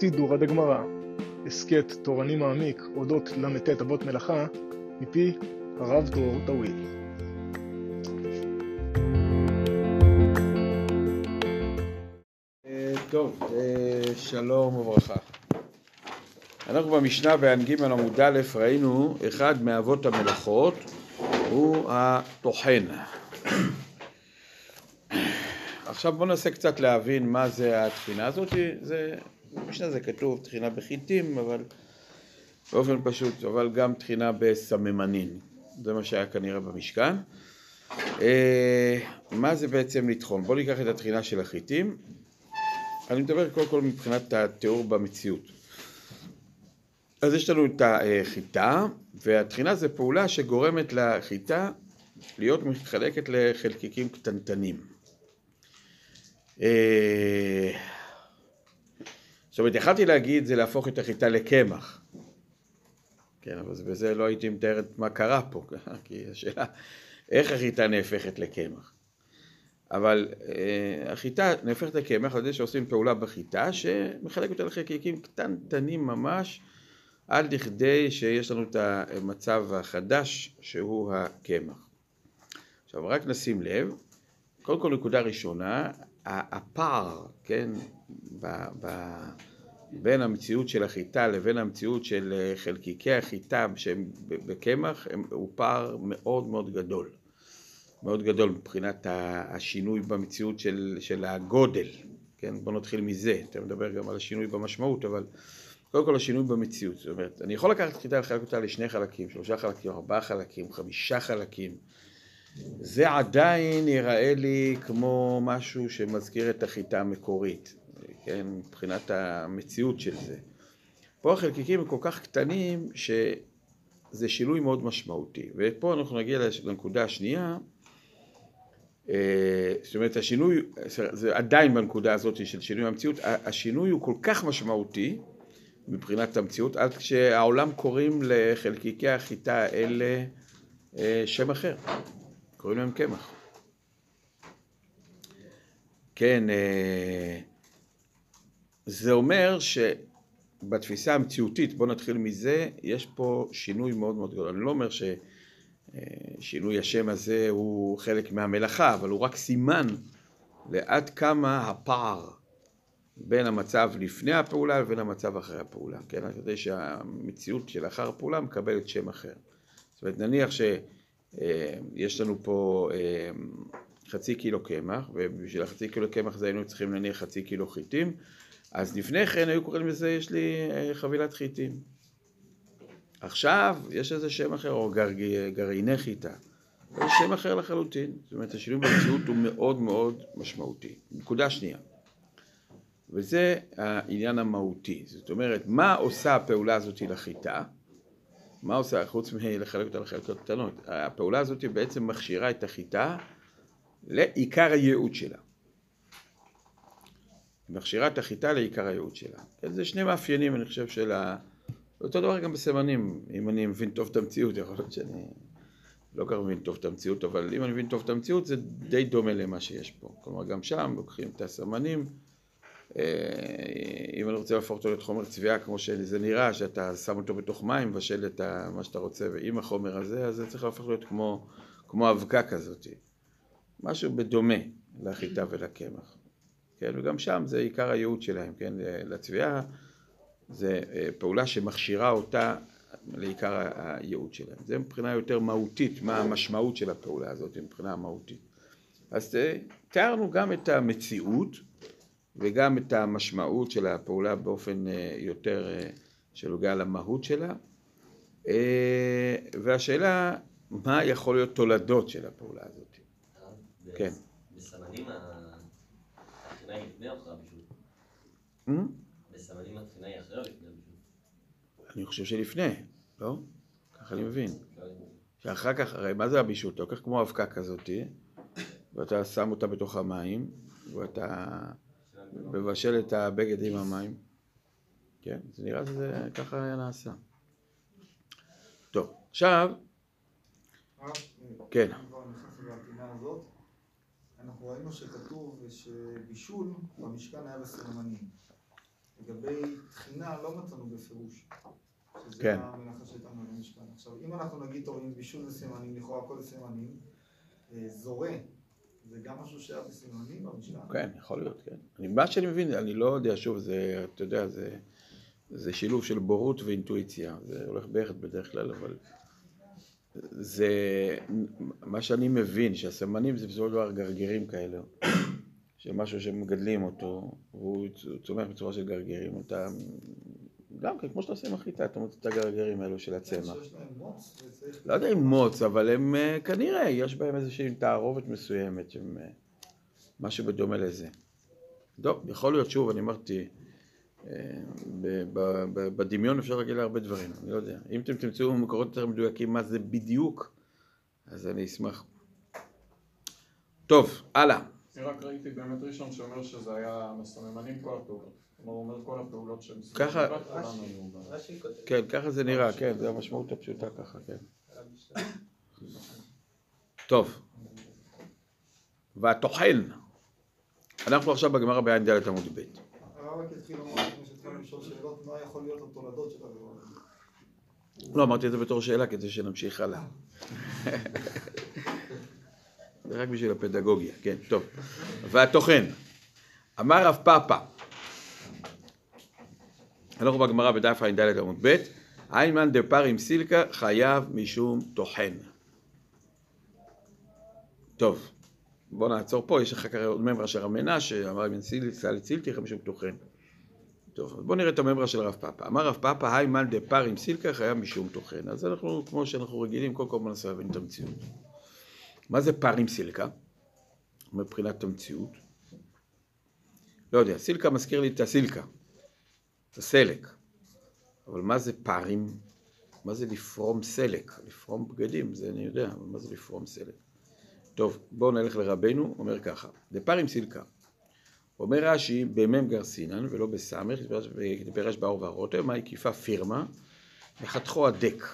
סידורא דגמרא, הסכת תורני מעמיק אודות ל"ט אבות מלאכה, מפי הרב דרור טוויל. טוב, אה, שלום וברכה. אנחנו במשנה בע"ג עמוד א' ראינו אחד מאבות המלאכות הוא הטוחן. עכשיו בואו ננסה קצת להבין מה זה התחינה הזאת, זה, במשנה זה כתוב תחינה בחיטים, אבל באופן פשוט, אבל גם תחינה בסממנים, זה מה שהיה כנראה במשכן. אה, מה זה בעצם לטחון? בואו ניקח את התחינה של החיטים, אני מדבר קודם כל מבחינת התיאור במציאות. אז יש לנו את החיטה, והתחינה זה פעולה שגורמת לחיטה להיות מתחלקת לחלקיקים קטנטנים. זאת אומרת, יכלתי להגיד זה להפוך את החיטה לקמח. כן, אבל בזה לא הייתי מתאר את מה קרה פה, כי השאלה, איך החיטה נהפכת לקמח? אבל אה, החיטה נהפכת לקמח על זה שעושים פעולה בחיטה שמחלק אותה לחלקיקים קטנטנים ממש עד לכדי שיש לנו את המצב החדש שהוא הקמח. עכשיו רק נשים לב, קודם כל נקודה ראשונה, הפער, כן, ב, ב, בין המציאות של החיטה לבין המציאות של חלקיקי החיטה שהם בקמח הוא פער מאוד מאוד גדול. מאוד גדול מבחינת השינוי במציאות של, של הגודל, כן? בוא נתחיל מזה, אתה מדבר גם על השינוי במשמעות, אבל קודם כל השינוי במציאות, זאת אומרת, אני יכול לקחת חיטה ולחלק אותה לשני חלקים, שלושה חלקים, ארבעה חלקים, חמישה חלקים, זה עדיין ייראה לי כמו משהו שמזכיר את החיטה המקורית, כן? מבחינת המציאות של זה. פה החלקיקים הם כל כך קטנים שזה שינוי מאוד משמעותי, ופה אנחנו נגיע לנקודה השנייה, אה, זאת אומרת השינוי, זה עדיין בנקודה הזאת של שינוי המציאות, השינוי הוא כל כך משמעותי מבחינת המציאות, עד כשהעולם קוראים לחלקיקי החיטה האלה אה, שם אחר, קוראים להם קמח. כן, אה, זה אומר שבתפיסה המציאותית, בואו נתחיל מזה, יש פה שינוי מאוד מאוד גדול. אני לא אומר ש... שינוי השם הזה הוא חלק מהמלאכה, אבל הוא רק סימן לעד כמה הפער בין המצב לפני הפעולה לבין המצב אחרי הפעולה, כן? כדי שהמציאות של אחר הפעולה מקבלת שם אחר. זאת אומרת, נניח שיש לנו פה אה, חצי קילו קמח, ובשביל החצי קילו קמח זה היינו צריכים להניח חצי קילו חיטים, אז לפני כן היו קוראים לזה, יש לי אה, חבילת חיטים. עכשיו יש איזה שם אחר, או גר, גרעיני חיטה. זה שם אחר לחלוטין. זאת אומרת, השינוי במציאות הוא מאוד מאוד משמעותי. נקודה שנייה. וזה העניין המהותי. זאת אומרת, מה עושה הפעולה הזאת לחיטה? מה עושה, חוץ מלחלק אותה לחלקות קטנות? הפעולה הזאת בעצם מכשירה את החיטה לעיקר הייעוד שלה. מכשירה את החיטה לעיקר הייעוד שלה. כן, זה שני מאפיינים, אני חושב, של ה... אותו דבר גם בסימנים, אם אני מבין טוב את המציאות, יכול להיות שאני לא כל כך מבין טוב את המציאות, אבל אם אני מבין טוב את המציאות זה די דומה למה שיש פה. כלומר, גם שם לוקחים את הסמנים, אם אני רוצה להפוך אותו לחומר צביעה כמו שזה נראה, שאתה שם אותו בתוך מים, מבשל את מה שאתה רוצה, ועם החומר הזה, אז זה צריך להפוך להיות כמו, כמו אבקה כזאת. משהו בדומה לחיטה ולקמח. כן, וגם שם זה עיקר הייעוד שלהם, כן, לצביעה. זה אה, פעולה שמכשירה אותה לעיקר הייעוד שלהם. זה מבחינה יותר מהותית, מה המשמעות של הפעולה הזאת מבחינה מהותית. אז אה, תיארנו גם את המציאות וגם את המשמעות של הפעולה באופן אה, יותר שנוגע למהות שלה. והשאלה, מה יכול להיות תולדות של הפעולה הזאת? כן. בסמנים התחינה היא לפני או אחרי הבישול? בסמנים התחינה היא אחרי או לפני הבישול? אני חושב שלפני, לא? ככה אני מבין. שאחר כך, הרי מה זה הבישול? אתה לוקח כמו אבקה כזאתי, ואתה שם אותה בתוך המים, ואתה מבשל את הבגד עם המים. כן, זה נראה שזה ככה היה נעשה. טוב, עכשיו... כן. אנחנו ראינו שכתוב שבישול במשכן היה בסממנים. לגבי תחינה לא מצאנו בפירוש. שזה כן. המלאכה שהייתה מעל המשכן. עכשיו, אם אנחנו נגיד טובים בישול וסימנים, לכאורה כל הסימנים, אה, זורה, זה גם משהו שהיה בסימנים במשכן? כן, יכול להיות, כן. אני, מה שאני מבין, אני לא יודע, שוב, זה, אתה יודע, זה, זה שילוב של בורות ואינטואיציה. זה הולך ביחד בדרך כלל, אבל זה, מה שאני מבין, שהסמנים זה בסופו של דבר גרגירים כאלה, של משהו שמגדלים אותו, והוא צומח בצורה של גרגירים. אתה, גם כן, כמו שאתה עושה עם החיטה, אתה מוצא את הגרגירים האלו של הצמח. לא יודע אם מוץ, אבל הם אה, כנראה, יש בהם איזושהי תערובת מסוימת, שהם אה, משהו בדומה לזה. טוב, יכול להיות, שוב, אני אמרתי, אה, ב- ב- ב- בדמיון אפשר להגיד להרבה דברים, אני לא יודע. אם אתם תמצאו מקורות יותר מדויקים מה זה בדיוק, אז אני אשמח. טוב, הלאה. אני רק ראיתי באמת ראשון שאומר שזה היה מסממנים כל הפעולות. כלומר, הוא אומר כל הפעולות שהם ככה- כולן היו ב- רש"י כותב. כן, ככה זה נראה, כן, זו המשמעות הפשוטה ככה, כן. טוב. והטוחן. אנחנו עכשיו בגמרא בעין ד' עמוד ב'. לא, אמרתי את זה בתור שאלה כדי שנמשיך הלאה. זה רק בשביל הפדגוגיה, כן, טוב. והטוחן. אמר רב פאפא, אנחנו בגמרא בדף ע"ד עמוד ב', איימן דפר עם סילקה חייב משום טוחן. טוב, בוא נעצור פה, יש אחר כך עוד ממרה של רב מנשה, אמר אם סילקה לצילתי משום טוחן. טוב, אז בואו נראה את הממרה של רב פאפא. אמר רב פאפא, היי מאן דפר עם סילקה חייב משום טוחן. אז אנחנו, כמו שאנחנו רגילים, קודם כל בוא ננסה להבין את המציאות. מה זה פר עם סילקה? מבחינת המציאות. לא יודע, סילקה מזכיר לי את הסילקה, את הסלק. אבל מה זה פרים? מה זה לפרום סלק? לפרום בגדים, זה אני יודע, אבל מה זה לפרום סלק? טוב, בואו נלך לרבנו, אומר ככה, דפר עם סילקה. אומר רש"י, במ"ם גרסינן ולא בסמך, פירש באור והרוטר, מהי כיפה פירמה, וחתכו הדק.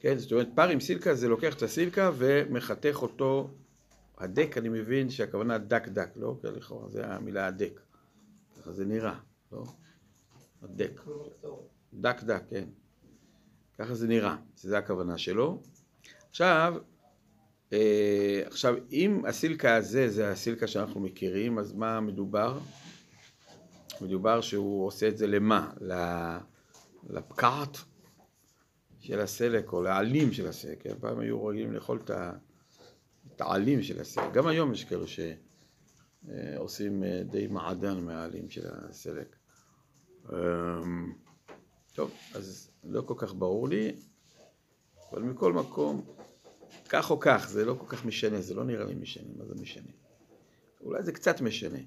כן, זאת אומרת, פר עם סילקה זה לוקח את הסילקה ומחתך אותו, הדק אני מבין שהכוונה דק דק, לא? כן, לכאורה, זה המילה הדק. ככה זה נראה, לא? הדק. דק דק, כן. ככה זה נראה, שזה הכוונה שלו. עכשיו, אה, עכשיו, אם הסילקה הזה זה הסילקה שאנחנו מכירים, אז מה מדובר? מדובר שהוא עושה את זה למה? לפקעת של הסלק, או לעלים של הסלק. כן? פעם היו רגילים לאכול את ה- את העלים של הסלק. גם היום יש כאלו שעושים אה, די מעדן מהעלים של הסלק. אמ, טוב, אז לא כל כך ברור לי, אבל מכל מקום, כך או כך, זה לא כל כך משנה, זה לא נראה לי משנה, מה זה משנה? אולי זה קצת משנה.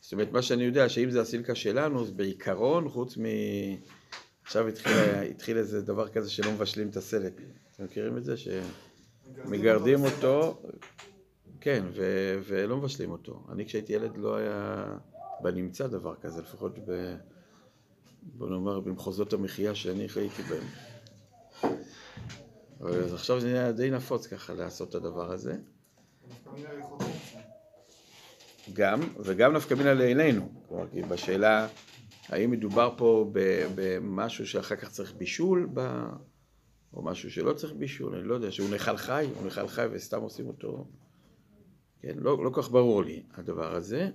זאת אומרת, מה שאני יודע, שאם זה הסילקה שלנו, אז בעיקרון, חוץ מ... עכשיו התחיל, התחיל איזה דבר כזה שלא מבשלים את הסלק. אתם מכירים את זה? שמגרדים אותו, כן, ו... ולא מבשלים אותו. אני כשהייתי ילד לא היה בנמצא דבר כזה, לפחות ב... בוא נאמר במחוזות המחיה שאני חייתי בהם. אבל עכשיו זה נהיה די נפוץ ככה לעשות את הדבר הזה. גם, וגם נפקא מינה לעינינו. כלומר, כי בשאלה, האם מדובר פה במשהו שאחר כך צריך בישול, ב... או משהו שלא צריך בישול, אני לא יודע, שהוא נאכל חי, הוא נאכל חי וסתם עושים אותו... כן, לא, לא כך ברור לי הדבר הזה.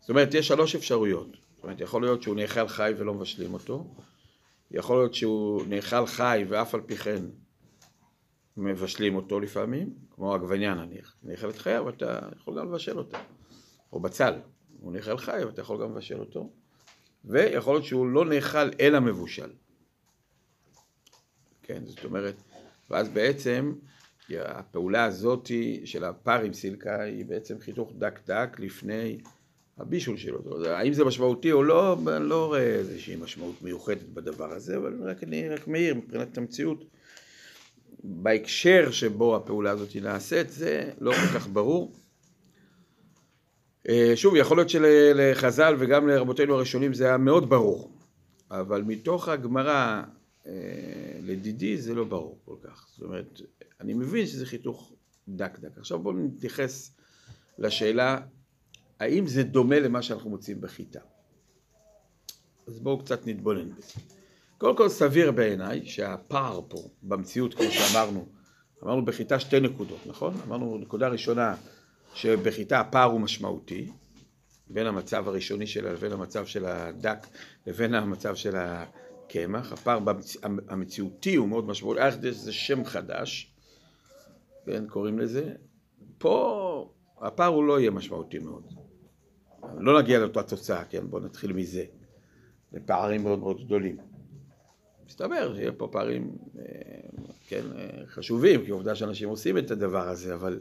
זאת אומרת, יש שלוש אפשרויות. אומרת, יכול להיות שהוא נאכל חי ולא מבשלים אותו. יכול להיות שהוא נאכל חי ואף על פי כן מבשלים אותו לפעמים, כמו עגבניה נניח. נאכלת חיה ואתה יכול גם לבשל אותה. או בצל, הוא נאכל חי ואתה יכול גם לבשל אותו. ויכול להיות שהוא לא נאכל אלא מבושל. כן, זאת אומרת, ואז בעצם הפעולה הזאת של הפר עם סילקה היא בעצם חיתוך דק דק לפני הבישול שלו. האם זה משמעותי או לא, אני לא רואה איזושהי משמעות מיוחדת בדבר הזה, אבל רק אני רק מעיר מבחינת המציאות. בהקשר שבו הפעולה הזאת נעשית, זה לא כל כך ברור. אה, שוב, יכול להיות שלחז"ל וגם לרבותינו הראשונים זה היה מאוד ברור, אבל מתוך הגמרא אה, לדידי זה לא ברור כל כך. זאת אומרת, אני מבין שזה חיתוך דק דק. עכשיו בואו נתייחס לשאלה, האם זה דומה למה שאנחנו מוצאים בחיטה? אז בואו קצת נתבונן בזה. קודם כל סביר בעיניי שהפער פה במציאות, כמו שאמרנו, אמרנו בחיטה שתי נקודות, נכון? אמרנו נקודה ראשונה שבחיטה הפער הוא משמעותי, בין המצב הראשוני שלה לבין המצב של הדק לבין המצב של הקמח. הפער במצ... המציאותי הוא מאוד משמעותי, אייכדש זה שם חדש, כן, קוראים לזה. פה הפער הוא לא יהיה משמעותי מאוד. לא נגיע לאותה תוצאה, כן, בואו נתחיל מזה. זה פערים מאוד מאוד גדולים. מסתבר שיהיה פה פערים, אה, כן, אה, חשובים, כי עובדה שאנשים עושים את הדבר הזה, אבל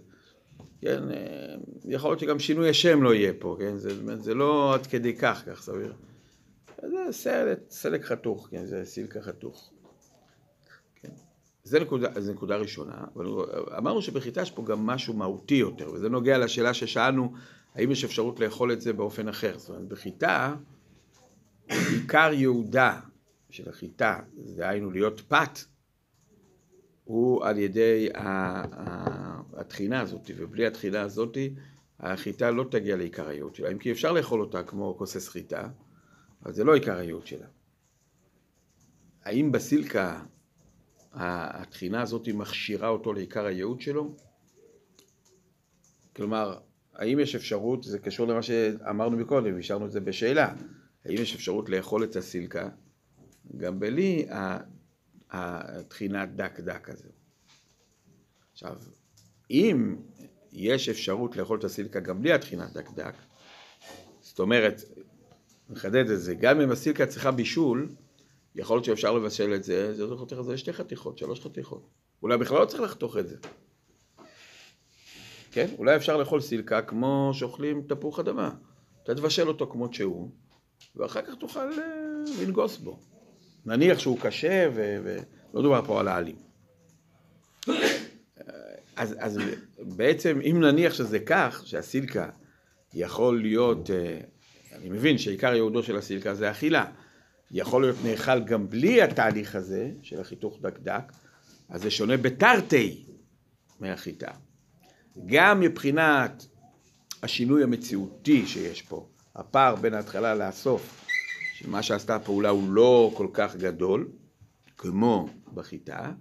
כן, אה, יכול להיות שגם שינוי השם לא יהיה פה, כן, זה, זה לא עד כדי כך, כך סביר. זה סלק, סלק חתוך, כן, זה סילקה חתוך. כן. זה נקודה, זה נקודה ראשונה, אבל אמרנו שבחיטה יש פה גם משהו מהותי יותר, וזה נוגע לשאלה ששאלנו, האם יש אפשרות לאכול את זה באופן אחר. זאת אומרת, בחיטה, עיקר יהודה של החיטה, דהיינו להיות פת, הוא על ידי התחינה הזאת, ובלי התחינה הזאת החיטה לא תגיע לעיקר הייעוד שלה. אם כי אפשר לאכול אותה כמו כוסס חיטה, אבל זה לא עיקר הייעוד שלה. האם בסילקה התחינה הזאת מכשירה אותו לעיקר הייעוד שלו? כלומר, האם יש אפשרות, זה קשור למה שאמרנו מקודם, השארנו את זה בשאלה, האם יש אפשרות לאכול את הסילקה גם בלי התחינת דק דק הזה. עכשיו, אם יש אפשרות לאכול את הסילקה גם בלי התחינת דק דק, זאת אומרת, נחדד את זה, גם אם הסילקה צריכה בישול, יכול להיות שאפשר לבשל את זה, זה יכול להיות שתי חתיכות, שלוש חתיכות. אולי בכלל לא צריך לחתוך את זה. כן? אולי אפשר לאכול סילקה כמו שאוכלים תפוח אדמה. אתה תבשל אותו כמות שהוא, ואחר כך תוכל אה, לנגוס בו. נניח שהוא קשה, ולא דובר פה על העלים. אז, אז בעצם, אם נניח שזה כך, שהסילקה יכול להיות, אה, אני מבין שעיקר ייעודו של הסילקה זה אכילה, יכול להיות נאכל גם בלי התהליך הזה, של החיתוך דקדק, אז זה שונה בתרתי מהחיטה. גם מבחינת השינוי המציאותי שיש פה, הפער בין ההתחלה לסוף, שמה שעשתה הפעולה הוא לא כל כך גדול, כמו בחיטה,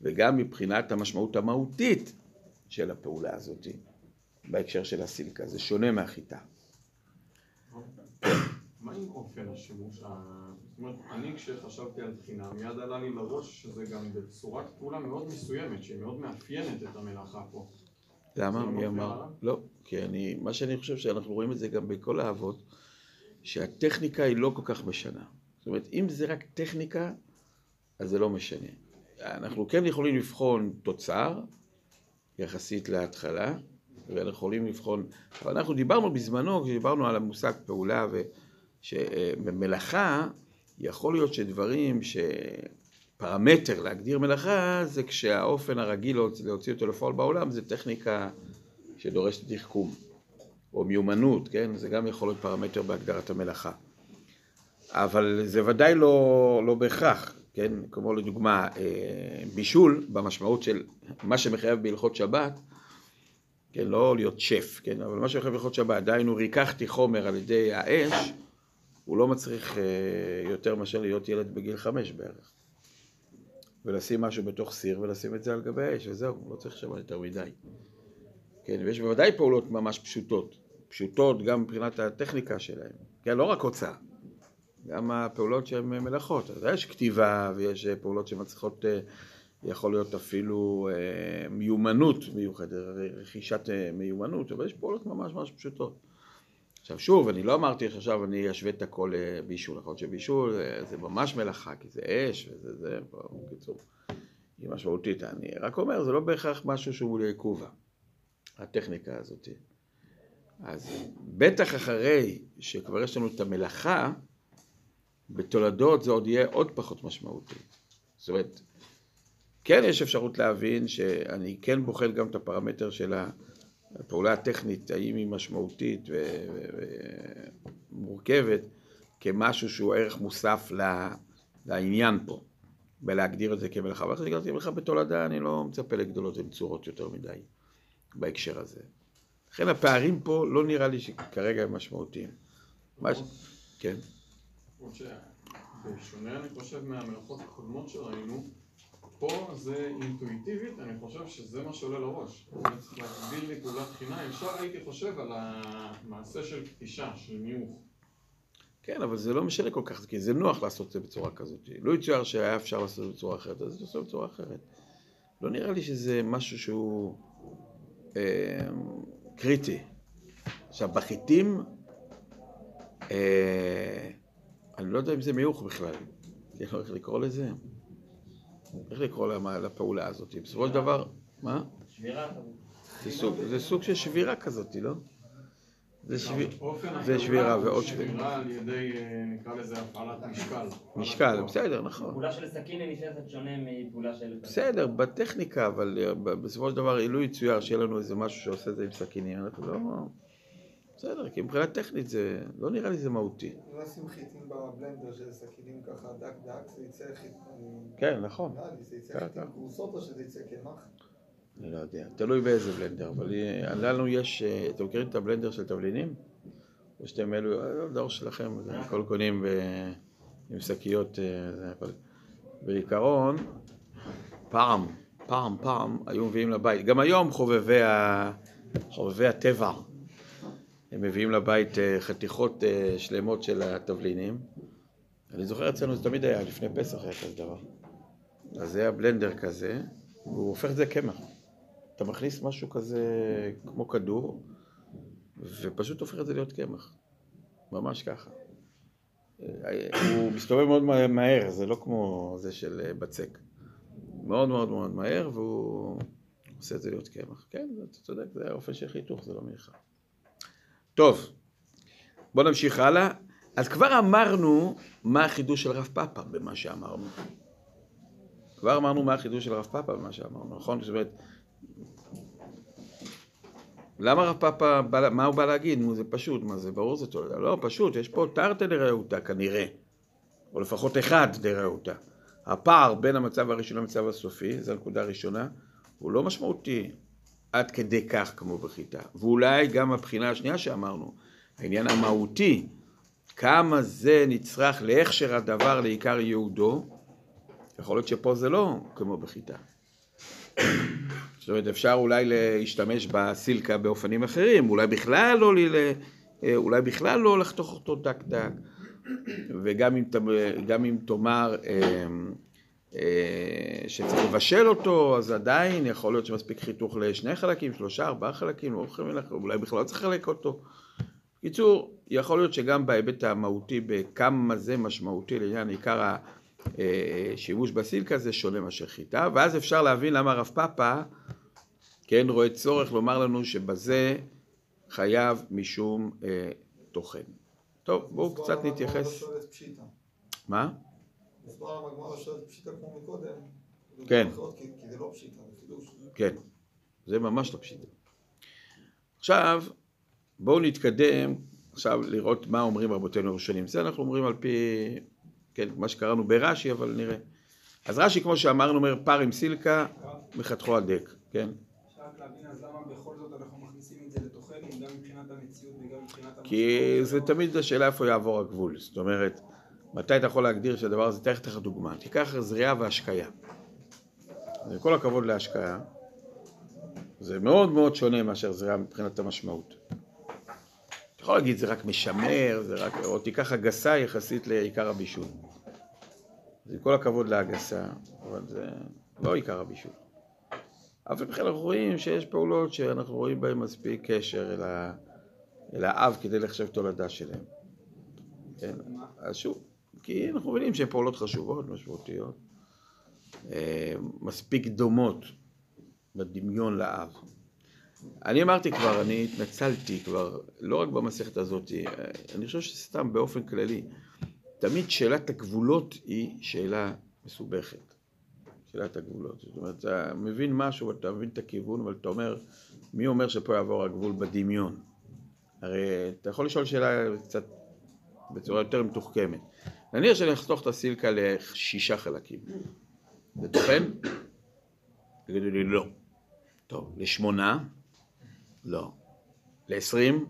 וגם מבחינת המשמעות המהותית של הפעולה הזאת, בהקשר של הסילקה, זה שונה מהחיטה. מה עם אופן השימוש? זאת אומרת, אני כשחשבתי על תחינה, מיד עלה לי לראש שזה גם בצורת פעולה מאוד מסוימת, שהיא מאוד מאפיינת את המלאכה פה. למה? מי אמר? לא, כי אני, מה שאני חושב שאנחנו רואים את זה גם בכל האבות, שהטכניקה היא לא כל כך משנה. זאת אומרת, אם זה רק טכניקה, אז זה לא משנה. אנחנו כן יכולים לבחון תוצר, יחסית להתחלה, ואנחנו יכולים לבחון, אבל אנחנו דיברנו בזמנו, כשדיברנו על המושג פעולה, שבמלאכה יכול להיות שדברים שפרמטר להגדיר מלאכה זה כשהאופן הרגיל להוציא אותו לפועל בעולם זה טכניקה שדורשת תחכום. או מיומנות, כן? זה גם יכול להיות פרמטר בהגדרת המלאכה. אבל זה ודאי לא, לא בהכרח, כן? כמו לדוגמה, אה, בישול, במשמעות של מה שמחייב בהלכות שבת, כן? לא להיות שף, כן? אבל מה שמחייב בהלכות שבת, דהיינו ריככתי חומר על ידי האש, הוא לא מצריך אה, יותר מאשר להיות ילד בגיל חמש בערך. ולשים משהו בתוך סיר ולשים את זה על גבי האש, וזהו, לא צריך שם יותר מדי. כן, ויש בוודאי פעולות ממש פשוטות. פשוטות גם מבחינת הטכניקה שלהם, כן, לא רק הוצאה, גם הפעולות שהן מלאכות, אז יש כתיבה ויש פעולות שמצריכות, אה, יכול להיות אפילו אה, מיומנות מיוחדת, רכישת אה, מיומנות, אבל יש פעולות ממש ממש פשוטות. עכשיו שוב, אני לא אמרתי עכשיו אני אשווה את הכל לבישול, יכול להיות שבישול זה ממש מלאכה, כי זה אש וזה זה, בקיצור, היא משמעותית. אני רק אומר, זה לא בהכרח משהו שהוא לעיכובה, הטכניקה הזאת. אז בטח אחרי שכבר יש לנו את המלאכה, בתולדות זה עוד יהיה עוד פחות משמעותי. זאת אומרת, כן יש אפשרות להבין שאני כן בוחן גם את הפרמטר של הפעולה הטכנית, האם היא משמעותית ומורכבת, כמשהו שהוא ערך מוסף לעניין פה, ולהגדיר את זה כמלאכה. ואחרי שהגדרתי מלאכה בתולדה, אני לא מצפה לגדולות ונצורות יותר מדי בהקשר הזה. לכן הפערים פה לא נראה לי שכרגע הם משמעותיים. מה ש... כן. בשונה אני חושב מהמלאכות הקודמות שראינו, פה זה אינטואיטיבית, אני חושב שזה מה שעולה לראש. אני צריך להגביל לי פעולת תחינה, ישר הייתי חושב על המעשה של פתישה, של מיוך. כן, אבל זה לא משנה כל כך, כי זה נוח לעשות את זה בצורה כזאת. לא יצויר שהיה אפשר לעשות את זה בצורה אחרת, אז זה עושה בצורה אחרת. לא נראה לי שזה משהו שהוא אה, קריטי. עכשיו, בחיטים, אה, אני לא יודע אם זה מיוך בכלל. כאילו, איך לקרוא לזה? איך לקרוא לפעולה הזאת? בסופו של דבר, מה? שבירה. זה סוג, זה סוג של שבירה כזאת, לא? זה, שביר, אופן זה שבירה ועוד שבירה. שבירה על ידי, אה, נקרא לזה, הפעלת משקל. משקל. בסדר, נכון. פעולה של סכין היא נשארת שונה מפעולה של... בסדר, בטכניקה, אבל אה, ב- בסופו של דבר, לו יצויר שיהיה לנו איזה משהו שעושה את זה עם סכינים, אנחנו לא... בסדר, כי מבחינה טכנית זה... לא נראה לי זה מהותי. אם נשים חיטים בבלנדר של סכינים ככה דק דק, זה יצא. כן, נכון. נראה לי, זה יצא כן, חיטים כן. גרוסות או שזה יצא קמח? אני לא יודע, תלוי באיזה בלנדר, אבל לנו יש... אה, אתם מכירים את הבלנדר של תבלינים? או שאתם אלו... אה, הדור שלכם, זה הכל קונים עם שקיות... אה, אבל בעיקרון, פעם, פעם, פעם, היו מביאים לבית. גם היום חובבי, ה... חובבי הטבע, הם מביאים לבית אה, חתיכות אה, שלמות של התבלינים. אני זוכר אצלנו זה תמיד היה, לפני פסח היה כזה דבר. אז זה היה בלנדר כזה, והוא הופך את זה לקמח. אתה מכניס משהו כזה כמו כדור, ופשוט הופך את זה להיות קמח. ממש ככה. אה, הוא מסתובב מאוד מה- מהר, זה לא כמו זה של בצק. מאוד מאוד מאוד מהר, והוא עושה את זה להיות קמח. כן, אתה צודק, זה האופן של חיתוך, זה לא מלאכה. טוב, בואו נמשיך הלאה. אז כבר אמרנו מה החידוש של רב פאפה במה שאמרנו. כבר אמרנו מה החידוש של רב פאפה במה שאמרנו, נכון? זאת אומרת, למה רב פאפה, מה הוא בא להגיד? נו, זה פשוט, מה זה ברור זה תולדה? לא, פשוט, יש פה תרתי דרעותא כנראה, או לפחות אחד דרעותא. הפער בין המצב הראשון למצב הסופי, זו הנקודה הראשונה, הוא לא משמעותי עד כדי כך כמו בחיטה. ואולי גם הבחינה השנייה שאמרנו, העניין המהותי, כמה זה נצרך להכשר הדבר לעיקר ייעודו, יכול להיות שפה זה לא כמו בחיטה. זאת אומרת, אפשר אולי להשתמש בסילקה באופנים אחרים, אולי בכלל לא, ל- אולי בכלל לא לחתוך אותו דק דק, וגם אם, אם תאמר אה, אה, שצריך לבשל אותו, אז עדיין יכול להיות שמספיק חיתוך לשני חלקים, שלושה, ארבעה חלקים, לא לח- אולי בכלל לא צריך לחלק אותו. בקיצור, יכול להיות שגם בהיבט המהותי, בכמה זה משמעותי לעניין עיקר השימוש בסילקה, זה שונה מאשר חיטה, ואז אפשר להבין למה הרב פאפה, כן, רואה צורך לומר לנו שבזה חייב משום אה, תוכן. טוב, בואו קצת נתייחס. מה? לא שואלת פשיטה כמו מקודם? כן. אחרות, כי זה לא פשיטה, זה חידוש. כן, זה ממש לא פשיטה. עכשיו, בואו נתקדם עכשיו לראות מה אומרים רבותינו הראשונים. זה אנחנו אומרים על פי, כן, מה שקראנו ברש"י, אבל נראה. אז רש"י, כמו שאמרנו, אומר פר עם סילקה, מחתכו הדק, כן? אפשר רק להבין אז למה בכל זאת אנחנו מכניסים את זה לתוכנו, גם מבחינת המציאות וגם מבחינת המשמעות כי זה? תמיד השאלה איפה יעבור הגבול. זאת אומרת, מתי אתה יכול להגדיר שהדבר הזה, תכף לך דוגמה. תיקח זריעה והשקיה. כל הכבוד להשקיה, זה מאוד מאוד שונה מאשר זריעה מבחינת המשמעות. אתה יכול להגיד זה רק משמר, זה רק, או תיקח הגסה יחסית לעיקר הבישול. עם כל הכבוד להגסה, אבל זה לא עיקר הבישול. על פי כן אנחנו רואים שיש פעולות שאנחנו רואים בהן מספיק קשר אל, ה... אל האב כדי לחשב תולדה שלהם. כן, אז שוב, כי אנחנו מבינים שהן פעולות חשובות, משמעותיות, אה, מספיק דומות בדמיון לאב. אני אמרתי כבר, אני התנצלתי כבר, לא רק במסכת הזאת, אה, אני חושב שסתם באופן כללי, תמיד שאלת הגבולות היא שאלה מסובכת. שאלת הגבולות. זאת אומרת, אתה מבין משהו ואתה מבין את הכיוון, אבל אתה אומר, מי אומר שפה יעבור הגבול בדמיון? הרי אתה יכול לשאול שאלה קצת בצורה יותר מתוחכמת. נניח שאני אחתוך את הסילקה לשישה חלקים. זה טוחן? תגידו לי לא. טוב, לשמונה? לא. לעשרים?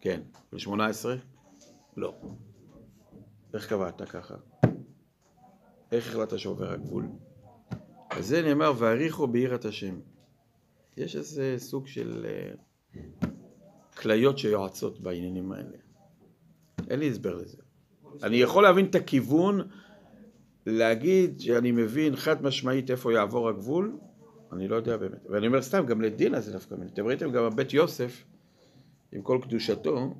כן. לשמונה עשרה? לא. איך קבעת ככה? איך החלטת שעובר הגבול? על זה נאמר, והעריכו ביראת השם. יש איזה סוג של אה, כליות שיועצות בעניינים האלה. אין לי הסבר לזה. אני יכול להבין את הכיוון, להגיד שאני מבין חד משמעית איפה יעבור הגבול, אני לא יודע באמת. ואני אומר סתם, גם לדינה זה דווקא מיני. אתם ראיתם גם בבית יוסף, עם כל קדושתו,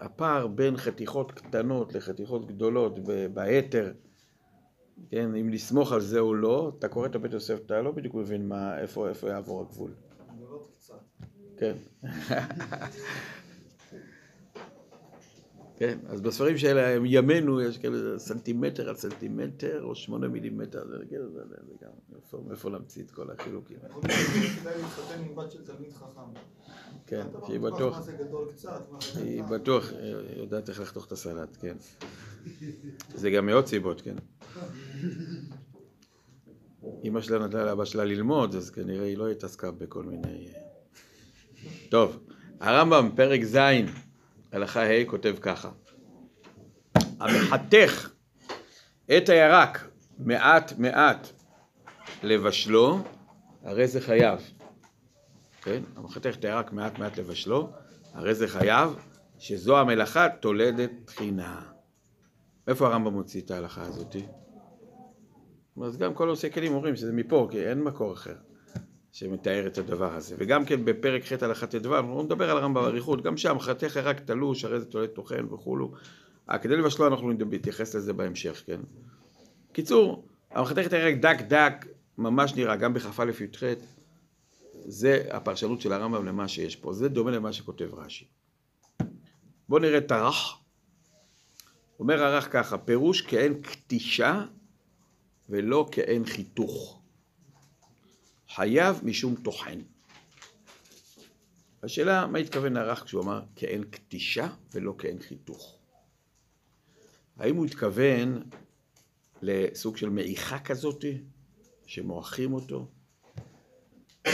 הפער בין חתיכות קטנות לחתיכות גדולות ב- באתר, כן, אם לסמוך על זה או לא, אתה קורא את הבית יוסף, אתה לא בדיוק מבין מה, איפה, איפה יעבור הגבול. כן. כן, אז בספרים של ימינו יש כאלה סנטימטר על סנטימטר או שמונה מילימטר, זה כאילו, זה, גם, מאיפה להמציא את כל החילוקים. יכול להיות שכדאי להתחתן עם בת של תלמיד חכם. כן, שהיא בטוח היא. בטוח אה, יודעת איך לחתוך את הסלט, כן. זה גם מעוד סיבות, כן. אמא שלה נתנה לאבא שלה ללמוד, אז כנראה היא לא התעסקה בכל מיני... אה. טוב, הרמב"ם, פרק ז', הלכה ה', כותב ככה: המחתך את הירק מעט מעט לבשלו, הרי זה חייב. כן? המחתך את הירק מעט מעט לבשלו, הרי זה חייב, שזו המלאכה תולדת תחינה. מאיפה הרמב"ם מוציא את ההלכה הזאתי? אז גם כל עושי כלים אומרים שזה מפה, כי אין מקור אחר שמתאר את הדבר הזה. וגם כן בפרק ח' הלכה ט"ו, אנחנו נדבר על הרמב"ם באריכות, גם שם חתך רק תלוש, הרי זה תולד טוחן וכולו. כדי לבשלו אנחנו נתייחס לזה בהמשך, כן? קיצור, המחתכת הירק דק דק, ממש נראה, גם בכ"א י"ח, זה הפרשנות של הרמב"ם למה שיש פה. זה דומה למה שכותב רש"י. בואו נראה הרך. אומר הרך ככה, פירוש כאין קטישה ולא כאין חיתוך. חייב משום טוחן. השאלה, מה התכוון הרך כשהוא אמר כאין קטישה ולא כאין חיתוך? האם הוא התכוון לסוג של מעיכה כזאתי, שמועכים אותו?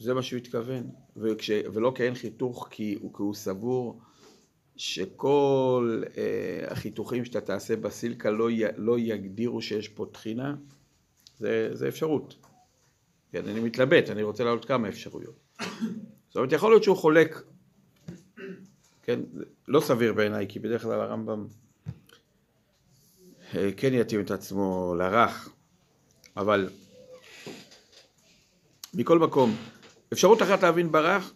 זה מה שהוא התכוון, וכש, ולא כאין חיתוך כי הוא, כי הוא סבור שכל אה, החיתוכים שאתה תעשה בסילקה לא, י, לא יגדירו שיש פה טחינה, זה, זה אפשרות. כן, אני מתלבט, אני רוצה להעלות כמה אפשרויות. זאת אומרת, יכול להיות שהוא חולק, כן, לא סביר בעיניי, כי בדרך כלל הרמב"ם אה, כן יתאים את עצמו לרך, אבל מכל מקום, אפשרות אחת להבין ברך,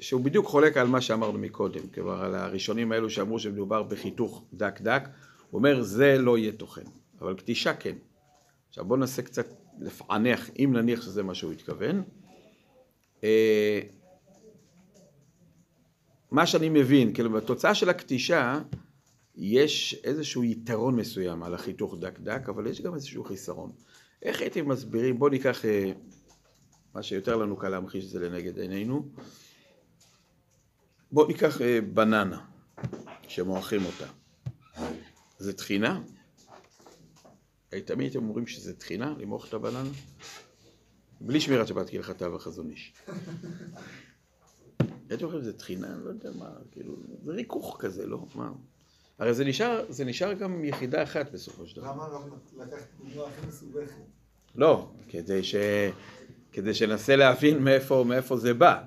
שהוא בדיוק חולק על מה שאמרנו מקודם, כלומר על הראשונים האלו שאמרו שמדובר בחיתוך דק דק, הוא אומר זה לא יהיה תוכן, אבל קטישה כן. עכשיו בואו ננסה קצת לפענח, אם נניח שזה מה שהוא התכוון. אה, מה שאני מבין, כאילו בתוצאה של הקטישה יש איזשהו יתרון מסוים על החיתוך דק דק, אבל יש גם איזשהו חיסרון. איך הייתם מסבירים, בואו ניקח אה, מה שיותר לנו קל להמחיש זה לנגד עינינו. בואו ניקח אה, בננה שמועכים אותה. זה טחינה? תמיד הייתם אומרים שזה טחינה, למעוך את הבננה? בלי שמירת שבת כהלכתה וחזון איש. הייתם אומרים זה טחינה? אני לא יודע מה, כאילו, זה ריכוך כזה, לא? מה? הרי זה נשאר, זה נשאר גם יחידה אחת בסופו של דבר. למה גם לקחת דוגמה הכי מסובכת? לא, כדי ש... כדי שננסה להבין מאיפה, מאיפה זה בא.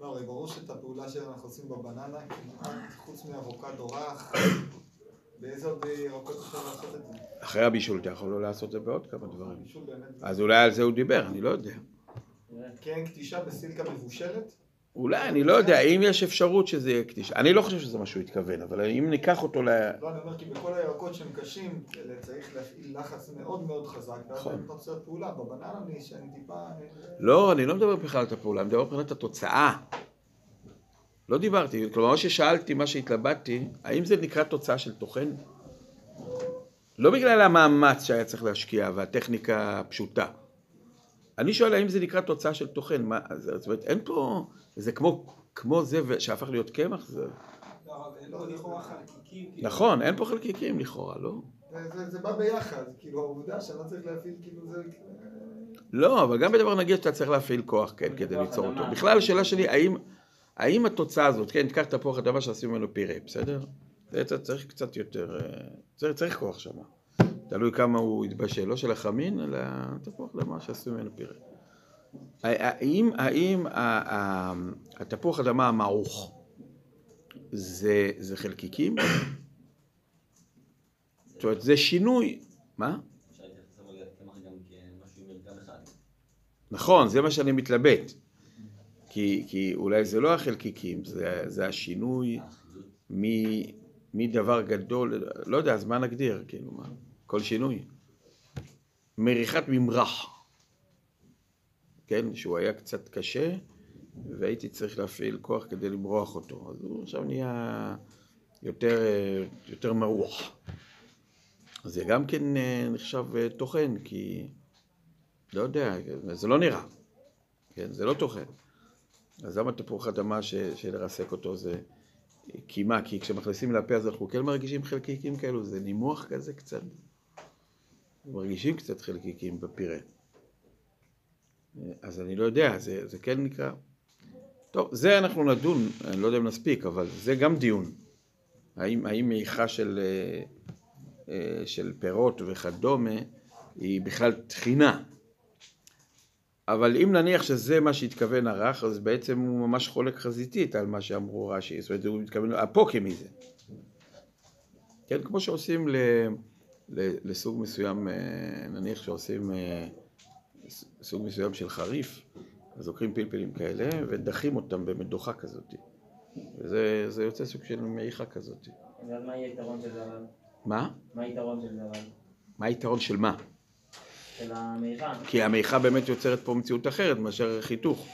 לא, הרי ברור שאת הפעולה שאנחנו עושים בבננה, כמעט חוץ מאבוקדו רך, באיזה עוד ירקות אפשר לעשות את זה? אחרי הבישול אתה יכול לא לעשות את זה בעוד כמה דברים. באמת. אז אולי על זה הוא דיבר, אני לא יודע. כן, קטישה בסילקה מבושלת? אולי, אני לא יודע, אם יש אפשרות שזה יהיה קטישה. אני לא חושב שזה מה שהוא התכוון, אבל אם ניקח אותו ל... לא, אני אומר כי בכל הירקות שהם קשים, צריך להפעיל לחץ מאוד מאוד חזק, ואז נכון. באמת נוצרת פעולה. בבננה אני- שאני טיפה... לא, אני לא מדבר בכלל על הפעולה, אני מדבר מבחינת התוצאה. לא דיברתי, כלומר, מה ששאלתי, מה שהתלבטתי, האם זה נקרא תוצאה של טוחן? לא בגלל המאמץ שהיה צריך להשקיע והטכניקה הפשוטה. אני שואל האם זה נקרא תוצאה של טוחן, מה, זאת אומרת, אין פה, זה כמו, כמו זה שהפך להיות קמח, זה... לא. כאילו. נכון, אין פה חלקיקים לכאורה, לא? זה- בא ביחד, כאילו העובדה שאני לא צריך להפעיל, כאילו זה... לא, אבל גם בדבר נגיד שאתה צריך להפעיל כוח, כן, כדי ליצור אותו. בכלל, השאלה שלי, האם, האם התוצאה הזאת, כן, תיקח תפוח אדמה שעשינו ממנו פירה, בסדר? זה צריך קצת יותר, אה, צריך, צריך כוח שם. תלוי כמה הוא יתבשל, לא של החמין, אלא תפוח אדמה שעשוי ממנו פירה. האם, האם התפוח אדמה המעוך זה, זה חלקיקים? זאת אומרת, זה שינוי, מה? נכון, זה מה שאני מתלבט. כי, כי אולי זה לא החלקיקים, זה, זה השינוי. מ- מדבר גדול, לא יודע, אז מה נגדיר, כאילו, מה? כל שינוי. מריחת ממרח, כן, שהוא היה קצת קשה, והייתי צריך להפעיל כוח כדי למרוח אותו. אז הוא עכשיו נהיה יותר, יותר מרוח. זה גם כן אה, נחשב אה, טוחן, כי לא יודע, זה לא נראה, כן, זה לא טוחן. אז למה תפוח אדמה ש- שלרסק אותו זה קימה? כי כשמכניסים לפה אז אנחנו כן מרגישים חלקיקים כאלו, זה נימוח כזה קצת. מרגישים קצת חלקיקים בפירה. אז אני לא יודע, זה, זה כן נקרא... טוב, זה אנחנו נדון, אני לא יודע אם נספיק, אבל זה גם דיון. האם, האם מעיכה של, אה, אה, של פירות וכדומה היא בכלל תחינה? אבל אם נניח שזה מה שהתכוון הרך, אז בעצם הוא ממש חולק חזיתית על מה שאמרו רש"י, זאת אומרת, הוא מתכוון הפוקי מזה. כן, כמו שעושים ל, ל, לסוג מסוים, אה, נניח שעושים אה, סוג מסוים של חריף, אז לוקחים פלפלים כאלה ודחים אותם במדוכה כזאת. וזה זה יוצא סוג של מעיכה כזאת. ואז מה יהיה היתרון של זה אבל? מה? מה היתרון של זה אבל? מה היתרון של מה? של המעיכה? כי המעיכה באמת יוצרת פה מציאות אחרת מאשר חיתוך.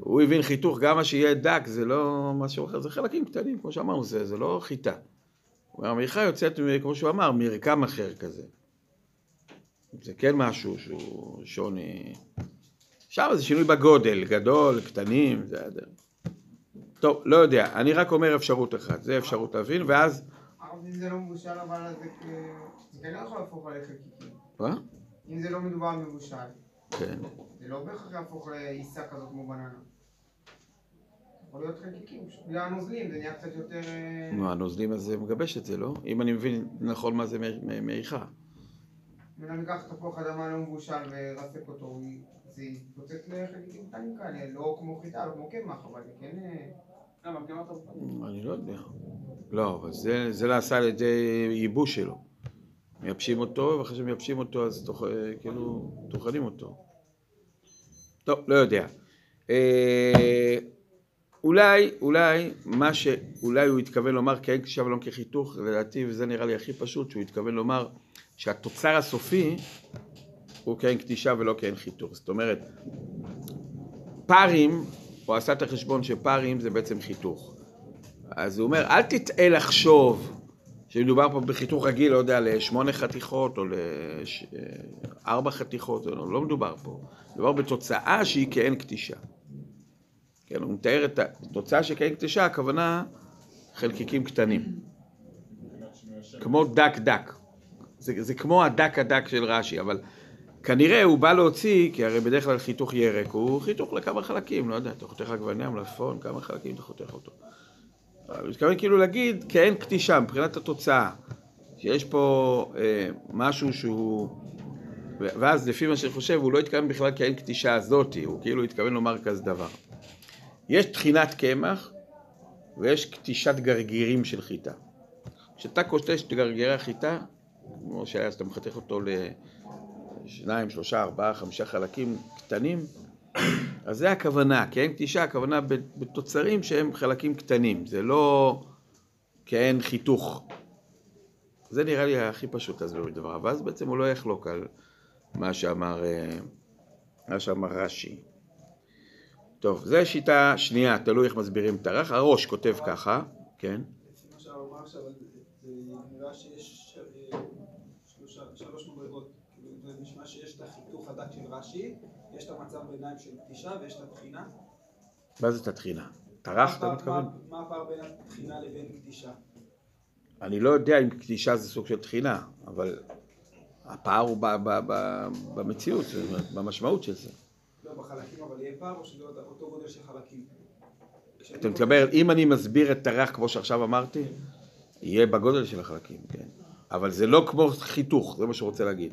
הוא הבין חיתוך, גם מה שיהיה דק זה לא משהו אחר, זה חלקים קטנים, כמו שאמרנו, זה, זה לא חיטה. המעיכה יוצאת, כמו שהוא אמר, מרקם אחר כזה. זה כן משהו שהוא שוני. שם זה שינוי בגודל, גדול, קטנים, זה בסדר. טוב, לא יודע, אני רק אומר אפשרות אחת, זה אפשרות להבין, ואז... הרב, אם זה לא מבושל, אבל זה כ- זה לא יכול להפוך לחלקיקים. מה? אם זה לא מדובר על מבושל, כן. זה לא בהכרח יהפוך לעיסה כזאת כמו בננה. יכול להיות חלקיקים, פשוט בגלל הנוזלים זה נהיה קצת יותר... אה, נו, הנוזלים הזה מגבש את זה, לא? אם אני מבין נכון מה זה מעיכה. אם אני אקח תפוח אדמה לא מבושל ורסק אותו, זה יתפוצץ לחלקיקים קטנים כאלה, לא כמו חיטה, לא כמו קמח, אבל זה כן... אה, אתה... אני לא יודע. לא, אבל זה, זה נעשה על ידי ייבוש שלו. מייבשים אותו, ואחרי שמייבשים אותו אז תוך, כאילו טוחנים אותו. טוב, לא יודע. אה, אולי, אולי, מה שאולי הוא התכוון לומר כאין קשישה ולא כחיתוך, לדעתי, וזה נראה לי הכי פשוט, שהוא התכוון לומר שהתוצר הסופי הוא כאין קדישה ולא כאין חיתוך. זאת אומרת, פרים, הוא עשה את החשבון שפרים זה בעצם חיתוך. אז הוא אומר, אל תטעה לחשוב שמדובר פה בחיתוך רגיל, לא יודע, לשמונה חתיכות או לארבע חתיכות, לא, לא מדובר פה. מדובר בתוצאה שהיא כאין קטישה. כן, הוא מתאר את התוצאה של כאין קטישה, הכוונה חלקיקים קטנים. כמו דק דק. זה, זה כמו הדק הדק של רש"י, אבל כנראה הוא בא להוציא, כי הרי בדרך כלל חיתוך ירק הוא חיתוך לכמה חלקים, לא יודע, אתה חותך עגבניה, מלפפון, כמה חלקים אתה חותך אותו. הוא מתכוון כאילו להגיד כאין קטישה מבחינת התוצאה, שיש פה אה, משהו שהוא... ואז לפי מה שאני חושב, הוא לא התכוון בכלל כאין קטישה הזאתי, הוא כאילו התכוון לומר כזה דבר. יש טחינת קמח ויש קטישת גרגירים של חיטה. כשאתה קוטש את גרגירי החיטה, כמו שהיה, אז אתה מחתך אותו לשניים, שלושה, ארבעה, חמישה חלקים קטנים, אז זה הכוונה, אין קטישה, הכוונה בתוצרים שהם חלקים קטנים, זה לא כאין חיתוך. זה נראה לי הכי פשוט להסביר בדבריו, ואז בעצם הוא לא יחלוק על מה שאמר, אה, מה שאמר רש"י. טוב, זו שיטה שנייה, תלוי איך מסבירים את הרך. הראש כותב ככה, כן? נראה אה, שלוש מדרגות. נשמע שיש את החיתוך הדק של רש"י, יש את המצב ביניים של פגישה ויש את התחינה. מה זה את התחינה? הרך אתה מתכוון? מה- הפער בין התחינה לבין קדישה? אני לא יודע אם קדישה זה סוג של תחינה, אבל הפער הוא במציאות, זאת אומרת, במשמעות של זה. לא בחלקים, אבל יהיה פער או שזה אותו- גודל של חלקים? אתה מתכוון, אם אני מסביר את הרך כמו שעכשיו אמרתי, יהיה בגודל של החלקים, כן. אבל זה לא כמו חיתוך, זה מה שהוא רוצה להגיד.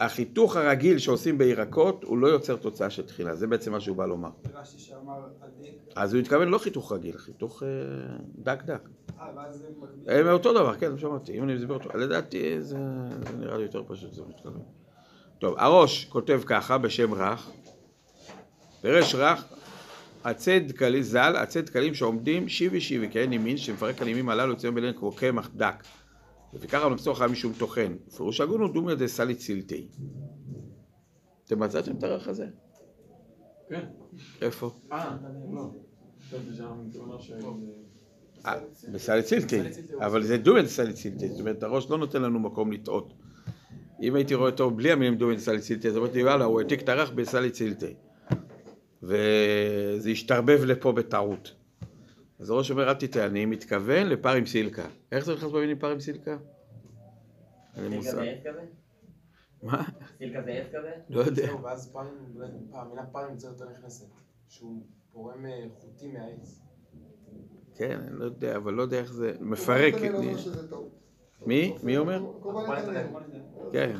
החיתוך הרגיל שעושים בירקות, הוא לא יוצר תוצאה של תחילה, זה בעצם מה שהוא בא לומר. רש"י שאמר הדק, אז הוא התכוון לא חיתוך רגיל, חיתוך אה, דק דק. אה, ואז זה אותו דבר, כן, שמעתי, אם אני מסביר אותו, לדעתי זה, נראה לי יותר פשוט, זה מתכוון. טוב, הראש כותב ככה בשם רך, פירש רך, עצי דקלים, ז"ל, עצי דקלים שעומדים שיבי שיבי, כאין ימין, שמפרק על ימים הללו יוצאים ביניהם כמו קמח דק. לפיכך המקצוע חייב משום טוחן. פירוש הגון הוא דומיה דסליט סילטי. אתם מצאתם את הרך הזה? כן. איפה? אה, לא. של... אה, סילטי, אבל זה דומיה דסליט סילטי, זאת אומרת הראש לא נותן לנו מקום לטעות. אם הייתי רואה אותו בלי המילים דומיה דסליט סילטי, אז אמרתי וואלה, הוא העתיק את הרך בסליט סילטי. וזה השתרבב לפה בטעות. אז הראש אומר, אל תטעה, אני מתכוון לפר עם סילקה. איך זה נכנס במילים פר עם סילקה? אין לי סילקה מושג. זה עץ כזה? מה? סילקה זה עץ כזה? לא יודע. זהו, ואז המילה פעם נמצאת יותר נכנסת. שהוא פורם אה, חוטים מהעץ. כן, אני לא יודע, אבל לא יודע איך זה... מפרק. טעות. מי? מי אומר? כן.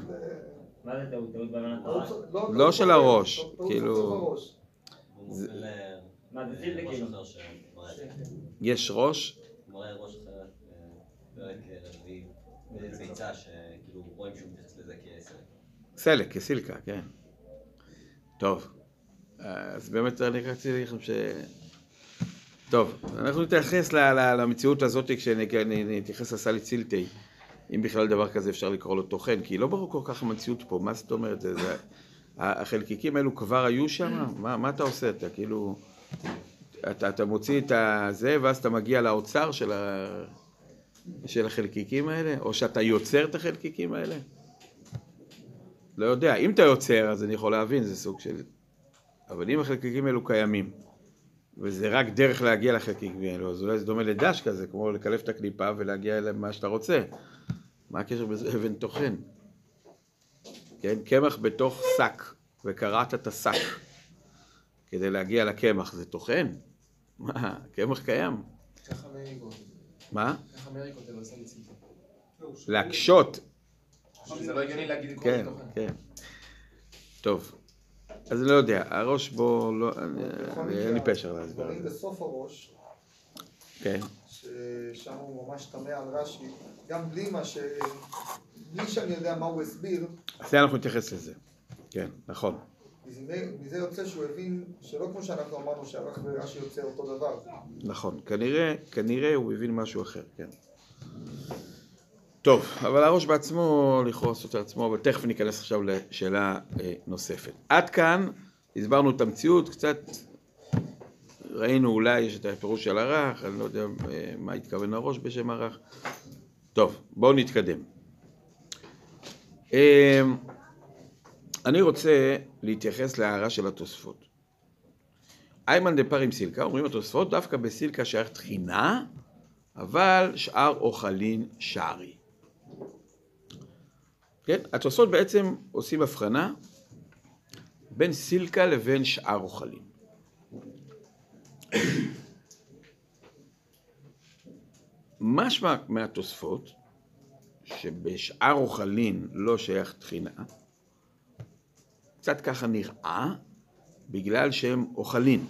מה זה טעות? טעות בהבנת תורה? לא- לא של הראש, כאילו- מה זה סילדה יש ראש? מראה ראש אה, פרק אה, רביעי, ביצה שכאילו רואים שהוא מתייחס לזה כסלק. סלק, כסילקה, כן. טוב, אז באמת אני רציתי להגיד לכם ש... טוב, אנחנו נתייחס למציאות הזאת כשנתייחס לסלית סילטי, אם בכלל דבר כזה אפשר לקרוא לו טוחן, כי לא ברור כל כך המציאות פה, מה זאת אומרת? זה, זה, החלקיקים האלו כבר היו שם? מה, מה אתה עושה? אתה כאילו... אתה, אתה מוציא את הזה, ואז אתה מגיע לאוצר של, ה, של החלקיקים האלה? או שאתה יוצר את החלקיקים האלה? לא יודע, אם אתה יוצר, אז אני יכול להבין, זה סוג של... אבל אם החלקיקים האלו קיימים, וזה רק דרך להגיע לחלקיקים האלו, אז אולי זה דומה לדש כזה, כמו לקלף את הקליפה ולהגיע למה שאתה רוצה. מה הקשר בזה אבן טוחן? כן, קמח בתוך שק, וקרעת את השק כדי להגיע לקמח, זה טוחן? מה, קמח קיים. ככה כותב. מה? ככה מאירי כותב, עשה לי. להקשות. זה לא הגיוני להגיד לקרוא כן, לזה תוכן. כן. טוב, אז אני לא יודע, הראש בו, לא, אין לי פשר את הדברים זה. בסוף הראש, כן, ששם הוא ממש תמה על רש"י, גם בלי מה ש... בלי שאני יודע מה הוא הסביר, אז זה אנחנו נתייחס לזה. כן, נכון. מזה, יוצא שהוא הבין שלא כמו שאנחנו אמרנו שהרח ורש"י יוצא אותו דבר. נכון, כנראה, כנראה הוא הבין משהו אחר, כן. טוב, אבל הראש בעצמו, לכאורה סותר עצמו, אבל תכף ניכנס עכשיו לשאלה אה, נוספת. עד כאן הסברנו את המציאות, קצת ראינו אולי יש את הפירוש של הרך, אני לא יודע אה, מה התכוון הראש בשם הרך. טוב, בואו נתקדם. אה, אני רוצה להתייחס להערה של התוספות. איימן דה פרים סילקה, אומרים התוספות, דווקא בסילקה שייך תחינה, אבל שאר אוכלין שערי. כן, התוספות בעצם עושים הבחנה בין סילקה לבין שאר אוכלים. משמע מהתוספות, שבשאר אוכלין לא שייך תחינה, קצת ככה נראה, בגלל שהם אוכלים.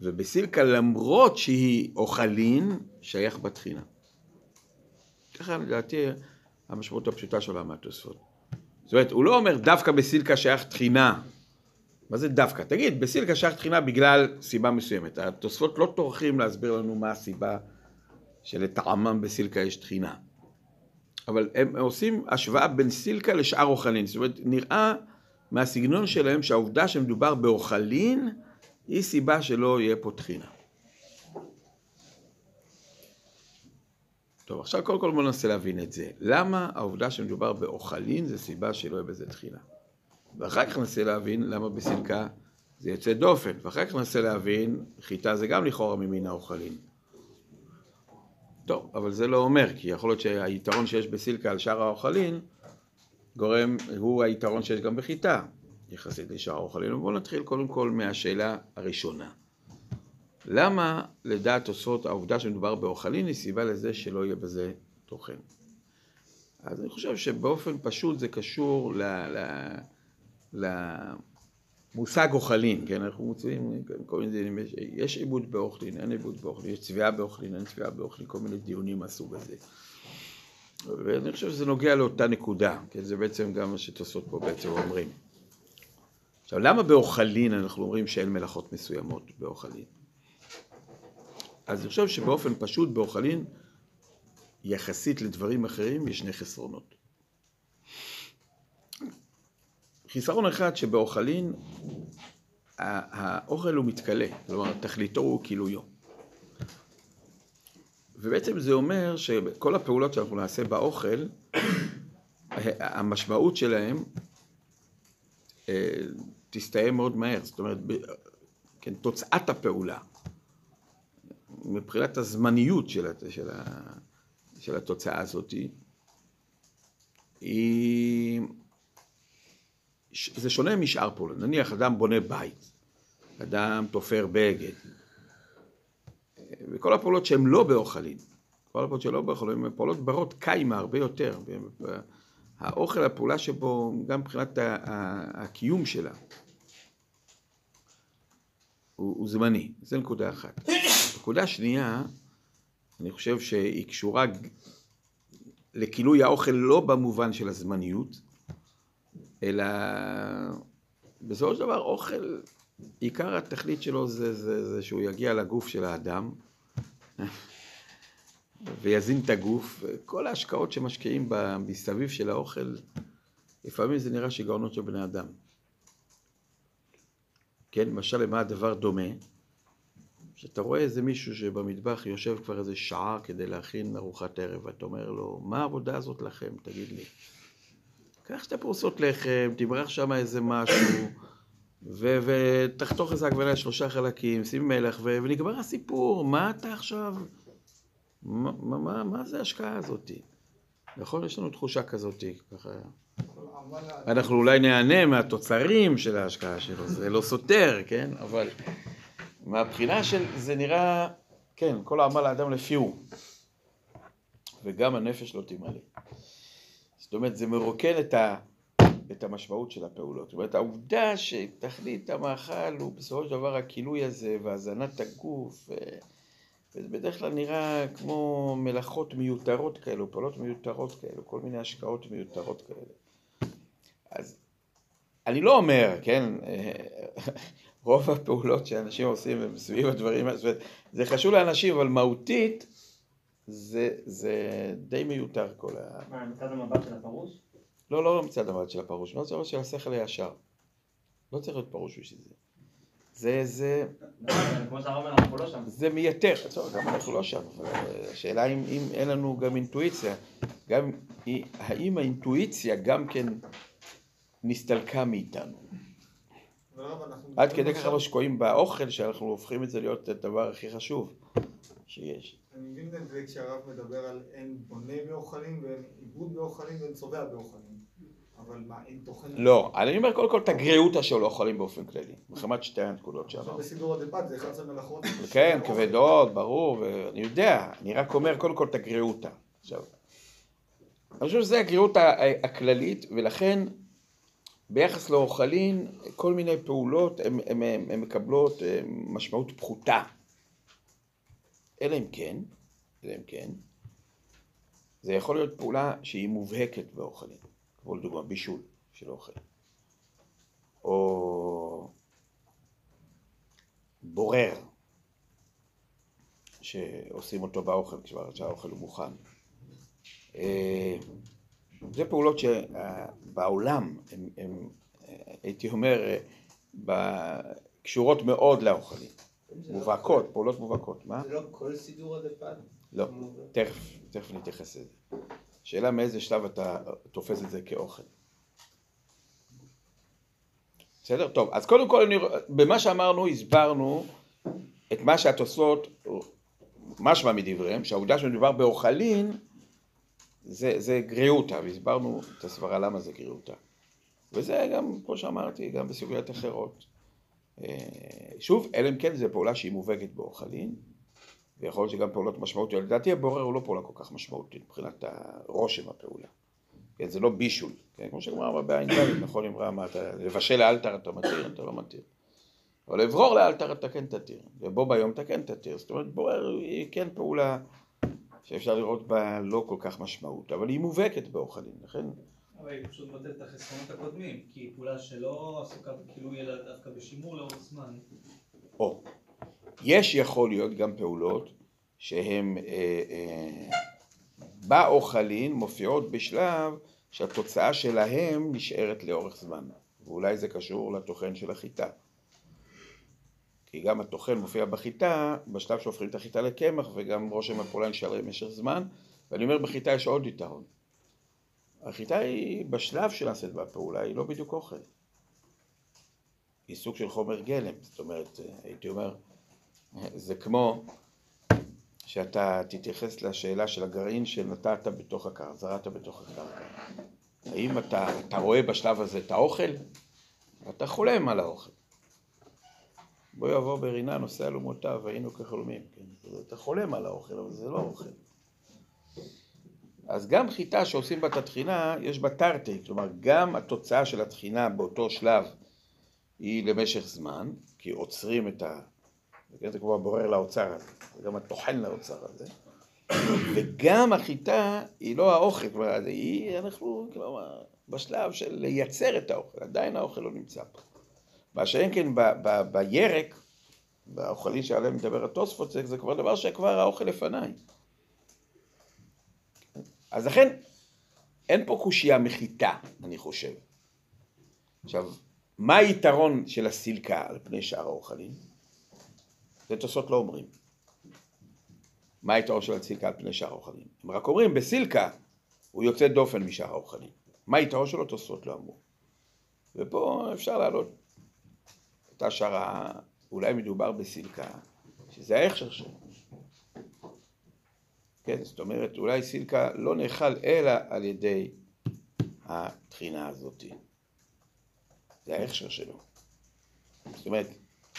ובסילקה למרות שהיא אוכלין, שייך בתחינה. ככה לדעתי המשמעות הפשוטה שלה מהתוספות. זאת אומרת, הוא לא אומר דווקא בסילקה שייך תחינה. מה זה דווקא? תגיד, בסילקה שייך תחינה בגלל סיבה מסוימת. התוספות לא טורחים להסביר לנו מה הסיבה שלטעמם בסילקה יש תחינה. אבל הם עושים השוואה בין סילקה לשאר אוכלין. זאת אומרת, נראה מהסגנון שלהם שהעובדה שמדובר באוכלין היא סיבה שלא יהיה פה תחינה. טוב, עכשיו קודם כל בואו ננסה להבין את זה. למה העובדה שמדובר באוכלין זה סיבה שלא יהיה בזה תחינה? ואחר כך ננסה להבין למה בסילקה זה יוצא דופן, ואחר כך ננסה להבין, חיטה זה גם לכאורה ממין האוכלין. טוב, אבל זה לא אומר, כי יכול להיות שהיתרון שיש בסילקה על שאר האוכלין, גורם, הוא היתרון שיש גם בחיטה, יחסית לשאר האוכלין. בואו נתחיל קודם כל מהשאלה הראשונה. למה לדעת תוספות העובדה שמדובר באוכלין היא סיבה לזה שלא יהיה בזה תוכן? אז אני חושב שבאופן פשוט זה קשור ל... ל... למושג אוכלין, כן? אנחנו מוצאים כל מיני דיונים, יש, יש עיבוד באוכלין, אין עיבוד באוכלין, יש צביעה באוכלין, אין צביעה באוכלין, כל מיני דיונים מהסוג הזה. ואני חושב שזה נוגע לאותה נקודה, כי זה בעצם גם מה שתוספות פה בעצם אומרים. עכשיו, למה באוכלין אנחנו אומרים שאין מלאכות מסוימות באוכלין? אז אני חושב שבאופן פשוט באוכלין, יחסית לדברים אחרים, יש שני חסרונות. חיסרון אחד שבאוכלין, האוכל הוא מתכלה, כלומר תכליתו הוא כילויו. ובעצם זה אומר שכל הפעולות שאנחנו נעשה באוכל, המשמעות שלהם אה, תסתיים מאוד מהר. זאת אומרת, כן, תוצאת הפעולה, מבחינת הזמניות של, של, של התוצאה הזאת, היא... זה שונה משאר פעולות. נניח אדם בונה בית, אדם תופר בגד, וכל הפעולות שהן לא באוכלים, כל הפעולות שלא באוכלים, הן פעולות ברות קיימה הרבה יותר. האוכל, הפעולה שבו, גם מבחינת הקיום שלה, הוא, הוא זמני. זו נקודה אחת. נקודה שנייה, אני חושב שהיא קשורה לכילוי האוכל לא במובן של הזמניות, אלא בסופו של דבר אוכל, עיקר התכלית שלו זה, זה, זה שהוא יגיע לגוף של האדם ויזין את הגוף. כל ההשקעות שמשקיעים מסביב של האוכל, לפעמים זה נראה שיגעונות של בני אדם. כן, למשל למה הדבר דומה? שאתה רואה איזה מישהו שבמטבח יושב כבר איזה שעה כדי להכין ארוחת ערב, ואתה אומר לו, מה העבודה הזאת לכם? תגיד לי. קח שתי פרוסות לחם, תמרח שם איזה משהו, ותחתוך איזה עגבניה שלושה חלקים, שים מלח, ו- ונגמר הסיפור. מה אתה עכשיו... מה, מה, מה, מה זה ההשקעה הזאת? נכון? יש לנו תחושה כזאת, ככה... אנחנו אולי נהנה מהתוצרים של ההשקעה שלו, זה לא סותר, כן? אבל מהבחינה של זה נראה, כן, כל העמל האדם לפי הוא. וגם הנפש לא תמלא. זאת אומרת, זה מרוקן את, ה, את המשמעות של הפעולות. זאת אומרת, העובדה שתכלית המאכל הוא בסופו של דבר הכילוי הזה והזנת הגוף, וזה בדרך כלל נראה כמו מלאכות מיותרות כאלו, פעולות מיותרות כאלו, כל מיני השקעות מיותרות כאלה. אז אני לא אומר, כן, רוב הפעולות שאנשים עושים הם סביב הדברים האלה, זה חשוב לאנשים, אבל מהותית זה, זה די מיותר כל ה... מה, מצד המבט של הפרוש? לא, לא, לא מצד המבט של הפרוש, מצד המבט של השכל הישר. לא צריך להיות פרוש בשביל זה. זה, זה... כמו שהרב אומר, אנחנו לא שם. זה מייתר, טוב, גם אנחנו לא שם, אבל השאלה אם, אם אין לנו גם אינטואיציה, גם האם האינטואיציה גם כן נסתלקה מאיתנו. עד כדי ככה שקועים באוכל, שאנחנו הופכים את זה להיות הדבר הכי חשוב שיש. זה כשהרב מדבר על אין בונה באוכלים ואין עיבוד באוכלים ואין צובע באוכלים. אבל מה, אין תוכן... לא, אני אומר קודם כל את הגריעותא של אוכלים באופן כללי. מחמת שתי הנקודות שאמרנו. בסידור הדפת זה 11 מלאכות. כן, כבדות, ברור, ואני יודע, אני רק אומר קודם כל את הגריעותא. עכשיו, אני חושב שזו הגריעותא הכללית, ולכן ביחס לאוכלין, כל מיני פעולות הן מקבלות אה, משמעות פחותה. אלא אם כן, אלא אם כן, זה יכול להיות פעולה שהיא מובהקת באוכלים, כמו לדוגמה בישול של אוכל, או בורר, שעושים אותו באוכל כשהאוכל הוא מוכן. אה, זה פעולות שבעולם, הן, הייתי אומר, קשורות מאוד לאוכלים. מובהקות, פעולות מובהקות. מה? זה לא כל סידור הדפן. לא, תכף, תכף נתייחס לזה. שאלה מאיזה שלב אתה תופס את זה כאוכל. בסדר? טוב, אז קודם כל, אני, במה שאמרנו, הסברנו את מה שהתוספות, משמע מדבריהם, שהעובדה שמדובר באוכלין, זה, זה גריעותא, והסברנו את הסברה למה זה גריעותא. וזה גם, כמו שאמרתי, גם בסוגיות אחרות. שוב, אלא אם כן זו פעולה שהיא מובהקת באוכלין, ויכול להיות שגם פעולות משמעותיות. לדעתי הבורר הוא לא פעולה כל כך משמעותית מבחינת הרושם הפעולה. כן, זה לא בישול, כן, כמו שגמרא בעין ד', נכון, אמרה, מה אתה, לבשל לאלתר אתה מתיר, אתה לא מתיר. אבל לברור לאלתר אתה כן תתיר, ובו ביום אתה כן תתיר. זאת אומרת, בורר היא כן פעולה שאפשר לראות בה לא כל כך משמעות, אבל היא מובהקת באוכלין, לכן... אבל היא פשוט מבטלת את החסרונות הקודמים, כי היא פעולה שלא עסוקה בכילוי אלא דווקא בשימור לאורך זמן. או, יש יכול להיות גם פעולות שהן אה, אה, באוכלין מופיעות בשלב שהתוצאה שלהם נשארת לאורך זמן, ואולי זה קשור לטוחן של החיטה. כי גם הטוחן מופיע בחיטה, בשלב שהופכים את החיטה לקמח, וגם רושם הפעולה נשאר למשך זמן, ואני אומר בחיטה יש עוד יתרון. החיטה היא בשלב שנעשית בה היא לא בדיוק אוכל. היא סוג של חומר גלם, זאת אומרת, הייתי אומר, זה כמו שאתה תתייחס לשאלה של הגרעין שנטעת בתוך הקרקע, זרעת בתוך הקרקע. האם אתה, אתה רואה בשלב הזה את האוכל? אתה חולם על האוכל. בוא יבוא ברינה נושא אלומותיו, היינו כחולמים. כן? אתה חולם על האוכל, אבל זה לא אוכל. אז גם חיטה שעושים בה את התחינה, יש בה תרתי, כלומר גם התוצאה של התחינה באותו שלב היא למשך זמן, כי עוצרים את ה... זה כמו הבורר לאוצר הזה, זה גם הטוחן לאוצר הזה, וגם החיטה היא לא האוכל, כלומר, היא, אנחנו, כלומר, בשלב של לייצר את האוכל, עדיין האוכל לא נמצא פה. מה שאין כן ב, ב, בירק, באוכלים שעליהם מדבר התוספות, זה, זה כבר דבר שכבר האוכל לפניי. אז לכן, אין פה קושייה מחיטה, אני חושב. עכשיו, מה היתרון של הסילקה על פני שאר האוכלים? זה תוספות לא אומרים. מה היתרון של הסילקה על פני שאר האוכלים? הם רק אומרים, בסילקה הוא יוצא דופן משאר האוכלים. מה היתרון שלו? תוספות לא אמרו. ופה אפשר להעלות את השערה, אולי מדובר בסילקה, שזה ההכשר שלו. כן, זאת אומרת, אולי סילקה לא נאכל אלא על ידי התחינה הזאת. זה ההכשר שלו. זאת אומרת,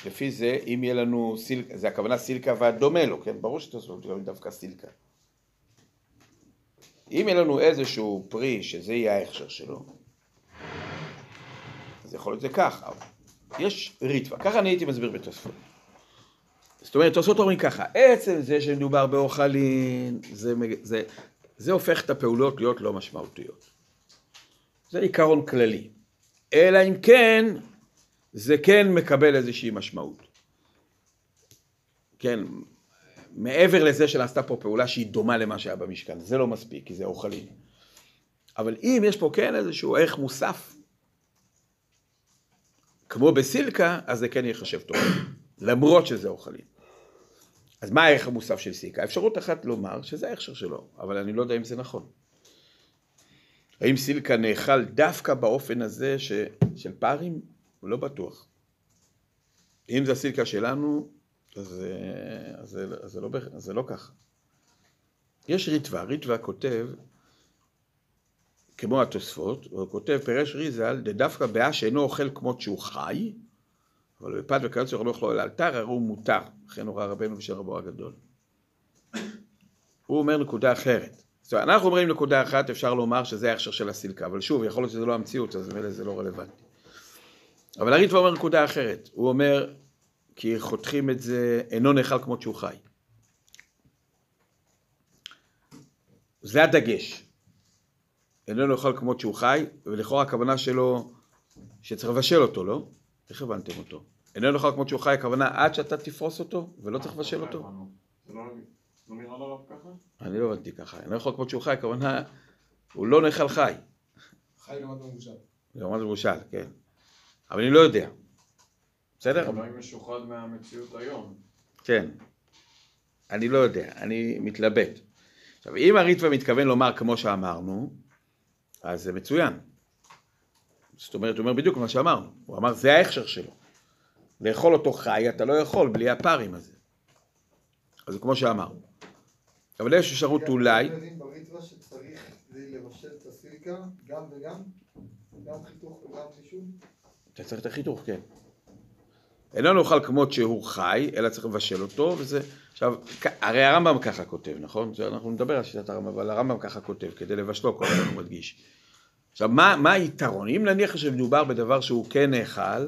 לפי זה, אם יהיה לנו סילקה, זה הכוונה סילקה והדומה לו, כן? ברור שתעשו לא דווקא סילקה. אם יהיה לנו איזשהו פרי שזה יהיה ההכשר שלו, אז יכול להיות זה כך, יש ריטווה, ככה אני הייתי מסביר בתוספות. זאת אומרת, תוספות אומרים ככה, עצם זה שמדובר באוכלין, זה, זה, זה הופך את הפעולות להיות לא משמעותיות. זה עיקרון כללי. אלא אם כן, זה כן מקבל איזושהי משמעות. כן, מעבר לזה שנעשתה פה פעולה שהיא דומה למה שהיה במשכן, זה לא מספיק, כי זה אוכלים. אבל אם יש פה כן איזשהו ערך מוסף, כמו בסילקה, אז זה כן ייחשב טוב, למרות שזה אוכלים. אז מה הערך המוסף של סילקה? אפשרות אחת לומר שזה ההכשר שלו, אבל אני לא יודע אם זה נכון. האם סילקה נאכל דווקא באופן הזה ש... של פארים? לא בטוח. אם זה הסילקה שלנו, אז, אז, זה, אז, זה, לא, זה לא ככה. יש ריטווה, ריטווה כותב, כמו התוספות, הוא כותב, פירש ריזל, דווקא באה שאינו אוכל כמות שהוא חי, אבל בפת וכיוצא לא אוכלו אלתר, הרי הוא מותר, לכן הורה רבנו בשל רבו הגדול. הוא אומר נקודה אחרת. זאת אומרת, אנחנו אומרים נקודה אחת, אפשר לומר שזה ההכשר של הסילקה, אבל שוב, יכול להיות שזה לא המציאות, אז מילא זה לא רלוונטי. אבל הריטווה אומר נקודה אחרת, הוא אומר, כי חותכים את זה, אינו נאכל כמות שהוא חי. זה הדגש. אינו נאכל כמות שהוא חי, ולכאורה הכוונה שלו שצריך לבשל אותו, לא? איך הבנתם אותו? אינו נאכל כמות שהוא חי, הכוונה עד שאתה תפרוס אותו, ולא צריך לבשל אותו? לא לא? אני לא הבנתי ככה. אינו נאכל כמות שהוא חי, הכוונה, הוא לא נאכל חי. חי לעומת מבושל. לעומת מבושל, כן. אבל אני לא יודע. בסדר? אולי משוחד מהמציאות היום. כן. אני לא יודע, אני מתלבט. עכשיו, אם הריטווה מתכוון לומר כמו שאמרנו, אז זה מצוין. זאת אומרת, הוא אומר בדיוק מה שאמרנו. הוא אמר, זה ההכשר שלו. לאכול אותו חי, אתה לא יכול בלי הפרים הזה. אז זה כמו שאמרנו. אבל יש אפשרות אולי... אתם יודעים בריטווה שצריך לבשל את הסיליקה, גם וגם? גם חיתוך וגם בישול? אתה צריך את החיתוך, כן. אינו נאכל כמות שהוא חי, אלא צריך לבשל אותו, וזה... עכשיו, הרי הרמב"ם ככה כותב, נכון? אנחנו נדבר על שיטת הרמב"ם, אבל הרמב"ם ככה כותב, כדי לבשלו, כל הזמן הוא מדגיש. עכשיו, מה, מה היתרון? אם נניח שמדובר בדבר שהוא כן נאכל,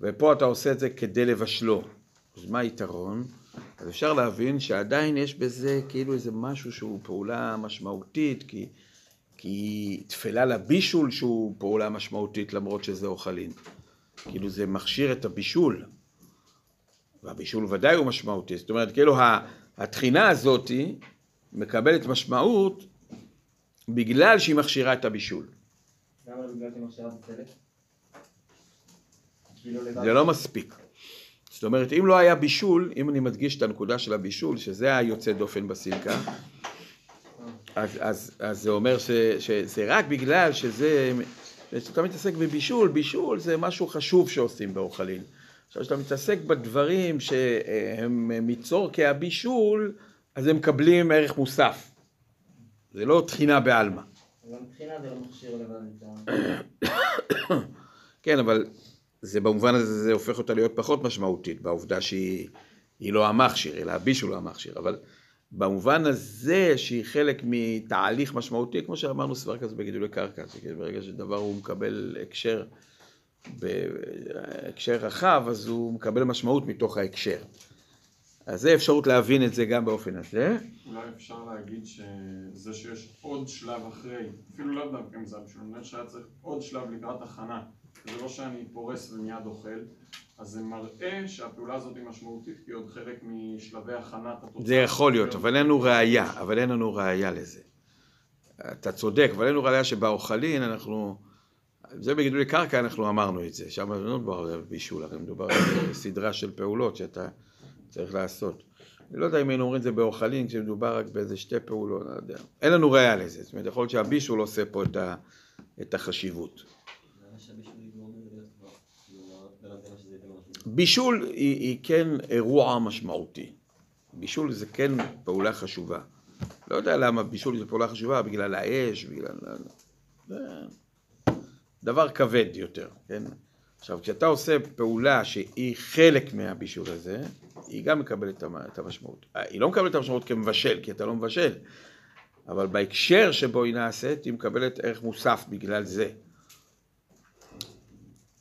ופה אתה עושה את זה כדי לבשלו, אז מה היתרון? אז אפשר להבין שעדיין יש בזה כאילו איזה משהו שהוא פעולה משמעותית, כי, כי תפלה לבישול שהוא פעולה משמעותית למרות שזה אוכלין. כאילו זה מכשיר את הבישול, והבישול ודאי הוא משמעותי. זאת אומרת, כאילו התחינה הזאתי מקבלת משמעות בגלל שהיא מכשירה את הבישול. למה בגלל שהיא מכשירה לבד. זה לא מספיק. זאת אומרת, אם לא היה בישול, אם אני מדגיש את הנקודה של הבישול, שזה היוצא דופן בסילקה, אז, אז, אז זה אומר ש, שזה רק בגלל שזה, כשאתה מתעסק בבישול, בישול זה משהו חשוב שעושים באוכלין. עכשיו, כשאתה מתעסק בדברים שהם מצורכי הבישול, אז הם מקבלים ערך מוסף. זה לא תחינה בעלמא. זה לא מכשיר לבד. כן, אבל זה במובן הזה, זה הופך אותה להיות פחות משמעותית, בעובדה שהיא היא לא המכשיר, אלא הבישול הוא המכשיר, אבל במובן הזה שהיא חלק מתהליך משמעותי, כמו שאמרנו סבר כזה בגידולי קרקע, שברגע שדבר הוא מקבל הקשר, בהקשר רחב, אז הוא מקבל משמעות מתוך ההקשר. אז זה אפשרות להבין את זה גם באופן הזה. אולי אפשר להגיד שזה שיש עוד שלב אחרי, אפילו לאו דווקא אם זה היה בשביל, נראה שהיה צריך עוד שלב לקראת הכנה. זה לא שאני פורס ומיד אוכל, אז זה מראה שהפעולה הזאת היא משמעותית, כי היא עוד חלק משלבי הכנת התוצאה. זה יכול להיות, אבל אין לנו ראייה, אבל אין לנו ראייה לזה. אתה צודק, אבל אין לנו ראייה שבאוכלין אנחנו, זה בגידולי קרקע אנחנו אמרנו את זה, שם לא מדובר על בישול, הרי מדובר על סדרה של פעולות שאתה צריך לעשות. אני לא יודע אם היינו אומרים את זה באוכלין, כשמדובר רק באיזה שתי פעולות, לא יודע. אין לנו ראייה לזה, זאת אומרת, יכול להיות שהבישול עושה פה את, ה, את החשיבות. למה שהבישול יגרום לזה להיות כבר? כאילו, לא- לא נותן שזה ייתן לו משהו. בישול היא, היא כן אירוע משמעותי. בישול זה כן פעולה חשובה. לא יודע למה בישול זה פעולה חשובה, בגלל האש, בגלל... דבר כבד יותר, כן? עכשיו, כשאתה עושה פעולה שהיא חלק מהבישול הזה, היא גם מקבלת את המ- את המשמעות. היא לא מקבלת את המשמעות כמבשל, כי אתה לא מבשל, אבל בהקשר שבו היא נעשית, היא מקבלת ערך מוסף בגלל זה.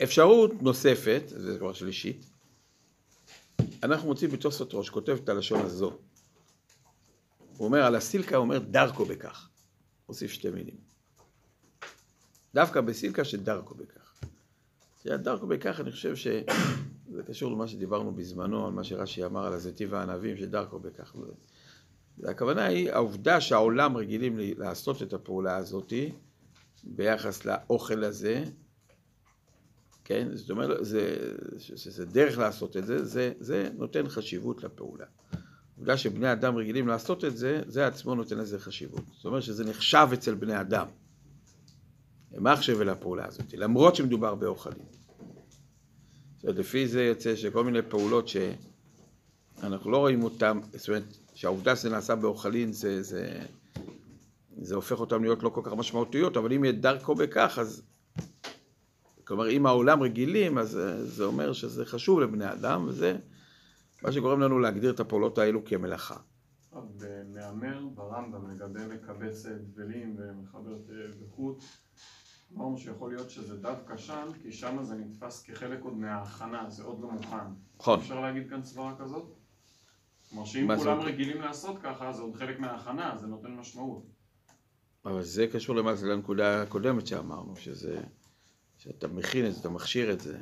אפשרות נוספת, זה כבר שלישית, אנחנו מוצאים בתוספות ראש, כותב את הלשון הזו. הוא אומר, על הסילקה הוא אומר דרכו בכך. הוסיף שתי מילים. דווקא בסילקה שדרכו בכך. דרכו בכך, אני חושב שזה קשור למה שדיברנו בזמנו, על מה שרש"י אמר על הזיתים והענבים, שדרכו בכך. הכוונה היא, העובדה שהעולם רגילים לעשות את הפעולה הזאתי, ביחס לאוכל הזה, כן? זאת אומרת, זה, שזה דרך לעשות את זה, זה, זה נותן חשיבות לפעולה. העובדה שבני אדם רגילים לעשות את זה, זה עצמו נותן לזה חשיבות. זאת אומרת שזה נחשב אצל בני אדם. מחשב אל הפעולה הזאת, למרות שמדובר באוכלים. זאת אומרת, לפי זה יוצא שכל מיני פעולות שאנחנו לא רואים אותן, זאת אומרת, שהעובדה שזה נעשה באוכלים זה, זה, זה הופך אותן להיות לא כל כך משמעותיות, אבל אם יהיה דרכו בכך, אז כלומר, אם העולם רגילים, אז אה, זה אומר שזה חשוב לבני אדם, וזה מה שגורם לנו להגדיר את הפעולות האלו כמלאכה. במהמר ברמב"ם לגבי מקבץ דבלים ומחברת אה, בחוט, אמרנו שיכול להיות שזה דווקא שם, כי שם זה נתפס כחלק עוד מההכנה, זה עוד לא מוכן. נכון. אפשר להגיד כאן סברה כזאת? כלומר שאם כולם זאת? רגילים לעשות ככה, זה עוד חלק מההכנה, זה נותן משמעות. אבל זה קשור למעשה לנקודה הקודמת שאמרנו, שזה, שאתה מכין את זה, אתה מכשיר את זה,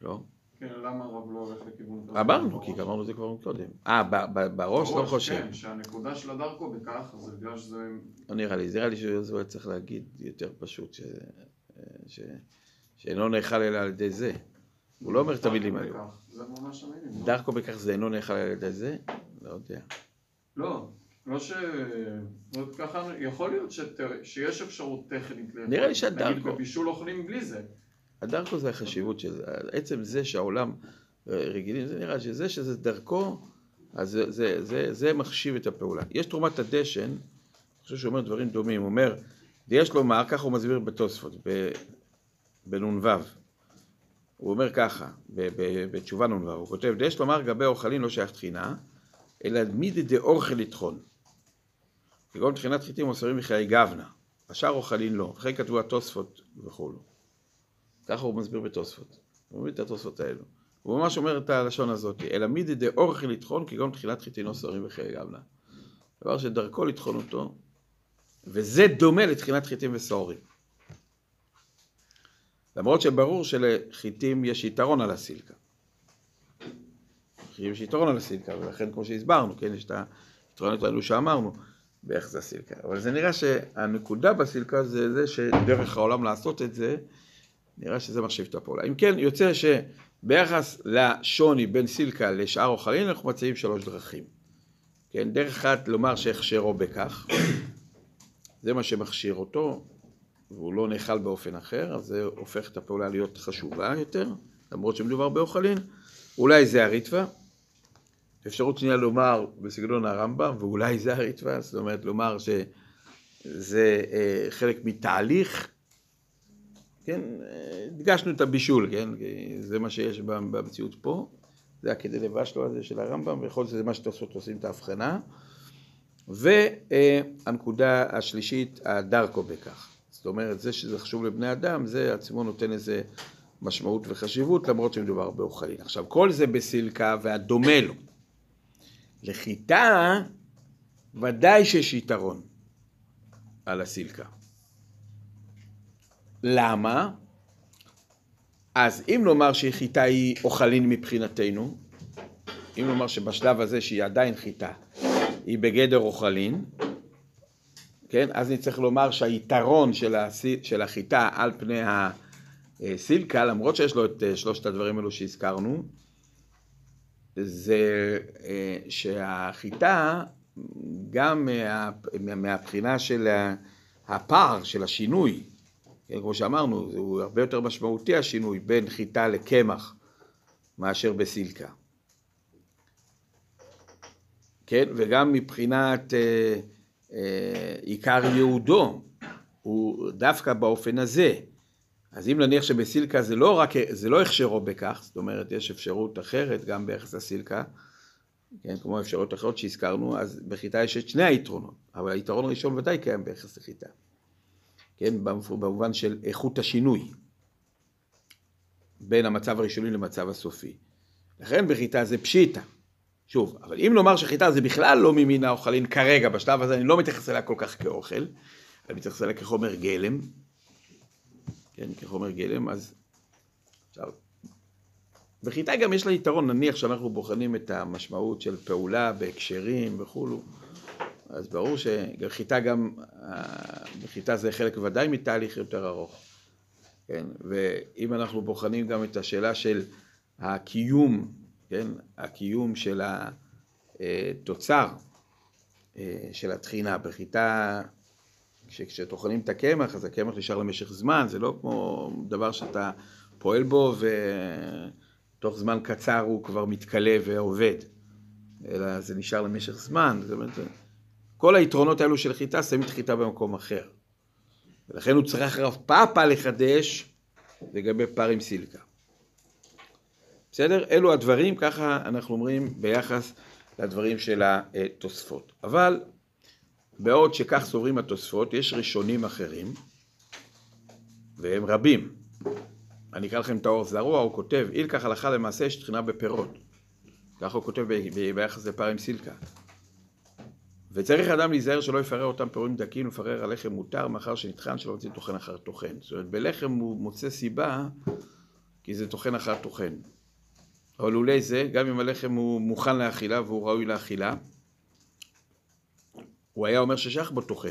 לא? כן, למה הרב לא הולך לכיוון כזה? אמרנו, כי גמרנו את זה כבר קודם. אה, בראש לא חושב. כן, שהנקודה של הדרכו בכך, זה בגלל שזה... לא נראה לי, זה נראה לי שזה היה צריך להגיד יותר פשוט. שאינו נאכל אלא על ידי זה. הוא לא אומר את המילים האלו. לא? דרכו בכך זה אינו נאכל על ידי זה? לא יודע. לא, לא ש... זאת אומרת, ככה, יכול להיות. שיש אפשרות טכנית לאכול. נראה לי שהדרכו- נגיד בבישול אוכלים בלי זה. הדרכו זה החשיבות של זה. עצם זה שהעולם אה, רגילים, זה נראה שזה שזה דרכו, אז זה, זה, זה, זה מחשיב את הפעולה. יש תרומת הדשן, אני חושב שהוא אומר דברים דומים, הוא אומר, יש לומר, ככה הוא מסביר בתוספות, ב- בנ"ו, הוא אומר ככה, בתשובה נ"ו, הוא כותב, דש לומר גבי אוכלין לא שייך תחינה, אלא מידי דאוכל לטחון. כגון תחינת חיטים אוסרים בחיי גבנה, השאר אוכלין לא, וכן כתבו התוספות וכולו. ככה הוא מסביר בתוספות, הוא מביא את התוספות האלו. הוא ממש אומר את הלשון הזאת, אלא מידי דאוכל לטחון, כגון תחילת חיטין אוסרים בחיי גבנה. דבר שדרכו לטחון אותו, וזה דומה לתחילת חיטים וסוהרים. למרות שברור שלחיטים יש יתרון על הסילקה. יש יתרון על הסילקה, ולכן כמו שהסברנו, כן, יש את היתרונות האלו שאמרנו ביחס לסילקה. אבל זה נראה שהנקודה בסילקה זה זה שדרך העולם לעשות את זה, נראה שזה מחשיב את הפעולה. אם כן, יוצא שביחס לשוני בין סילקה לשאר אוכלים, אנחנו מציעים שלוש דרכים. כן, דרך אחת לומר שהכשרו בכך, זה מה שמכשיר אותו, והוא לא נאכל באופן אחר, אז זה הופך את הפעולה להיות חשובה יותר, למרות שמדובר באוכלין. אולי זה הריטווה. אפשרות שנייה לומר בסגנון הרמב"ם, ואולי זה הריטווה, זאת אומרת לומר שזה אה, חלק מתהליך, כן, אה, הדגשנו את הבישול, כן, זה מה שיש במציאות פה, זה הכדי לבשלו הזה של הרמב"ם, ויכול להיות שזה מה שתעשו, עושים את ההבחנה. והנקודה השלישית, הדרכו בכך. זאת אומרת, זה שזה חשוב לבני אדם, זה עצמו נותן איזה משמעות וחשיבות, למרות שמדובר באוכלין. עכשיו, כל זה בסילקה והדומה לו. לחיטה, ודאי שיש יתרון על הסילקה. למה? אז אם נאמר שחיטה היא אוכלין מבחינתנו, אם נאמר שבשלב הזה שהיא עדיין חיטה, היא בגדר אוכלין, כן? אז נצטרך לומר שהיתרון של, הסי, של החיטה על פני הסילקה, למרות שיש לו את אה, שלושת הדברים האלו שהזכרנו, זה אה, שהחיטה, גם מה, מהבחינה של הפער, של השינוי, כמו שאמרנו, הוא הרבה יותר משמעותי השינוי בין חיטה לקמח מאשר בסילקה. כן, וגם מבחינת אה, אה, עיקר ייעודו, הוא דווקא באופן הזה. אז אם נניח שבסילקה זה לא רק, זה לא הכשרו בכך, זאת אומרת יש אפשרות אחרת גם ביחס לסילקה, כן, כמו אפשרויות אחרות שהזכרנו, אז בחיטה יש את שני היתרונות, אבל היתרון הראשון ודאי קיים ביחס לחיטה, כן, במובן של איכות השינוי בין המצב הראשוני למצב הסופי. לכן בחיטה זה פשיטה. שוב, אבל אם נאמר שחיטה זה בכלל לא ממין האוכלין כרגע, בשלב הזה אני לא מתייחס אליה כל כך כאוכל, אני מתייחס אליה כחומר גלם, כן, כחומר גלם, אז עכשיו, בחיטה גם יש לה יתרון, נניח שאנחנו בוחנים את המשמעות של פעולה בהקשרים וכולו, אז ברור שחיטה גם, בחיטה זה חלק ודאי מתהליך יותר ארוך, כן, ואם אנחנו בוחנים גם את השאלה של הקיום כן, הקיום של התוצר אה, של התחינה בחיטה, כשטוחנים את הקמח, אז הקמח נשאר למשך זמן, זה לא כמו דבר שאתה פועל בו ותוך זמן קצר הוא כבר מתכלה ועובד, אלא זה נשאר למשך זמן, זאת אומרת, כל היתרונות האלו של חיטה שמים את חיטה במקום אחר. ולכן הוא צריך רב פאפה לחדש לגבי פר עם סיליקה. בסדר? אלו הדברים, ככה אנחנו אומרים ביחס לדברים של התוספות. אבל בעוד שכך סוברים התוספות, יש ראשונים אחרים, והם רבים. אני אקרא לכם את האור זרוע, הוא כותב, אילקח הלכה למעשה יש תחינה בפירות. ככה הוא כותב ביחס לפרים סילקה. וצריך אדם להיזהר שלא יפרר אותם פירורים דקים, לפרר הלחם מותר, מאחר שנטחן שלא מוציא טוחן אחר טוחן. זאת אומרת, בלחם הוא מוצא סיבה, כי זה טוחן אחר טוחן. אבל לולי זה, גם אם הלחם הוא מוכן לאכילה והוא ראוי לאכילה, הוא היה אומר ששייך בו טוחן.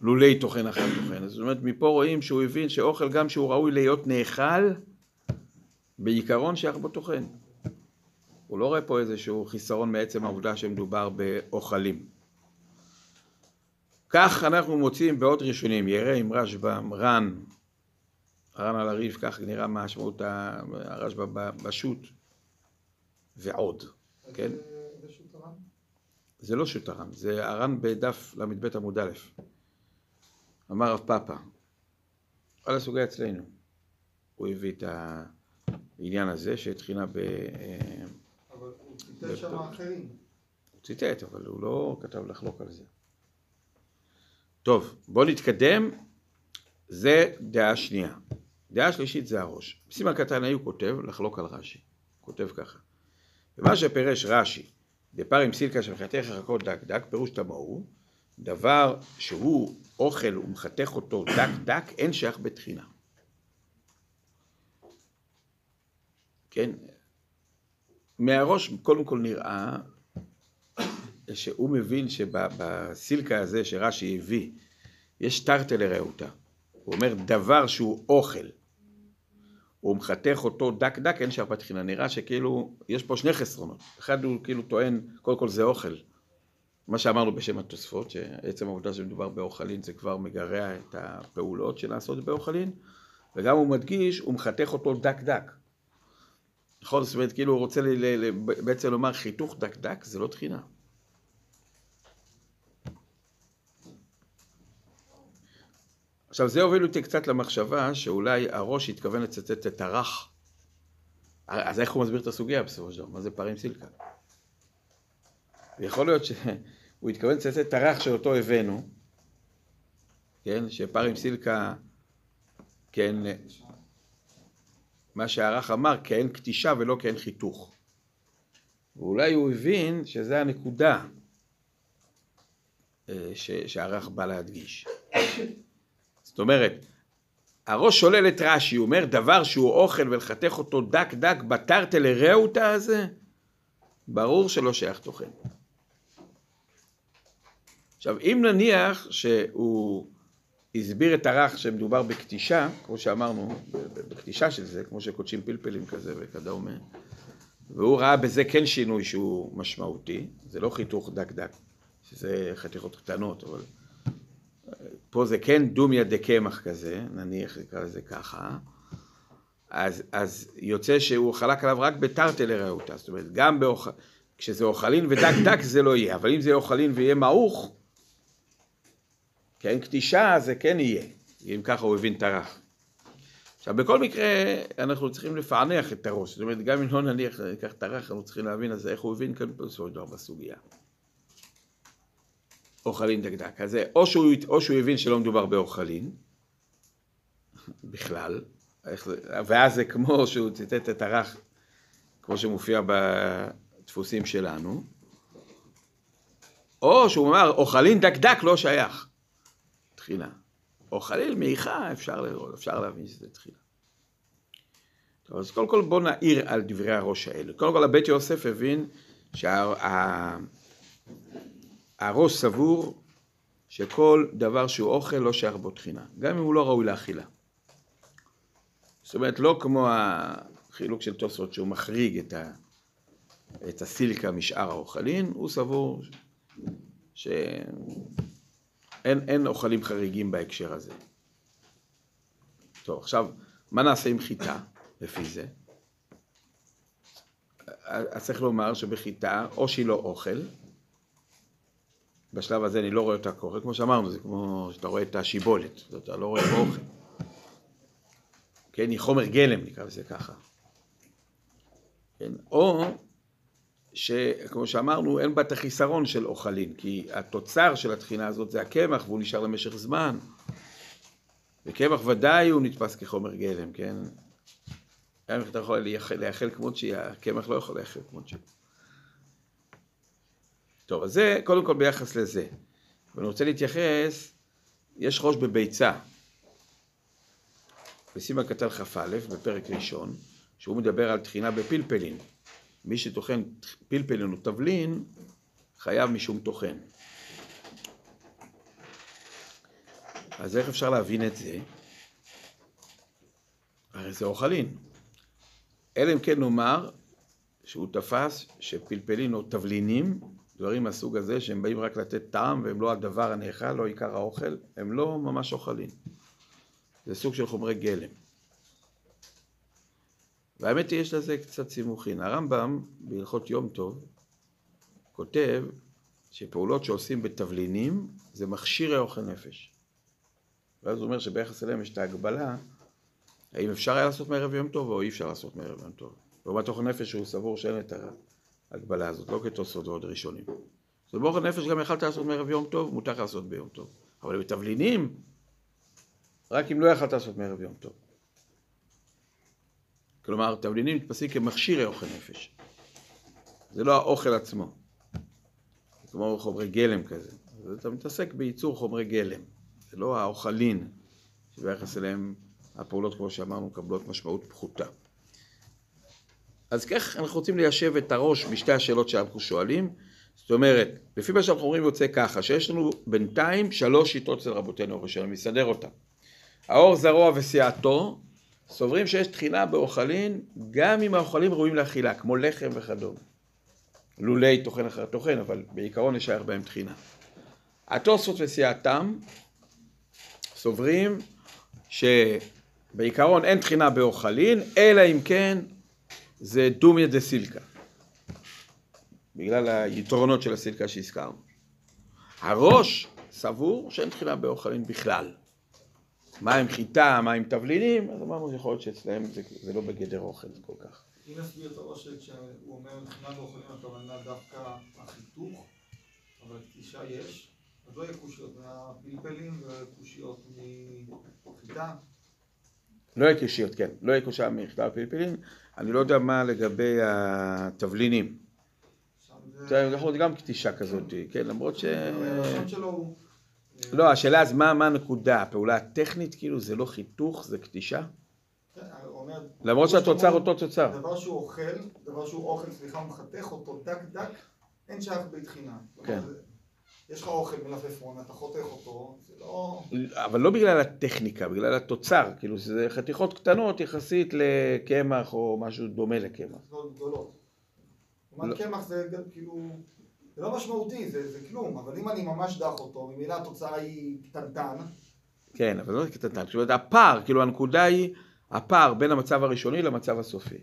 לולי טוחן אחר טוחן. זאת אומרת, מפה רואים שהוא הבין שאוכל גם שהוא ראוי להיות נאכל, בעיקרון שייך בו טוחן. הוא לא רואה פה איזשהו חיסרון מעצם העובדה שמדובר באוכלים. כך אנחנו מוצאים בעוד ראשונים, ירא עם רשב"ם, ר"ן, הר"ן על הריף, כך נראה משמעות הרשב"א בשו"ת, ועוד, כן? זה לא שו"ת הר"ן, זה הר"ן בדף ל"ב עמוד א', אמר רב פאפא, על הסוגיה אצלנו. הוא הביא את העניין הזה שתחינה ב... אבל הוא ציטט שם אחרים. הוא ציטט, אבל הוא לא כתב לחלוק על זה. טוב, בואו נתקדם. זה דעה שנייה. דעה שלישית זה הראש. בסימן קטן הוא כותב לחלוק על רש"י. הוא כותב ככה. ומה שפירש רש"י, דפר עם סילקה שמחתך רחקות דק דק, פירוש תמוהו, דבר שהוא אוכל ומחתך אותו דק דק, אין שייך בתחינה. כן? מהראש קודם כל נראה שהוא מבין שבסילקה הזה שרש"י הביא, יש תרתי לרעותה. הוא אומר דבר שהוא אוכל, הוא מחתך אותו דק דק, אין שייך בתחינה. נראה שכאילו, יש פה שני חסרונות. אחד הוא כאילו טוען, קודם כל זה אוכל. מה שאמרנו בשם התוספות, שעצם העובדה שמדובר באוכלין זה כבר מגרע את הפעולות שנעשות באוכלין, וגם הוא מדגיש, הוא מחתך אותו דק דק. נכון? זאת אומרת, כאילו הוא רוצה ל- ל- ל- בעצם לומר חיתוך דק דק, זה לא תחינה. עכשיו זה הוביל אותי קצת למחשבה שאולי הראש התכוון לצטט את הרך. אז איך הוא מסביר את הסוגיה בסופו של דבר? מה זה פרים סילקה? ויכול להיות שהוא התכוון לצטט את הרך שאותו הבאנו, כן? שפרים סילקה, כן, מה שהערך אמר, כאין קטישה ולא כאין חיתוך. ואולי הוא הבין שזה הנקודה אה, ש- שהערך בא להדגיש. זאת אומרת, הראש שולל את רש"י, הוא אומר דבר שהוא אוכל ולחתך אותו דק דק בתרתי לרעותה הזה, ברור שלא שייך תוכן. עכשיו, אם נניח שהוא הסביר את הרך שמדובר בקטישה, כמו שאמרנו, בקטישה של זה, כמו שקודשים פלפלים כזה וכדומה, והוא ראה בזה כן שינוי שהוא משמעותי, זה לא חיתוך דק דק, שזה חתיכות קטנות, אבל פה זה כן דומיה דקמח כזה, נניח נקרא לזה ככה, אז, אז יוצא שהוא חלק עליו רק בתרתי לרעותה, זאת אומרת, גם באוכל, כשזה אוכלין ודק דק זה לא יהיה, אבל אם זה אוכלין ויהיה מעוך, כן, קטישה זה כן יהיה, אם ככה הוא הבין את הרך. עכשיו, בכל מקרה, אנחנו צריכים לפענח את הראש, זאת אומרת, גם אם לא נניח, ניקח את הרך, אנחנו צריכים להבין אז איך הוא הבין כאן בסופו של דבר בסוגיה. אוכלין דקדק. אז או שהוא, או שהוא הבין שלא מדובר באוכלין, בכלל, ואז זה כמו שהוא ציטט את הרך, כמו שמופיע בדפוסים שלנו, או שהוא אמר, אוכלין דקדק לא שייך. תחילה. אוכליל מעיכה, אפשר לראות, אפשר להבין שזה תחילה. טוב, אז קודם כל בואו נעיר על דברי הראש האלה. קודם כל הבית יוסף הבין שה... הראש סבור שכל דבר שהוא אוכל לא שייך בו תחינה, גם אם הוא לא ראוי לאכילה. זאת אומרת, לא כמו החילוק של תוספות שהוא מחריג את, ה, את הסילקה משאר האוכלין, הוא סבור שאין אין אוכלים חריגים בהקשר הזה. טוב, עכשיו, מה נעשה עם חיטה, לפי זה? אז צריך לומר שבחיטה, או שהיא לא אוכל, בשלב הזה אני לא רואה אותה קורה, כמו שאמרנו, זה כמו שאתה רואה את השיבולת, אתה לא רואה באוכל. כן, היא חומר גלם, נקרא לזה ככה. כן, או שכמו שאמרנו, אין בה את החיסרון של אוכלין, כי התוצר של התחינה הזאת זה הקמח, והוא נשאר למשך זמן. וקמח ודאי הוא נתפס כחומר גלם, כן? גם אם אתה יכול לאכל כמות שהיא, הקמח לא יכול לאכל כמות שהיא. טוב, אז זה קודם כל ביחס לזה. ואני רוצה להתייחס, יש ראש בביצה. בסימן קטן כ"א, בפרק ראשון, שהוא מדבר על טחינה בפלפלין. מי שטוחן פלפלין או תבלין, חייב משום טוחן. אז איך אפשר להבין את זה? הרי זה אוכלין. אלא אם כן נאמר שהוא תפס שפלפלין או תבלינים, דברים מהסוג הזה שהם באים רק לתת טעם והם לא הדבר הנאכל, לא עיקר האוכל, הם לא ממש אוכלים. זה סוג של חומרי גלם. והאמת היא, יש לזה קצת סימוכין. הרמב"ם, בהלכות יום טוב, כותב שפעולות שעושים בתבלינים זה מכשיר האוכל נפש. ואז הוא אומר שביחס אליהם יש את ההגבלה האם אפשר היה לעשות מערב יום טוב או אי אפשר לעשות מערב יום טוב. לעומת אוכל נפש הוא סבור שאין את ההגבלה הזאת, לא כתוספות ועוד ראשונים. אז באוכל נפש גם יכלת לעשות מערב יום טוב, מותר לעשות ביום טוב. אבל בתבלינים, רק אם לא יכלת לעשות מערב יום טוב. כלומר, תבלינים נתפסים כמכשירי אוכל נפש. זה לא האוכל עצמו. זה כמו חומרי גלם כזה. אז אתה מתעסק בייצור חומרי גלם. זה לא האוכלין, שביחס אליהם הפעולות, כמו שאמרנו, מקבלות משמעות פחותה. אז כך אנחנו רוצים ליישב את הראש בשתי השאלות שאנחנו שואלים. זאת אומרת, לפי מה שאנחנו אומרים יוצא ככה, שיש לנו בינתיים שלוש שיטות אצל רבותינו הראשונים, מסדר אותם. האור זרוע וסיעתו סוברים שיש תחינה באוכלין גם אם האוכלים ראויים לאכילה, כמו לחם וכדומה. לולי טוחן אחר טוחן, אבל בעיקרון יש בהם תחינה. התוספות וסיעתם סוברים שבעיקרון אין תחינה באוכלין, אלא אם כן זה דומיה דה סילקה. בגלל היתרונות של הסילקה שהזכרנו. הראש סבור שאין תחינה באוכלין בכלל. מה עם חיטה, מה עם תבלינים, אז אמרנו שיכול להיות שאצלם זה, זה לא בגדר אוכל כל כך. אם נסביר את הראש כשהוא אומר מבחינה באוכלים הכוונה דווקא החיתוך, אבל קטישה יש, אז לא יהיה קושיות מהפלפלים וקושיות מחיטה. לא יהיה קושיות, כן, לא יהיה קושה מחיטה ופלפלים. אני לא יודע מה לגבי התבלינים. זה יכול להיות גם קטישה כזאת, כן, למרות ש... לא, השאלה אז מה הנקודה? הפעולה הטכנית, כאילו, זה לא חיתוך, זה קטישה? למרות שהתוצר אותו תוצר. דבר שהוא אוכל, דבר שהוא אוכל, סליחה, הוא מחתך אותו דק דק, אין שייך בתחינה. כן. יש לך אוכל מלפפון, אתה חותך אותו, זה לא... אבל לא בגלל הטכניקה, בגלל התוצר, כאילו זה חתיכות קטנות יחסית לקמח או משהו דומה לקמח. לא גדולות. לא. כלומר, קמח זה גם כאילו... זה לא משמעותי, זה, זה כלום, אבל אם אני ממש דח אותו, ממילא התוצאה היא קטנטן, כן, אבל לא קטנטן, זאת אומרת הפער, כאילו הנקודה היא הפער בין המצב הראשוני למצב הסופי.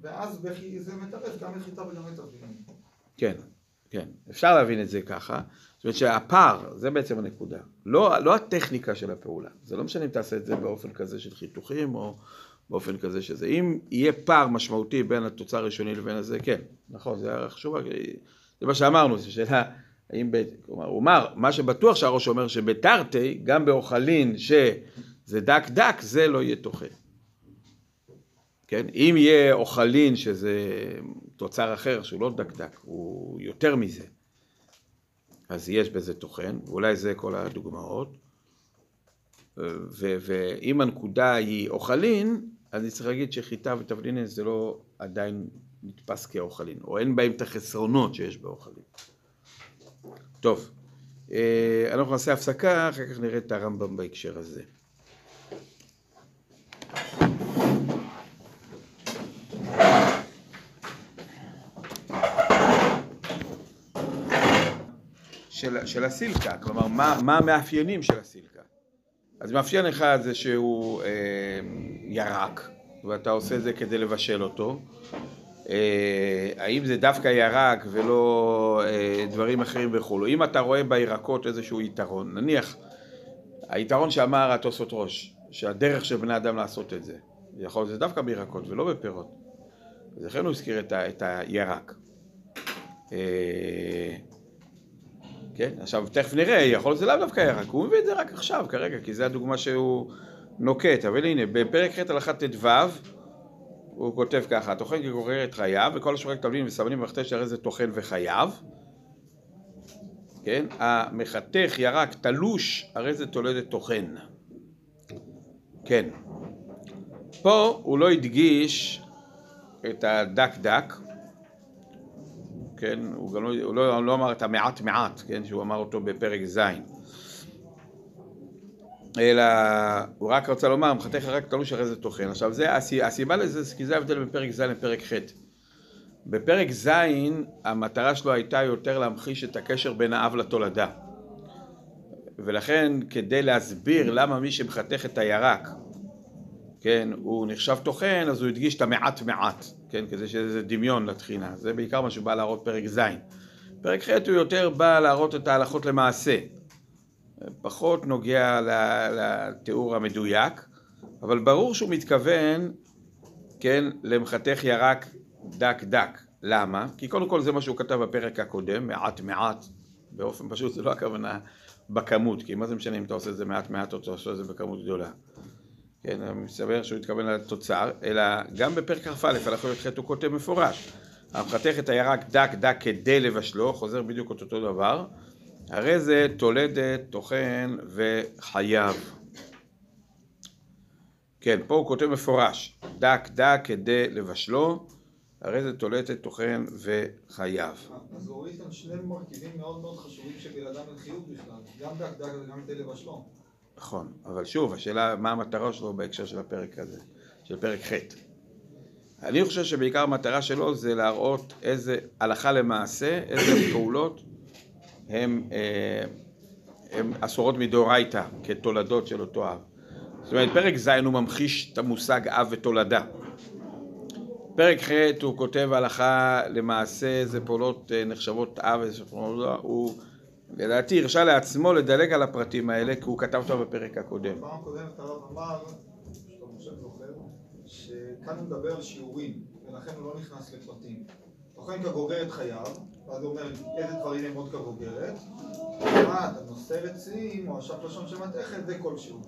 ואז זה מתרץ גם לחיטה וגם לתבלינים. כן, כן, אפשר להבין את זה ככה. זאת אומרת שהפער, זה בעצם הנקודה. לא, לא הטכניקה של הפעולה. זה לא משנה אם תעשה את זה באופן כזה של חיתוכים או באופן כזה שזה. אם יהיה פער משמעותי בין התוצר הראשוני לבין הזה, כן, נכון, זה הערה חשובה. זה מה שאמרנו, זו שאלה, האם, ב... כלומר, הוא אמר, מה שבטוח שהראש אומר שבתרתי, גם באוכלין שזה דק דק, זה לא יהיה טוחן. כן? אם יהיה אוכלין שזה תוצר אחר שהוא לא דקדק, הוא יותר מזה, אז יש בזה טוחן, ואולי זה כל הדוגמאות. ואם הנקודה היא אוכלין, אז אני צריך להגיד שחיטה ותבלינין זה לא עדיין נתפס כאוכלין, או אין בהם את החסרונות שיש באוכלין. טוב, אה, אנחנו נעשה הפסקה, אחר כך נראה את הרמב"ם בהקשר הזה. של, של הסילקה, כלומר מה, מה המאפיינים של הסילקה. אז מאפיין אחד זה שהוא אה, ירק, ואתה עושה זה כדי לבשל אותו. אה, האם זה דווקא ירק ולא אה, דברים אחרים וכולו. אם אתה רואה בירקות איזשהו יתרון, נניח היתרון שאמר התוספות ראש, שהדרך של בני אדם לעשות את זה, יכול להיות זה דווקא בירקות ולא בפירות. אז לכן הוא הזכיר את, ה, את הירק. אה, כן, עכשיו תכף נראה, יכול להיות זה לאו דווקא ירק, הוא מביא את זה רק עכשיו כרגע, כי זו הדוגמה שהוא נוקט, אבל הנה, בפרק ח' הלכה ט"ו, הוא כותב ככה, טוחן כגורר את חייו, וכל השוחק תבלין וסמנים ומחתש הרי זה טוחן וחייו, כן, המחתך ירק תלוש, הרי זה תולדת טוחן, כן, פה הוא לא הדגיש את הדק דק, כן, הוא גם לא, הוא לא, לא אמר את המעט מעט, כן, שהוא אמר אותו בפרק ז', אלא הוא רק רצה לומר, מחתך רק תלוש אחרי זה טוחן. עכשיו זה, הסיבה לזה, כי זה ההבדל בין פרק ז' לפרק ח'. בפרק ז' המטרה שלו הייתה יותר להמחיש את הקשר בין האב לתולדה. ולכן כדי להסביר למה מי שמחתך את הירק, כן, הוא נחשב טוחן, אז הוא הדגיש את המעט מעט, כן, כדי שיהיה איזה דמיון לתחינה. זה בעיקר מה שהוא בא להראות פרק ז'. פרק ח' הוא יותר בא להראות את ההלכות למעשה. פחות נוגע לתיאור המדויק, אבל ברור שהוא מתכוון, כן, למחתך ירק דק דק. למה? כי קודם כל זה מה שהוא כתב בפרק הקודם, מעט מעט, באופן פשוט, זה לא הכוונה בכמות, כי מה זה משנה אם אתה עושה את זה מעט מעט או אתה עושה את זה בכמות גדולה. כן, מסבר שהוא התכוון לתוצר, אלא גם בפרק כ"א, הלכו י"ח הוא כותב מפורש. המחתך את הירק דק דק כדי לבשלו, חוזר בדיוק את אותו דבר, הרי זה תולדת, טוחן וחייב. כן, פה הוא כותב מפורש, דק דק כדי לבשלו, הרי זה תולדת, טוחן וחייב. אז הוא הוריד כאן שני מרכיבים מאוד מאוד חשובים שבלעדם אין חיוב בכלל, גם דק דק וגם כדי לבשלו. נכון, אבל שוב, השאלה מה המטרה שלו בהקשר של הפרק הזה, של פרק ח'. אני חושב שבעיקר המטרה שלו זה להראות איזה הלכה למעשה, איזה פעולות הן אסורות מדאורייתא כתולדות של אותו אב. זאת אומרת, פרק ז' הוא ממחיש את המושג אב ותולדה. פרק ח' הוא כותב הלכה למעשה, זה פעולות אה, נחשבות אב, הוא לדעתי הרשה לעצמו לדלג על הפרטים האלה כי הוא כתב אותם בפרק הקודם. פעם קודמת הרב אמר, משה זוכר, שכאן הוא מדבר על שיעורים, ולכן הוא לא נכנס לפרטים. טוחן כגוגרת חייו, ואז הוא אומר איזה דברים הם עוד כגוגרת, מה, אתה נושא רצים או אשף לשון של מתכת, זה כל שיעור.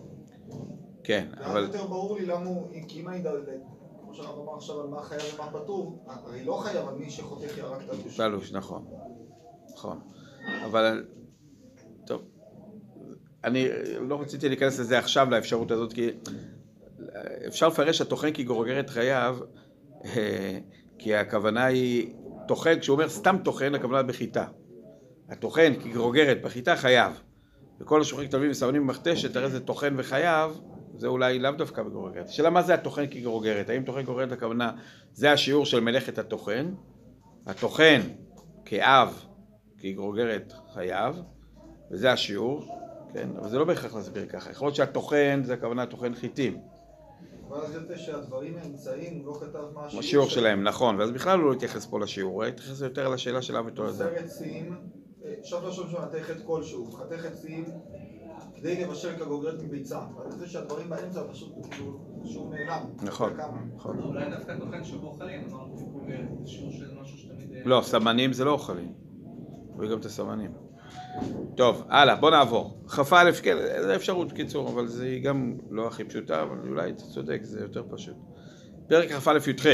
כן, ואז אבל... יותר ברור לי למה הוא, כי אם אני כמו שהרב אמר עכשיו על מה חייב ומה פטור, הרי לא חייב על מי שחותך ירק תלוש. תלוש, נכון. נכון. אבל... אני לא רציתי להיכנס לזה עכשיו, לאפשרות הזאת, כי אפשר לפרש הטוחן כגורגרת חייו, אה, כי הכוונה היא טוחן, כשהוא אומר סתם טוחן, הכוונה בחיטה. הטוחן כגרוגרת בחיטה חייב. וכל השוחק כתבים וסמנים במכתשת, הרי זה טוחן וחייב, זה אולי לאו דווקא בגרוגרת. השאלה מה זה הטוחן כגרוגרת? האם טוחן כגרוגרת הכוונה זה השיעור של מלאכת הטוחן? הטוחן כאב כגרוגרת חייב, וזה השיעור, כן? אבל זה לא בהכרח להסביר ככה. יכול להיות שהטוחן זה הכוונה טוחן חיטים. אבל אז יוצא שהדברים האמצעיים, הוא לא כתב מה השיעור השיעור שלהם, נכון, ואז בכלל הוא לא התייחס פה לשיעור, הוא התייחס יותר לשאלה של אב ותולדה. נושא רצים, שוב לשון של מתכת כלשהו, חתך עצים כדי לבשל כגוגרת מביצה. ואני חושב שהדברים באמצע פשוט שהוא נעלם. נכון. נכון. אולי דווקא טוחן שבו אוכלים, אמרנו טיפול בשיעור של משהו שתמיד... אה, לא, סמנים זה לא אוכלים. רואים גם את הסמנים. טוב, הלאה, בוא נעבור. כ"א, כן, זה אפשרות קיצור, אבל זה גם לא הכי פשוטה, אבל אולי אתה צודק, זה יותר פשוט. פרק כ"א י"ח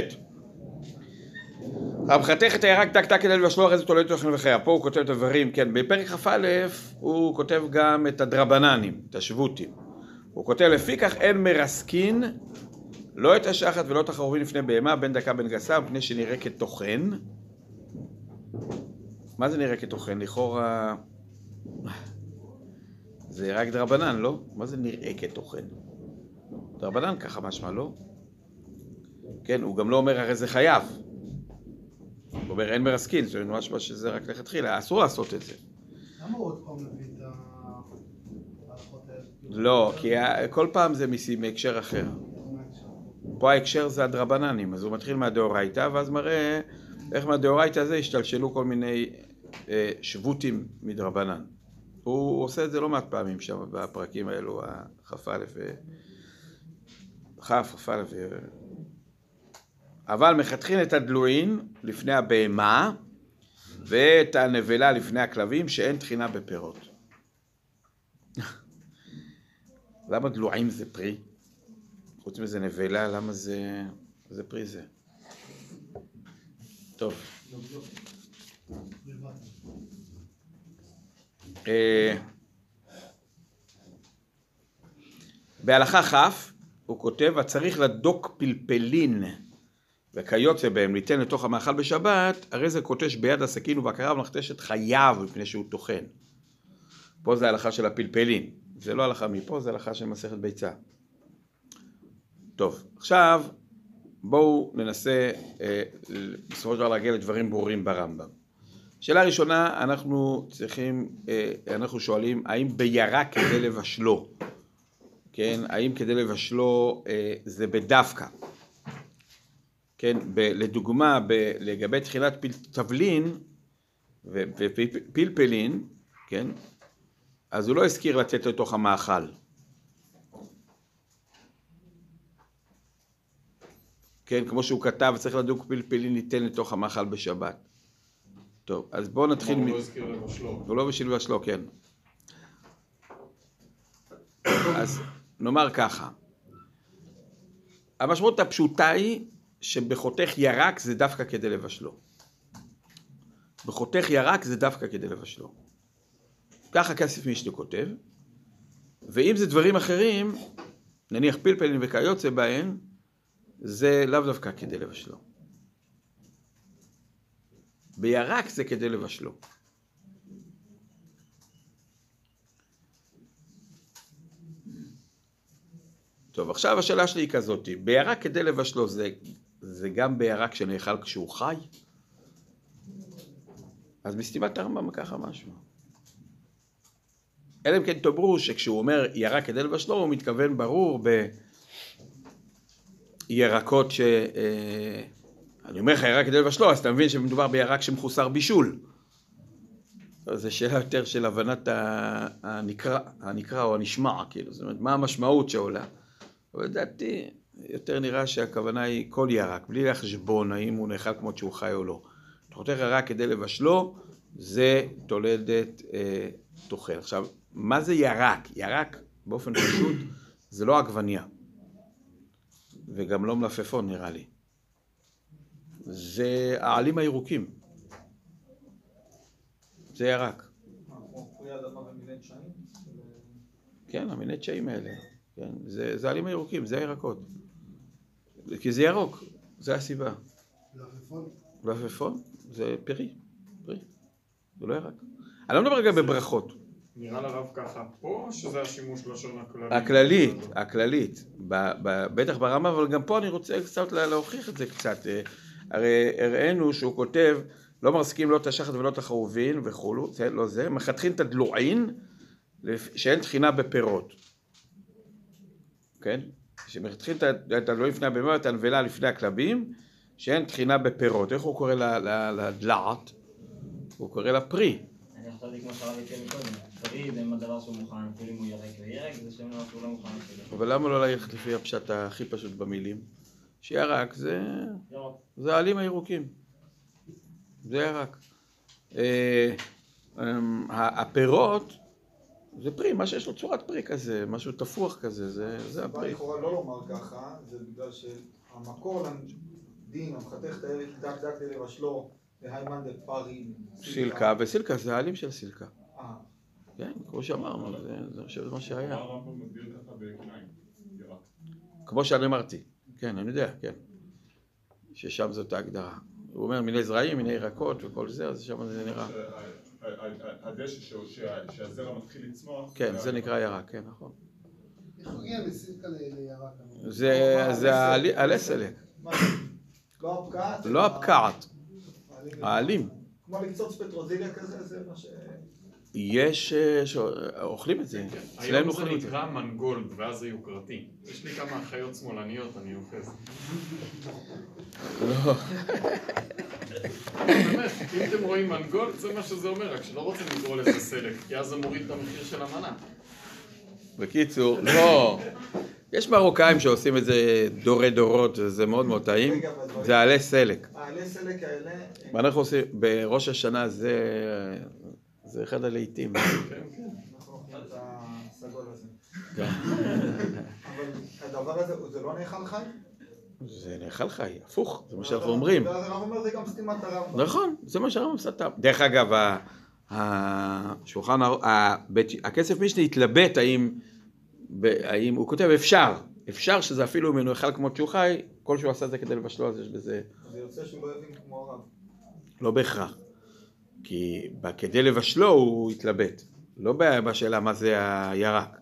המחתך את הירק טק טק כדי לבשלו אחרי זה תולד תוכן וחיה. פה הוא כותב את הדברים, כן, בפרק כ"א הוא כותב גם את הדרבננים, את השבותים. הוא כותב לפיכך אין מרסקין לא את השחת ולא את החרובים לפני בהמה בין דקה בין גסה מפני שנראה כטוחן. מה זה נראה כטוחן? לכאורה זה רק דרבנן, לא? מה זה נראה כטוחן? דרבנן ככה משמע, לא? כן, הוא גם לא אומר הרי זה חייב. הוא אומר אין מרסקין, אומרת משמע שזה רק לכתחילה, אסור לעשות את זה. למה הוא עוד פעם מביא את ההלכות האלה? לא, כי כל פעם זה מהקשר אחר. פה ההקשר זה הדרבננים, אז הוא מתחיל מהדאורייתא, ואז מראה איך מהדאורייתא הזה השתלשלו כל מיני שבותים מדרבנן. הוא עושה את זה לא מעט פעמים שם בפרקים האלו, הכ"א ו... כ"א. אבל מחתכין את הדלוין לפני הבהמה ואת הנבלה לפני הכלבים שאין תחינה בפירות. למה דלועים זה פרי? חוץ מזה נבלה, למה זה, זה פרי זה? טוב. אה, בהלכה כ' הוא כותב, הצריך לדוק פלפלין וכיוצא בהם ליתן לתוך המאכל בשבת, הרי זה קוטש ביד הסכין ובקריו ומכתש את חייו מפני שהוא טוחן. פה זה ההלכה של הפלפלין, זה לא הלכה מפה, זה הלכה של מסכת ביצה. טוב, עכשיו בואו ננסה אה, בסופו של דבר להגיע לדברים ברורים ברמב"ם. שאלה ראשונה, אנחנו צריכים, אה, אנחנו שואלים, האם בירק כדי לבשלו, כן, האם כדי לבשלו אה, זה בדווקא? כן, ב, לדוגמה, ב, לגבי תחילת פיל, תבלין ופלפלין, כן, אז הוא לא הזכיר לתת לתוך המאכל. כן, כמו שהוא כתב, צריך לדוג פלפלים ניתן לתוך המאכל בשבת. טוב, אז בואו נתחיל מ... לא. הוא לא בשביל לבשלו, כן. אז נאמר ככה, המשמעות הפשוטה היא שבחותך ירק זה דווקא כדי לבשלו. בחותך ירק זה דווקא כדי לבשלו. ככה כסף משנה כותב, ואם זה דברים אחרים, נניח פלפלים וכיוצא בהן, זה לאו דווקא כדי לבשלו. בירק זה כדי לבשלו. טוב, עכשיו השאלה שלי היא כזאת, בירק כדי לבשלו זה, זה גם בירק שנאכל כשהוא חי? אז בסתימת הרמב"ם ככה משהו. אלא אם כן תאמרו שכשהוא אומר ירק כדי לבשלו, הוא מתכוון ברור בירקות ש... אני אומר לך ירק כדי לבשלו, אז אתה מבין שמדובר בירק שמחוסר בישול. זו שאלה יותר של הבנת הנקרא, הנקרא או הנשמע, כאילו, זאת אומרת, מה המשמעות שעולה. אבל לדעתי, יותר נראה שהכוונה היא כל ירק, בלי לחשבון האם הוא נאכל כמו שהוא חי או לא. אתה חותך ירק כדי לבשלו, זה תולדת אה, תאכל. עכשיו, מה זה ירק? ירק, באופן פשוט, זה לא עגבנייה. וגם לא מלפפון, נראה לי. זה העלים הירוקים. זה ירק. כן, המיני דשאים האלה. כן, זה, זה העלים הירוקים, זה הירקות. כי זה ירוק, זה הסיבה. מלפפון זה פרי, פרי. זה לא ירק. אני לא מדבר רגע בברכות. נראה לרב ככה פה, או שזה השימוש לשון הכללי? הכללית, הכללית. ב- ב- בטח ברמה, אבל גם פה אני רוצה קצת לה- להוכיח את זה קצת. הרי הראינו שהוא כותב, לא מחזיקים לא את השחת ולא את החרובין וכולו, זה לא זה, מחתכים את הדלועין, שאין טחינה בפירות. כן? שמחתכים את הדלועין לפני הבהמה ואת הנבלה לפני הכלבים, שאין טחינה בפירות. איך הוא קורא לדלעת? הוא קורא לה פרי. אני חשבתי כמו שהרב הציע מקודם, פרי זה הדבר שהוא מוכן, אפילו אם הוא ירק וירק, זה שם שהוא לא מוכן. אבל למה לא ללכת לפי הפשט הכי פשוט במילים? שירק זה... זה העלים הירוקים. זה ירק. אה, אמ, ה- הפירות זה פרי, מה שיש לו צורת פרי כזה, משהו תפוח כזה, זה, זה הסיבה הפרי. לכאורה לא לומר ככה, זה בגלל שהמקור לדין, המחתך את הילד דק דק לבשלו, והיימן דפרים. סילקה, וסילקה זה העלים של סילקה. אה, כן, כמו שאמרנו, זה, מה שהיה. הרמב"ם מגדיר ככה בכניים, ירק. כמו שאני אמרתי, כן, אני יודע, כן. ששם זאת ההגדרה. הוא אומר מיני זרעים, מיני ירקות וכל זה, אז שם זה נראה. הדשא ש- שה- שהזרע מתחיל לצמוח. כן, זה נקרא ירק, כן, נכון. איך מגיע מסילקה לירק? זה, זה העלי- עלי סלק, מה זה? לא הפקעת? לא הפקעת. העלים. כמו לקצוץ פטרוזיליה כזה, זה מה ש... יש, אה, ש- אוכלים את זה, אצלנו היום זה אוכלים את זה. נקרא מנגולד, ואז זה יוקרתי. יש לי כמה אחיות שמאלניות, אני אוחז. לא, באמת, אם אתם רואים מנגולד, זה מה שזה אומר, רק שלא רוצים לקרוא לזה סלק, כי אז זה מוריד את המחיר של המנה. בקיצור, לא. יש מרוקאים שעושים את זה דורי דורות, וזה מאוד מאוד טעים. זה עלי סלק. העלי סלק האלה, ואנחנו עושים, בראש השנה זה, זה אחד הלעיתים. כן, כן. אנחנו אוכלים את הסגול הזה. כן. אבל הדבר הזה, זה לא נאכל חי? זה נאכל חי, הפוך, זה מה שאנחנו אומרים. ואז הרב אומר זה גם סתימת הרמב"ם. נכון, זה מה שהרמב"ם סתם. דרך אגב, השולחן, הכסף משנה התלבט האם, הוא כותב אפשר, אפשר שזה אפילו אם הוא נאכל כמו שהוא חי, כל שהוא עשה זה כדי לבשלו, אז יש בזה, זה יוצא שהוא לא הבין כמו הרב. לא בהכרח. כי כדי לבשלו הוא התלבט, לא בשאלה מה זה הירק.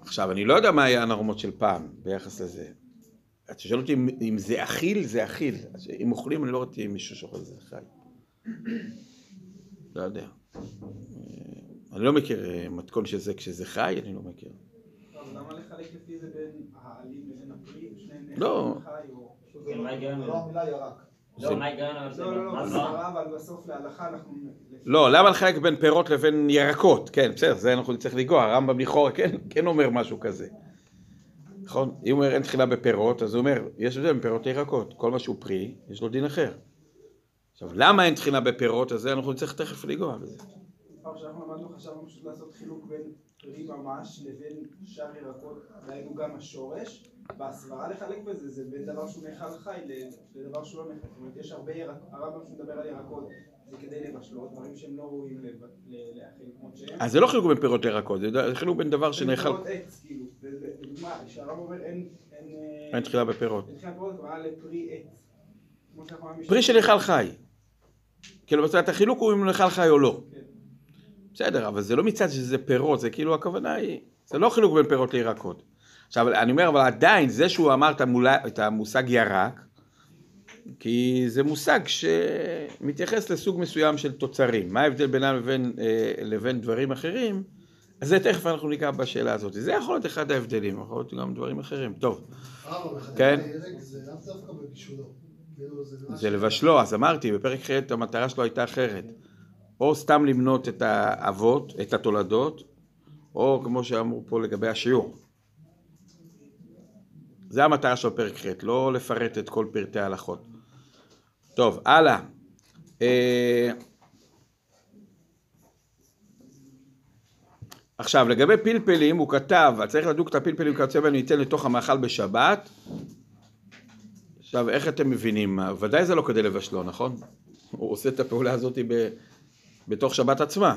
עכשיו, אני לא יודע מה היה הנורמות של פעם ביחס לזה. אתה שואל אותי אם, אם זה אכיל, זה אכיל. אם אוכלים, אני לא ראיתי מישהו שאוכל זה חי. לא יודע. אני לא מכיר אה, מתכון של זה כשזה חי, אני לא מכיר. למה לחלק לפי זה בין העלים לבין הפרי? לא. חי או... שזה כן, מה ההיגיון? לא המילה ירק. לא, מה ההיגיון אבל זה... לא, לא, לא, מה זה? בסברה, אבל בסוף להלכה אנחנו... לא, למה לחלק בין פירות לבין ירקות? כן, בסדר, זה אנחנו נצטרך לנגוע, הרמב"ם לכאורה כן, כן אומר משהו כזה. נכון? אם הוא אומר אין תחילה בפירות, אז הוא אומר, יש הבדל בין פירות לירקות. כל מה שהוא פרי, יש לו דין אחר. עכשיו, למה אין תחילה בפירות? אז זה אנחנו נצטרך תכף לנגוע בזה. פעם שאנחנו למדנו חשבנו פשוט לעשות חילוק בין פרי ממש לבין שאר ירקות, דהיינו גם השורש. בהסברה לחלק בזה זה בין דבר שהוא נאכל חי לדבר שהוא לא נאכל. זאת אומרת, יש הרבה ירקות, הרמב"ם שמדבר על ירקות זה כדי לבשלות, דברים שהם לא ראויים להאכיל כמות שהם. אז זה לא חילוק בין פירות לירקות, זה חילוק בין דבר שנאכל... פירות עץ, כאילו. לדוגמה, כשהרמב"ם אומר אין... אין אה, אין תחילה בפירות. אין תחילה בפירות, הכוונה לפרי עץ. כמו פרי שנאכל חי. כאילו, אומרת, החילוק הוא אם הוא נאכל חי או לא. בסדר, אבל זה לא מצד שזה פירות, זה כאילו הכוונה היא, זה לא חילוק בין פירות לירקות. עכשיו, אני אומר, אבל עדיין, זה שהוא אמר את, המולה, את המושג ירק, כי זה מושג שמתייחס לסוג מסוים של תוצרים. מה ההבדל בינם לבין, אה, לבין דברים אחרים? אז זה תכף אנחנו ניגע בשאלה הזאת. זה יכול להיות אחד ההבדלים, יכול להיות גם דברים אחרים. טוב, כן. זה. כאילו זה לבשלו, אז אמרתי, בפרק ח' המטרה שלו הייתה אחרת. או סתם למנות את האבות, את התולדות, או כמו שאמרו פה לגבי השיעור. זה המטרה של פרק ח', לא לפרט את כל פרטי ההלכות. טוב, הלאה. אה, עכשיו, לגבי פלפלים, הוא כתב, צריך לדוק את הפלפלים כיוצא בהם ניתן לתוך המאכל בשבת. עכשיו, איך אתם מבינים? ודאי זה לא כדי לבשלו, נכון? הוא עושה את הפעולה הזאת ב, בתוך שבת עצמה.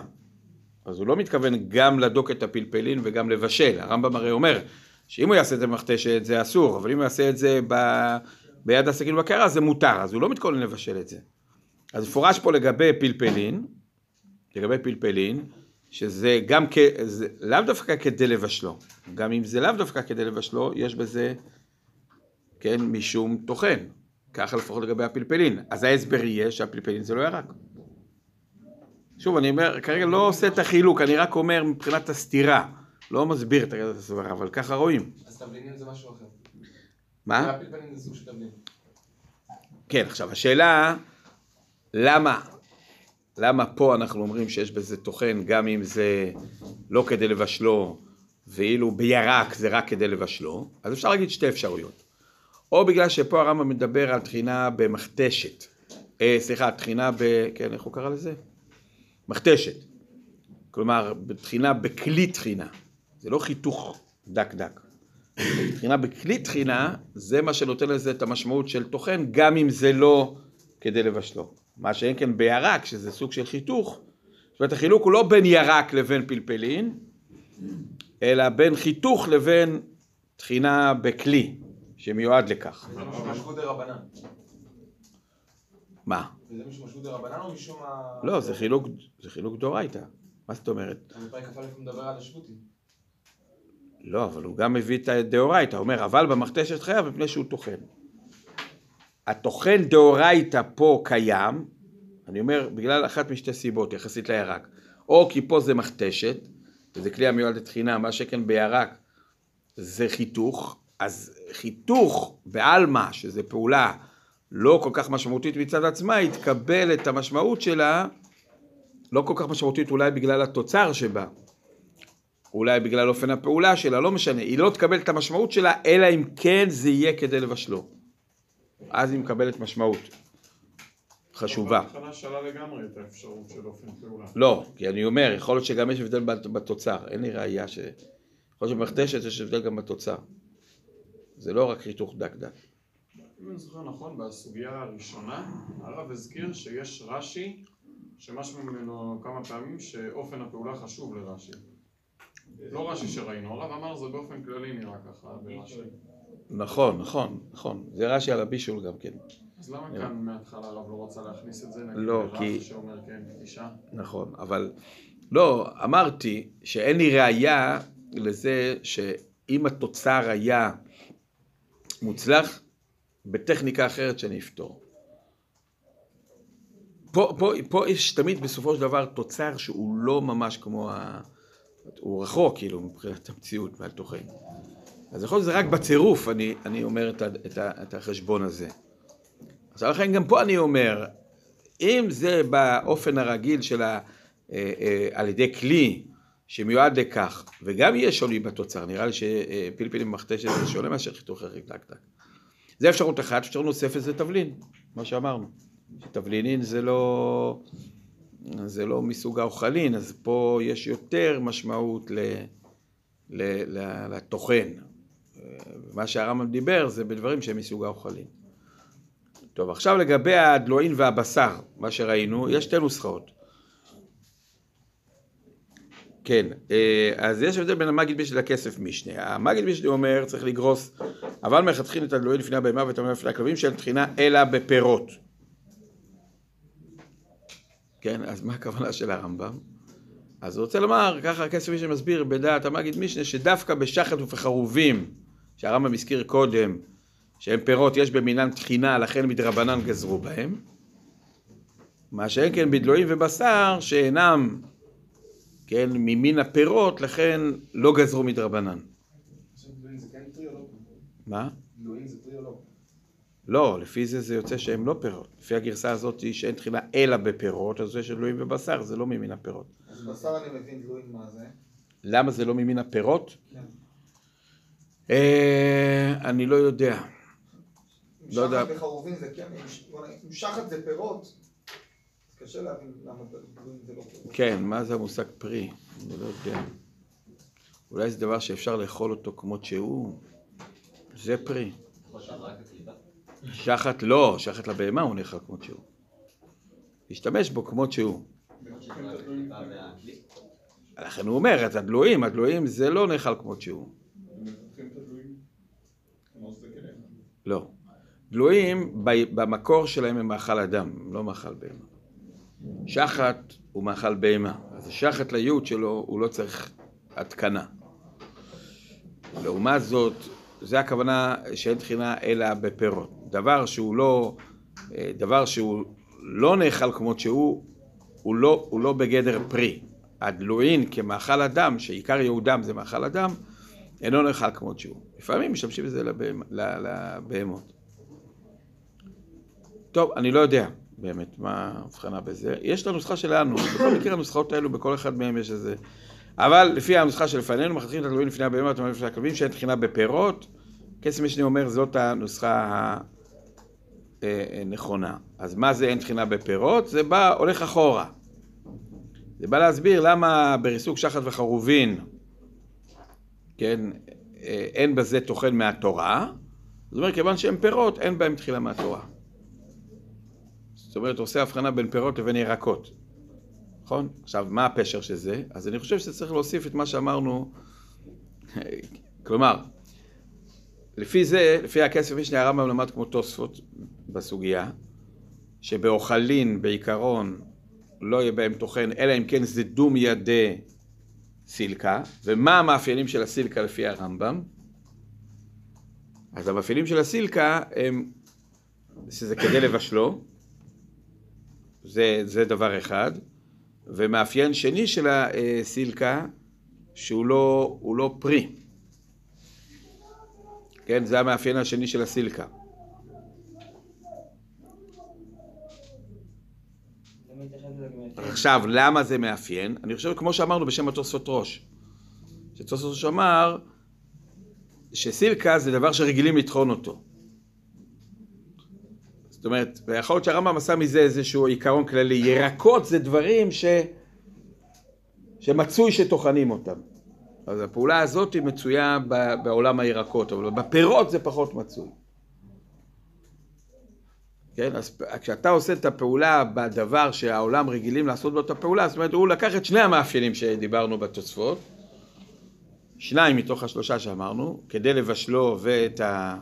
אז הוא לא מתכוון גם לדוק את הפלפלין וגם לבשל. הרמב"ם הרי אומר שאם הוא יעשה את זה במכתשת זה אסור, אבל אם הוא יעשה את זה ב, ביד הסכין בקערה זה מותר, אז הוא לא מתכוון לבשל את זה. אז מפורש פה לגבי פלפלין, לגבי פלפלין, שזה גם כ... לאו דווקא כדי לבשלו. גם אם זה לאו דווקא כדי לבשלו, יש בזה, כן, משום טוחן. ככה לפחות לגבי הפלפלין. אז ההסבר יהיה שהפלפלין זה לא ירק. שוב, אני אומר, כרגע לא עושה את החילוק, אני רק אומר מבחינת הסתירה. לא מסביר את הסברה, אבל ככה רואים. אז תבלינים זה משהו אחר. מה? הפלפלים זה סוג של תבלין. כן, עכשיו השאלה, למה, למה פה אנחנו אומרים שיש בזה טוחן, גם אם זה לא כדי לבשלו, ואילו בירק זה רק כדי לבשלו, אז אפשר להגיד שתי אפשרויות. או בגלל שפה הרמב"ם מדבר על טחינה במכתשת, אה, סליחה, טחינה ב... כן, איך הוא קרא לזה? מכתשת. כלומר, טחינה בכלי טחינה. זה לא חיתוך דק דק. טחינה בכלי טחינה, זה מה שנותן לזה את המשמעות של טוחן, גם אם זה לא כדי לבשלו. מה שאין כן בירק, שזה סוג של חיתוך, זאת אומרת החילוק הוא לא בין ירק לבין פלפלין, אלא בין חיתוך לבין טחינה בכלי, שמיועד לכך. זה דה רבנן. מה? וזה משהו משהו דה רבנן או משום ה... לא, זה חילוק, זה חילוק דאורייתא. מה זאת אומרת? בפרק כ"א מדבר על השבותי. לא, אבל הוא גם מביא את הדאורייתא, אומר, אבל במכתשת חייב מפני שהוא טוחן. הטוחן דאורייתא פה קיים, אני אומר, בגלל אחת משתי סיבות יחסית לירק. או כי פה זה מכתשת, וזה כלי המיועד לתחינה, מה שכן בירק זה חיתוך, אז חיתוך בעלמא, שזה פעולה לא כל כך משמעותית מצד עצמה, יתקבל את המשמעות שלה, לא כל כך משמעותית אולי בגלל התוצר שבה, אולי בגלל אופן הפעולה שלה, לא משנה, היא לא תקבל את המשמעות שלה, אלא אם כן זה יהיה כדי לבשלו. אז היא מקבלת משמעות חשובה. בהתחלה שאלה לגמרי את האפשרות של אופן פעולה. לא, כי אני אומר, יכול להיות שגם יש הבדל בת- בתוצר, אין לי ראייה ש... יכול להיות שבמכתשת יש הבדל גם בתוצר. זה לא רק חיתוך דק דק. אם אני זוכר נכון, בסוגיה הראשונה, הרב הזכיר שיש רש"י, שמשמע ממנו כמה פעמים שאופן הפעולה חשוב לרש"י. לא רש"י שראינו, הרב אמר זה באופן כללי נראה ככה ברש"י. נכון, נכון, נכון. זה רש"י על הבישול גם כן. אז למה. כאן מההתחלה הרב לא רצה להכניס את זה? נגיד לא, לרש"י כי- שאומר כן, אישה? נכון, אבל לא, אמרתי שאין לי ראייה לזה שאם התוצר היה מוצלח, בטכניקה אחרת שאני אפתור. פה, פה, פה יש תמיד בסופו של דבר תוצר שהוא לא ממש כמו ה... הוא רחוק כאילו מבחינת המציאות מהתוכן. אז יכול להיות שזה רק בצירוף, אני, אני אומר את, ה, את, ה, את החשבון הזה. אז לכן גם פה אני אומר, אם זה באופן הרגיל של ה... אה, אה, על ידי כלי שמיועד לכך, וגם יהיה שוני בתוצר, נראה לי שפלפלים במכתשת זה שונה מאשר חיתוך ירק דקדק. זה אפשרות אחת, אפשרות נוספת זה תבלין, מה שאמרנו. שתבלינין זה לא, זה לא מסוג האוכלין, אז פה יש יותר משמעות ל, ל, ל, לטוחן. מה שהרמב"ם דיבר זה בדברים שהם מסוג האוכלין. טוב, עכשיו לגבי הדלוין והבשר, מה שראינו, יש שתי נוסחאות. כן, אה, אז יש הבדל בין המגיד משנה לכסף משנה. המגיד משנה אומר, צריך לגרוס, אבל מלכתחילה את הדלוין לפני הבהמה ואת המלך לפני הכלבים שאין טחינה אלא בפירות. כן, אז מה הכוונה של הרמב"ם? אז הוא רוצה לומר, ככה הכסף משנה מסביר בדעת המגיד משנה, שדווקא בשחת ובחרובים, שהרמב"ם הזכיר קודם, שהם פירות, יש במינן טחינה, לכן מדרבנן גזרו בהם. מה שאין כן בדלויים ובשר, שאינם, כן, ממין הפירות, לכן לא גזרו מדרבנן. מה? דלויים זה פרי או לא? לא, לפי זה זה יוצא שהם לא פירות. לפי הגרסה הזאת שאין תחילה אלא בפירות, אז זה של דלויים ובשר, זה לא ממין הפירות. אז בשר אני מבין דלויים מה זה. למה זה לא ממין הפירות? כן. אה, אני לא יודע. לא יודע. וחרובים זה כן, אם שחת זה פירות, קשה להבין למה דלויים זה לא פירות. כן, מה זה המושג פרי? אני לא יודע. אולי זה דבר שאפשר לאכול אותו כמות שהוא? זה פרי. שחת לא, שחת לבהמה הוא נאכל כמות שהוא. להשתמש בו כמות שהוא. לכן הוא אומר, את הדלויים, הדלויים זה לא נאכל כמות שהוא. לא. דלויים ב- במקור שלהם הם מאכל אדם, הם לא מאכל בהמה. שחת הוא מאכל בהמה, אז השחת לייעוד שלו הוא לא צריך התקנה. לעומת זאת, זה הכוונה שאין תחינה אלא בפירות. דבר שהוא לא, אה, דבר שהוא לא נאכל כמות שהוא, הוא לא, הוא לא בגדר פרי. הדלוין כמאכל אדם, שעיקר ייעודם זה מאכל אדם, אינו נאכל כמות שהוא. לפעמים משתמשים בזה לבהמות. טוב, אני לא יודע באמת מה ההבחנה בזה. יש את הנוסחה שלנו, בכל מקרה הנוסחאות האלו, בכל אחד מהם יש איזה... אבל לפי הנוסחה שלפנינו, מחזיקים את הדלויים לפני הבהמות ולפני הכלבים, שאין תחינה בפירות. קסם משנה אומר, זאת הנוסחה הנכונה. אז מה זה אין תחינה בפירות? זה בא, הולך אחורה. זה בא להסביר למה בריסוק שחת וחרובין, כן, אה, אין בזה טוחן מהתורה. זאת אומרת, כיוון שהם פירות, אין בהם תחילה מהתורה. זאת אומרת, עושה הבחנה בין פירות לבין ירקות. נכון? עכשיו, מה הפשר של זה? אז אני חושב שצריך להוסיף את מה שאמרנו, כלומר, לפי זה, לפי הכסף משנה הרמב"ם למד כמו תוספות בסוגיה, שבאוכלין בעיקרון לא יהיה בהם טוחן, אלא אם כן זה דומיה דה סילקה, ומה המאפיינים של הסילקה לפי הרמב"ם? אז המאפיינים של הסילקה הם שזה כדי לבשלו, זה, זה דבר אחד, ומאפיין שני של הסילקה שהוא לא, לא פרי. כן, זה המאפיין השני של הסילקה. עכשיו, למה זה מאפיין? אני חושב, כמו שאמרנו בשם התוספות ראש, שתוספות ראש אמר שסילקה זה דבר שרגילים לטחון אותו. זאת אומרת, ויכול להיות שהרמב"ם עשה מזה איזשהו עיקרון כללי. ירקות זה דברים ש... שמצוי שטוחנים אותם. אז הפעולה הזאת היא מצויה בעולם הירקות, אבל בפירות זה פחות מצוי. כן, אז כשאתה עושה את הפעולה בדבר שהעולם רגילים לעשות בו את הפעולה, זאת אומרת, הוא לקח את שני המאפיינים שדיברנו בתוספות, שניים מתוך השלושה שאמרנו, כדי לבשלו ואת ה...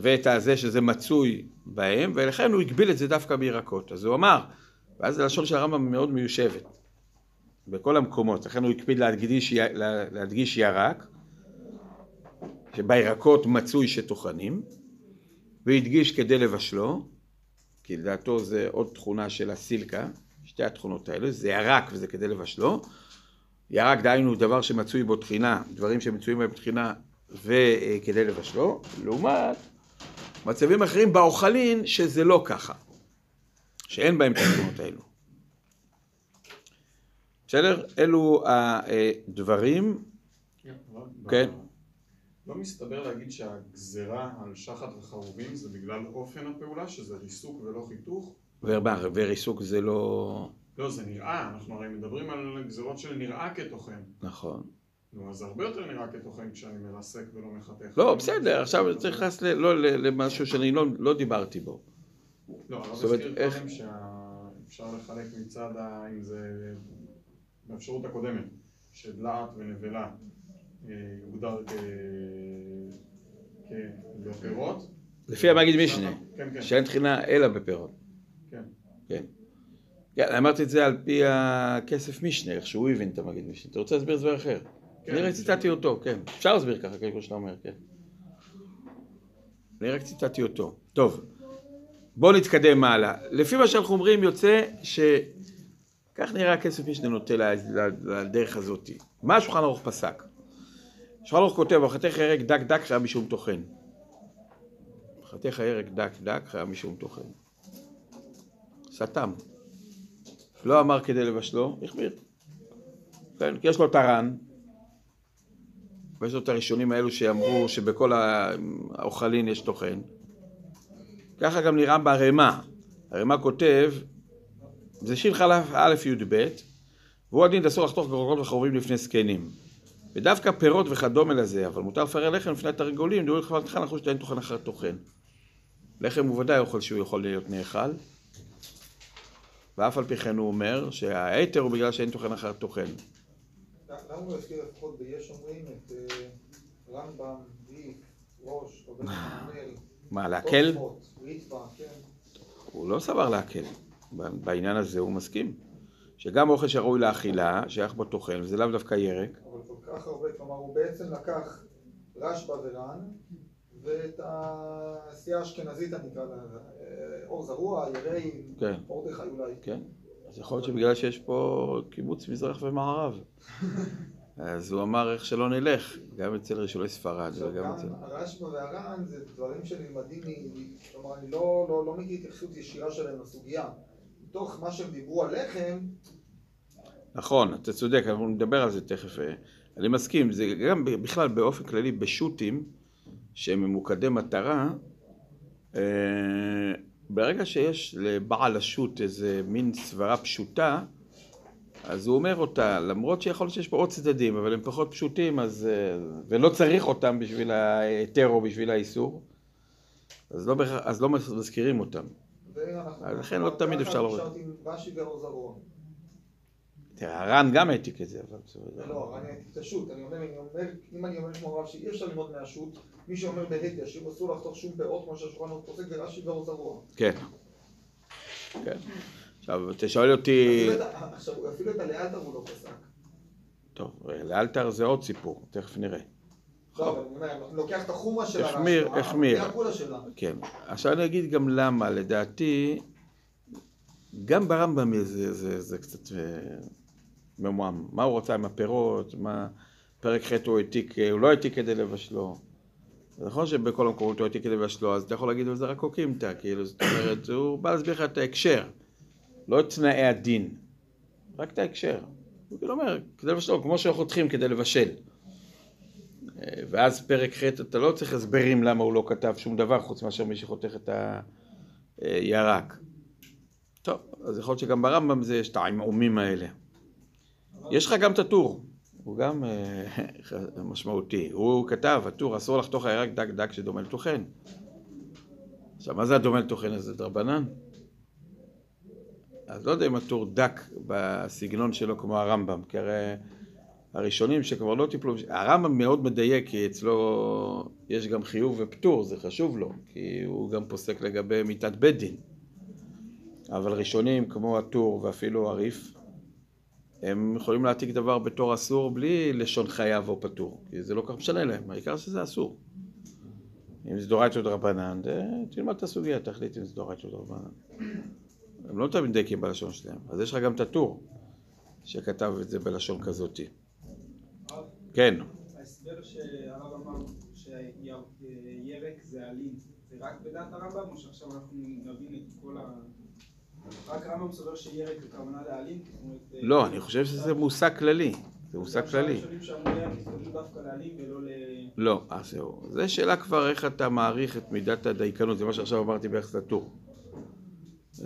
ואת הזה שזה מצוי בהם, ולכן הוא הגביל את זה דווקא בירקות. אז הוא אמר, ואז הלשון של הרמב"ם מאוד מיושבת, בכל המקומות, לכן הוא הקפיד להדגיש, להדגיש ירק, שבירקות מצוי שטוחנים, והדגיש כדי לבשלו, כי לדעתו זה עוד תכונה של הסילקה, שתי התכונות האלה, זה ירק וזה כדי לבשלו. ירק דהיינו דבר שמצוי בו תחינה, דברים שמצויים בהם תחינה וכדי לבשלו, לעומת מצבים אחרים באוכלין שזה לא ככה, שאין בהם את התכונות האלו. בסדר? אלו הדברים, לא- כן. לא מסתבר להגיד שהגזרה על שחת וחרובים זה בגלל אופן הפעולה, שזה ריסוק ולא חיתוך? וריסוק זה לא... לא, זה נראה, אנחנו הרי מדברים על גזרות של נראה כטוחן. נכון. נו, אז הרבה יותר נראה כטוחן כשאני מרסק ולא מחתך. לא, בסדר, עכשיו צריך להיכנס לא, ל- למשהו שאני לא, לא דיברתי בו. לא, הזכיר איך- קודם שאפשר לחלק מצד ה... אם זה באפשרות הקודמת, שדלעת ונבלה אה, יוגדר כ... כ... בפירות. לפי המגיד משנה, כן, כן. שאין תחינה אלא בפירות. כן. כן. כן, אמרתי את זה על פי הכסף משנה, איך שהוא הבין את המגיד משנה. אתה רוצה להסביר הסבר אחר? כן, אני רק ציטטתי אותו, כן. אפשר להסביר ככה, כן, כמו שאתה אומר, כן. אני רק ציטטתי אותו. טוב, בואו נתקדם מעלה. לפי מה שאנחנו אומרים יוצא ש... כך נראה הכסף משנה נוטה לדרך הזאת. מה השולחן ערוך פסק? השולחן ערוך כותב, וחתך ירק דק דק חייב משום טוחן. חתך הירק דק דק חייב משום טוחן. סתם. לא אמר כדי לבשלו, החמיר. כן, כי יש לו טרן, ויש לו את הראשונים האלו שאמרו שבכל האוכלין יש טוחן. ככה גם נראה ברמה. הרמה כותב, זה ש"כ א' י"ב, והוא הדין אסור לחתוך גרוגות וחרובים לפני זקנים. ודווקא פירות וכדומה לזה, אבל מותר לפרר לחם לפני התרגולים, דברי חברתך נחוש שאין טוחן אחר טוחן. לחם הוא ודאי יכול שהוא יכול להיות נאכל, ואף על פי כן הוא אומר שההיתר הוא בגלל שאין טוחן אחר טוחן. למה הוא הזכיר לפחות ביש אומרים את אה, רמב"ם, ריף, ראש, שמואל, מה, להקל? תוספות, ריטב"א, כן. הוא לא סבר להקל. בעניין הזה הוא מסכים. שגם אוכל שראוי לאכילה, שייך בו טוחן, וזה לאו דווקא ירק. אבל כל כך הרבה, כלומר הוא בעצם לקח רשב"א ור"ן ואת העשייה האשכנזית אני אקרא לה, אה, אור זרוע, ירי, כן. מרדכי אולי. כן. אז יכול להיות שבגלל שיש פה קיבוץ מזרח ומערב. אז הוא אמר איך שלא נלך, גם אצל ראשוני ספרד וגם גם אצל... הרשב"א והר"ן זה דברים שנלמדים, כלומר אני לא, לא, לא מכיר התייחסות ישירה שלהם לסוגיה. מתוך מה שהם דיברו על לחם, נכון, אתה צודק, אנחנו נדבר על זה תכף. אה, אני מסכים, זה גם בכלל באופן כללי בשו"תים שהם ממוקדי מטרה, אה, ברגע שיש לבעל השו"ת איזה מין סברה פשוטה, אז הוא אומר אותה, למרות שיכול להיות שיש פה עוד צדדים, אבל הם פחות פשוטים, אז, אה, ולא צריך אותם בשביל ההיתר או בשביל האיסור, אז לא, אז לא מזכירים אותם. לכן לא תמיד אפשר לראות. נשארתי עם רש"י זרוע. תראה, הר"ן גם העתיק את זה, אבל בסדר. לא, אני הייתי את השו"ת, אני אומר, אם אני אומר כמו רב שאי אפשר ללמוד מהשו"ת, מי שאומר שאם אסור לחתוך שום פירות כמו שהשולחן ערוך פוסק זה רש"י ואור זרוע. כן. כן. עכשיו, אתה שואל אותי... עכשיו, אפילו את הלאלתר הוא לא פסק. טוב, לאלתר זה עוד סיפור, תכף נראה. לוקח את החומרה של הרשב"א, החמיר, החמיר. כן. עכשיו אני אגיד גם למה, לדעתי, גם ברמב"ם זה, זה, זה קצת אה, ממוהם. מה הוא רצה עם הפירות, מה... פרק ח' הוא העתיק, הוא לא העתיק כדי לבשלו. נכון שבכל המקומות הוא העתיק כדי לבשלו, אז אתה יכול להגיד, אבל זה רק אוקימתא, כאילו, זאת אומרת, הוא בא להסביר לך את ההקשר, לא את תנאי הדין, רק את ההקשר. הוא כאילו אומר, כדי לבשלו, כמו שחותכים כדי לבשל. אה, ואז פרק ח' אתה לא צריך הסברים למה הוא לא כתב שום דבר חוץ מאשר מי שחותך את הירק. טוב, אז יכול להיות שגם ברמב"ם זה יש את העמעומים האלה. יש לך גם את הטור, הוא גם אה, משמעותי. הוא כתב, הטור, אסור לחתוך הירק דק דק שדומה לטוחן. עכשיו, מה זה הדומה לטוחן הזה? דרבנן? אז לא יודע אם הטור דק בסגנון שלו כמו הרמב"ם, כי הרי הראשונים שכבר לא טיפלו, הרמב"ם מאוד מדייק, כי אצלו יש גם חיוב ופטור, זה חשוב לו, כי הוא גם פוסק לגבי מיתת בית דין. אבל ראשונים כמו הטור ואפילו הריף, הם יכולים להעתיק דבר בתור אסור בלי לשון חייב או פטור, כי זה לא כך משנה להם, העיקר שזה אסור. אם זה דורייתא דרבנן, תלמד את הסוגיה, תחליט אם זה דורייתא דרבנן. הם לא תמיד דייקים בלשון שלהם, אז יש לך גם את הטור שכתב את זה בלשון כזאתי. כן, ההסבר שהרב אמר שירק זה עלים, זה רק בדעת הרמב"ם או שעכשיו אנחנו נבין את כל ה... רק רמב"ם סובר שירק הכוונה להעלים? זאת אומרת, אה, לא, אני חושב שזה מושג כללי. זה מושג כללי. הראשונים שאמרו ירק התכוונו דווקא להעלים ולא ל... לא, אז זהו. זו שאלה כבר איך אתה מעריך את מידת הדייקנות, זה מה שעכשיו אמרתי ביחס לטור.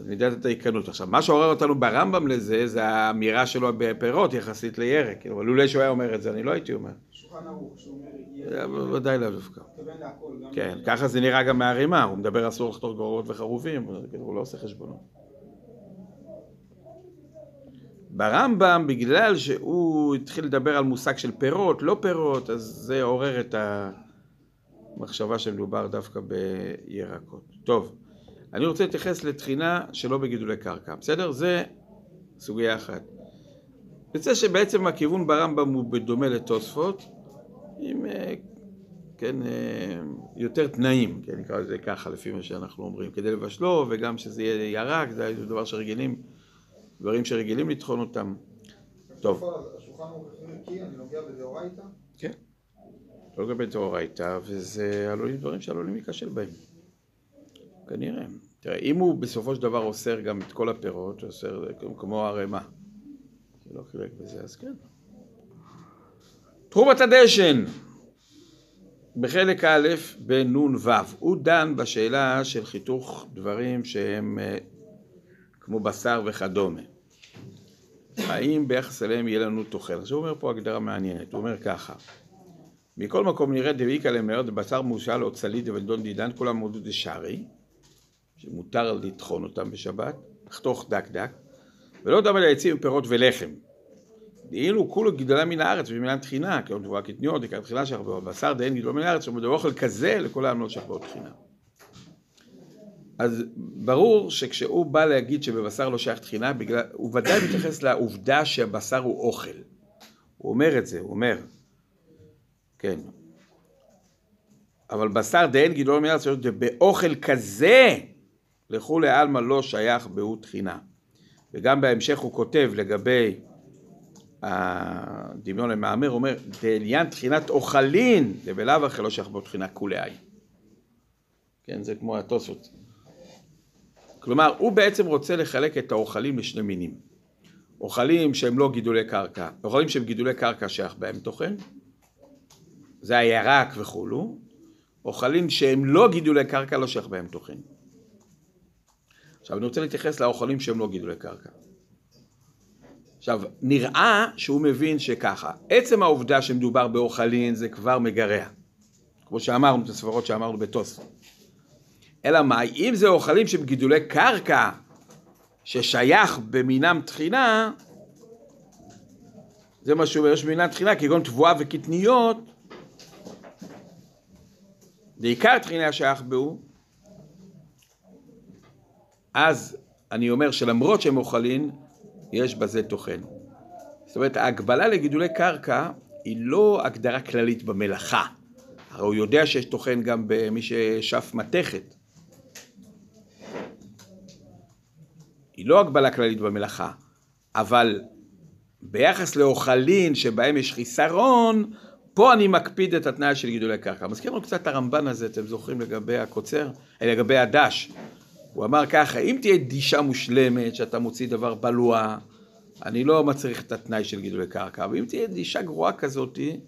מידת הדייקנות. עכשיו, מה שעורר אותנו ברמב"ם לזה, זה האמירה שלו בפירות יחסית לירק. כאילו, אבל אולי שהוא היה אומר את זה, אני לא הייתי אומר. שולחן ערוך, זה ירק. ודאי לאו דווקא. כן, ככה זה נראה גם מהרימה, הוא מדבר אסור לחתוך גרורות וחרובים, כאילו, הוא לא עושה חשבונות. ברמב"ם, בגלל שהוא התחיל לדבר על מושג של פירות, לא פירות, אז זה עורר את המחשבה שמדובר דווקא בירקות. טוב, אני רוצה להתייחס לתחינה שלא בגידולי קרקע, בסדר? זה סוגיה אחת. יוצא שבעצם הכיוון ברמב"ם הוא בדומה לתוספות, עם, אה, כן, אה, יותר תנאים, כן, נקרא לזה ככה, לפי מה שאנחנו אומרים, כדי לבשלו, וגם שזה יהיה ירק, זה דבר שרגילים, דברים שרגילים לטחון אותם. טוב. השולחן ערוך ערכי, אני נוגע בדאורייתא? כן. לא לגבי דאורייתא, וזה עלולים דברים שעלולים להיכשל בהם. כנראה. תראה, אם הוא בסופו של דבר אוסר גם את כל הפירות, אוסר כמו ערימה, שלא חילק בזה, אז כן. תרומת הדשן, בחלק א' בנ"ו, הוא דן בשאלה של חיתוך דברים שהם אה, כמו בשר וכדומה. האם ביחס אליהם יהיה לנו תוחל? עכשיו הוא אומר פה הגדרה מעניינת, הוא אומר ככה מכל מקום נראה דביקה למאוד בשר מושל או צליד ולדון דידן כולם מודו דשארי שמותר לטחון אותם בשבת, לחתוך דק דק ולא דמה לעצים פירות ולחם דהיינו כולו גידלה מן הארץ ובמילן תחינה, כאילו תבואה קטניות, עיקר תחינה שחברו, בשר דהן גידלו מן הארץ, שמדבר אוכל כזה לכל העם לא שחברו תחינה. אז ברור שכשהוא בא להגיד שבבשר לא שייך תחינה, בגלל, הוא ודאי מתייחס לעובדה שהבשר הוא אוכל. הוא אומר את זה, הוא אומר, כן. אבל בשר דהן גידלו מן הארץ, באוכל כזה לכולי עלמא לא שייך בהו תחינה. וגם בהמשך הוא כותב לגבי הדמיון למאמר אומר, דעליין תחינת אוכלין, דבלאו אחרי לא שייך בו תחינה כולי עין. כן, זה כמו התוספות. כלומר, הוא בעצם רוצה לחלק את האוכלים לשני מינים. אוכלים שהם לא גידולי קרקע, אוכלים שהם גידולי קרקע שייך בהם טוחן, זה הירק וכולו, אוכלים שהם לא גידולי קרקע לא שייך בהם טוחן. עכשיו אני רוצה להתייחס לאוכלים שהם לא גידולי קרקע. עכשיו, נראה שהוא מבין שככה, עצם העובדה שמדובר באוכלין זה כבר מגרע. כמו שאמרנו, את הסברות שאמרנו בתוספות. אלא מה, אם זה אוכלים שהם גידולי קרקע, ששייך במינם תחינה, זה מה שהוא אומר, יש במינם תחינה, כגון תבואה וקטניות, בעיקר תחינה שייך בהו, אז אני אומר שלמרות שהם אוכלים, יש בזה תוכן. זאת אומרת, ההגבלה לגידולי קרקע היא לא הגדרה כללית במלאכה. הרי הוא יודע שיש תוכן גם במי ששף מתכת. היא לא הגבלה כללית במלאכה, אבל ביחס לאוכלין שבהם יש חיסרון, פה אני מקפיד את התנאי של גידולי קרקע. מזכיר לנו קצת הרמב"ן הזה, אתם זוכרים לגבי הקוצר, לגבי הדש. הוא אמר ככה, אם תהיה דישה מושלמת, שאתה מוציא דבר בלוע, אני לא מצריך את התנאי של גידולי קרקע, ואם תהיה דישה גרועה כזאתי,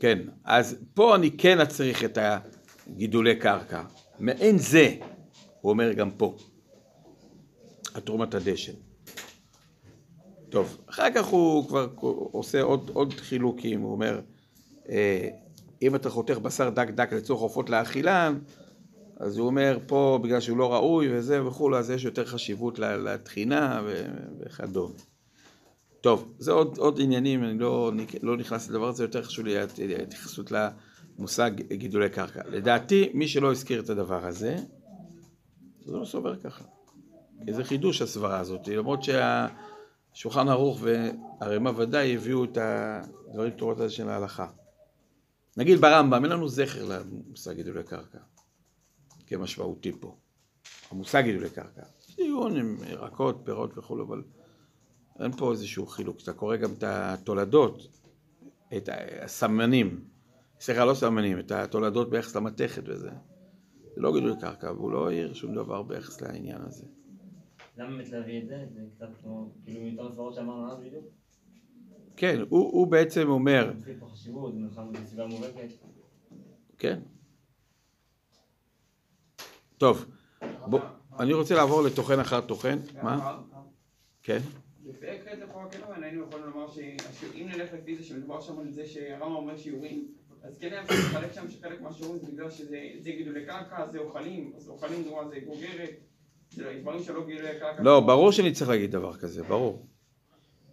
כן, אז פה אני כן אצריך את הגידולי קרקע. מעין זה, הוא אומר גם פה, על תרומת הדשן. טוב, אחר כך הוא כבר עושה עוד, עוד חילוקים, הוא אומר, אה, אם אתה חותך בשר דק דק לצורך עופות לאכילן, אז הוא אומר פה בגלל שהוא לא ראוי וזה וכולי, אז יש יותר חשיבות לתחינה וכדומה. טוב, זה עוד, עוד עניינים, אני לא, לא נכנס לדבר הזה, יותר חשוב לי ההתייחסות למושג גידולי קרקע. לדעתי, מי שלא הזכיר את הדבר הזה, זה לא סובר ככה. כי זה חידוש הסברה הזאת, למרות שהשולחן ערוך והרמ"א ודאי הביאו את הדברים תורות הזה של ההלכה. נגיד ברמב"ם, אין לנו זכר למושג גידולי קרקע. כמשמעותי פה. המושג גידולי קרקע. דיון עם ירקות, פירות וכו', אבל אין פה איזשהו חילוק. אתה קורא גם את התולדות, את הסמנים, סליחה, לא סמנים, את התולדות ביחס למתכת וזה. זה לא גידולי קרקע, והוא לא העיר שום דבר ביחס לעניין הזה. למה באמת להביא את זה? זה קצת כמו, כאילו יותר מפורט שאמרנו אז בדיוק. כן, הוא, הוא בעצם אומר. כן. טוב, בוא, אני רוצה לעבור לתוכן אחר תוכן, מה? כן. בפרק ח' לחוק הקלמן היינו יכולים לומר שאם נלך לפי זה שמדובר שם על זה שהרמב"ם אומר שיעורים אז כן היה אפשר לחלק שם שחלק מהשיעורים זה בגלל שזה זה גידולי קרקע, זה אוכלים, אז אוכלים זה גוגרת, זה לא, דברים שלא גידולי קרקע. לא, ברור שאני צריך להגיד דבר כזה, ברור.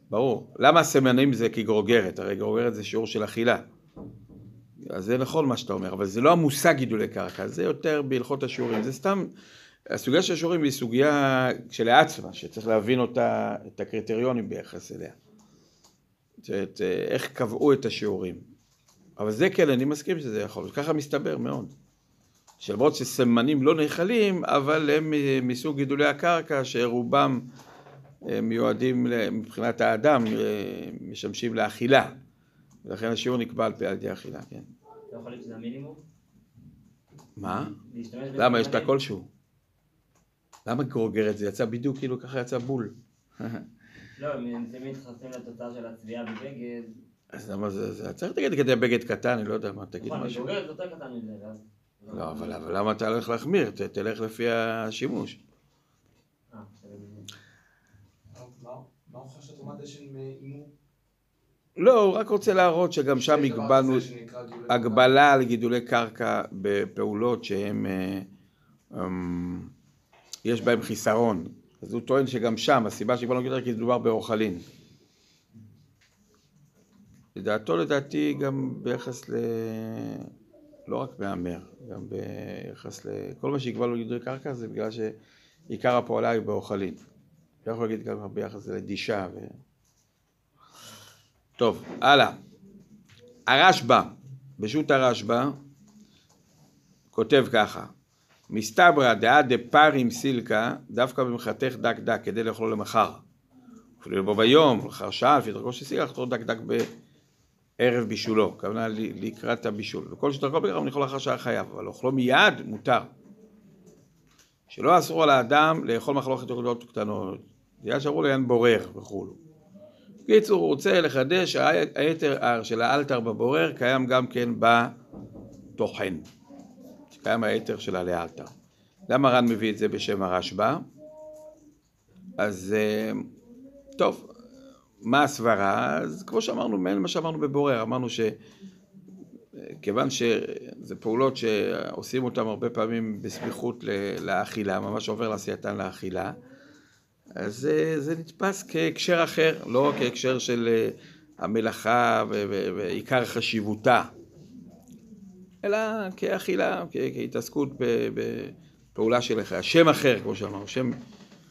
ברור. למה הסמנים זה כגרוגרת? הרי גרוגרת זה שיעור של אכילה. אז זה נכון מה שאתה אומר, אבל זה לא המושג גידולי קרקע, זה יותר בהלכות השיעורים. זה סתם, הסוגיה של השיעורים היא סוגיה כשלעצמה, שצריך להבין אותה, את הקריטריונים ביחס אליה. את, איך קבעו את השיעורים. אבל זה כן, אני מסכים שזה יכול להיות. ככה מסתבר מאוד. שלמרות שסמנים לא נאכלים, אבל הם מסוג גידולי הקרקע שרובם אה, מיועדים מבחינת האדם, אה, משמשים לאכילה. ולכן השיעור נקבע על פי על אכילה, כן. אתה יכול להגיד שזה המינימום? מה? למה? יש את כמינימום? כלשהו. למה גרוגרת? זה יצא בדיוק כאילו ככה יצא בול. לא, אם זה מתייחסים לתוצאה של הצביעה בבגד, אז למה זה, זה צריך להגיד כדי בגד קטן, אני לא יודע מה, תגיד נכון, משהו. בגוגל זה יותר קטן מזה, ואז... לא, אבל, אבל למה אתה הולך להחמיר? ת, תלך לפי השימוש. אה, בסדר. מה מה ההוכחה שאת אומרת יש עם אה, הימור? לא, הוא רק רוצה להראות שגם שם הגבלנו הגבלה על גידולי קרקע בפעולות שהן, אה, אמ, יש בהן חיסרון. אז הוא טוען שגם שם, הסיבה שהגבלנו גידולי קרקע כי מדובר באוכלין. לדעתו, לדעתי, גם ביחס ל... לא רק מהמר, גם ביחס ל... כל מה שהגבלנו גידולי קרקע זה בגלל שעיקר הפעולה היא באוכלין. אתה יכול להגיד גם ביחס לדישה ו... טוב, הלאה. הרשב"א, בשו"ת הרשב"א, כותב ככה: מסתברא דעה דפרים סילקה, דווקא במחתך דק דק, כדי לאכלו למחר. אפילו לבוא ביום, לאחר שעה, לפי דרכו של סילקה, לחתור דק דק בערב בישולו, הכוונה לקראת הבישול. וכל שדרכו בגרם לאכול לאחר שעה חייב, אבל אוכלו מיד מותר. שלא אסור על האדם לאכול מחלוקת יוקדות קטנות. בגלל שאמרו לי אין בורר וכולו. בקיצור, הוא רוצה לחדש, היתר של האלתר בבורר קיים גם כן בטוחן. קיים היתר של הלאלתר. למה רן מביא את זה בשם הרשב"א? אז אה, טוב, מה הסברה? אז כמו שאמרנו, מעין מה שאמרנו בבורר, אמרנו שכיוון שזה פעולות שעושים אותן הרבה פעמים בסמיכות לאכילה, ממש עובר לעשייתן לאכילה, אז זה, זה נתפס כהקשר אחר, לא כהקשר של אה, המלאכה ועיקר חשיבותה, אלא כאכילה, כהתעסקות בפעולה של אחר. שם אחר, כמו שאמרנו, שם,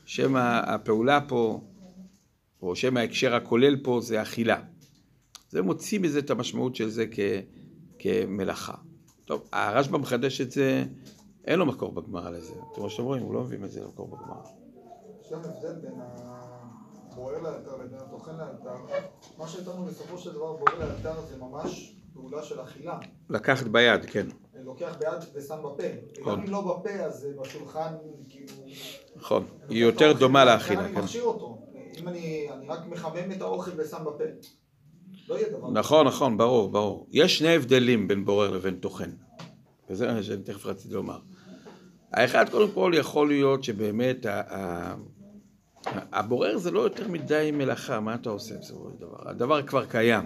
שם הפעולה פה, או שם ההקשר הכולל פה זה אכילה. זה מוציא מזה את המשמעות של זה כ- כמלאכה. טוב, הרשב"א מחדש את זה, אין לו מקור בגמרא לזה. כמו שאתם רואים, הוא לא מביא את זה למקור בגמרא. גם הבדל בין הבוער לאלתר לבין הטוחן לאלתר. מה שאיתנו בסופו של דבר בוער לאלתר זה ממש פעולה של אכילה. לקחת ביד, כן. לוקח ביד ושם בפה. נכון. וגם אם לא בפה, אז בשולחן, כאילו... נכון, היא יותר דומה לאכילה, אני כן. מכשיר אותו. אם אני אני רק מחמם את האוכל ושם בפה. לא יהיה דבר. נכון, נכון, ברור, ברור. יש שני הבדלים בין בורר לבין טוחן. וזה מה שאני תכף רציתי לומר. האחד, קודם כל, יכול להיות שבאמת הבורר זה לא יותר מדי מלאכה, מה אתה עושה בסופו של דבר? הדבר כבר קיים.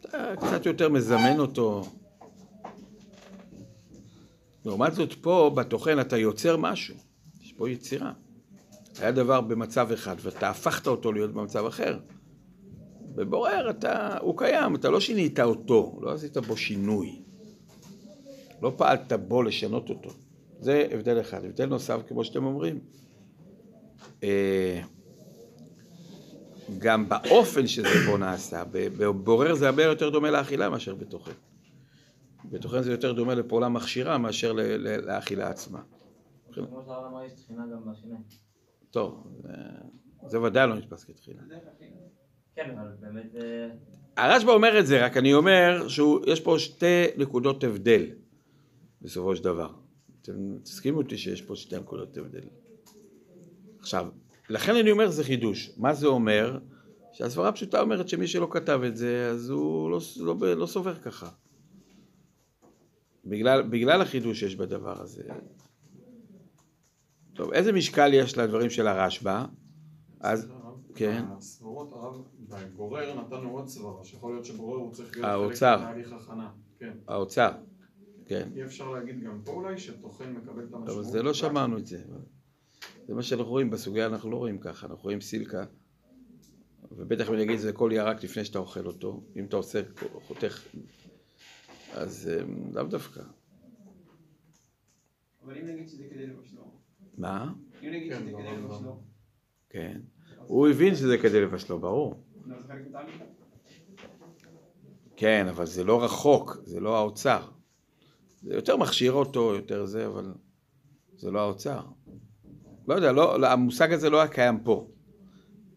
אתה קצת יותר מזמן אותו. לעומת זאת, פה, בטוחן, אתה יוצר משהו. יש פה יצירה. היה דבר במצב אחד, ואתה הפכת אותו להיות במצב אחר. בבורר אתה, הוא קיים, אתה לא שינית אותו, לא עשית בו שינוי. לא פעלת בו לשנות אותו. זה הבדל אחד. הבדל נוסף, כמו שאתם אומרים, גם באופן שזה פה נעשה, בבורר זה הרבה יותר דומה לאכילה מאשר בטוחן. בטוחן זה יותר דומה לפעולה מכשירה מאשר לאכילה עצמה. טוב, זה, זה ודאי לא נתפס כתחילה. כן, אבל באמת זה... הרשב"א אומר את זה, רק אני אומר שיש פה שתי נקודות הבדל בסופו של דבר. אתם תסכימו איתי שיש פה שתי נקודות הבדל. עכשיו, לכן אני אומר זה חידוש. מה זה אומר? שהסברה הפשוטה אומרת שמי שלא כתב את זה, אז הוא לא, לא, לא סובר ככה. בגלל, בגלל החידוש שיש בדבר הזה. טוב, איזה משקל יש לדברים של הרשב"א? אז, כן. הסברות הרב, בגורר נתנו עוד סברה, שיכול להיות שבורר הוא צריך להיות. חלק מהליך הכנה. כן. האוצר, כן. אי אפשר להגיד גם פה אולי שטוחן מקבל את המשמעות. אבל זה לא שמענו את זה. זה מה שאנחנו רואים, בסוגיה אנחנו לא רואים ככה, אנחנו רואים סילקה, ובטח אם אני אגיד את זה כל ירק לפני שאתה אוכל אותו, אם אתה עושה, חותך, אז אמ, לאו דווקא. אבל אם נגיד שזה כדי לבשלו. מה? אם נגיד כן, שזה כדי. לבשלו. כן. הוא הבין שזה כדי לבשלו, ברור. לא. כן, אבל זה לא רחוק, זה לא האוצר. זה יותר מכשיר אותו, יותר זה, אבל זה לא האוצר. לא יודע, לא, לא, המושג הזה לא היה קיים פה,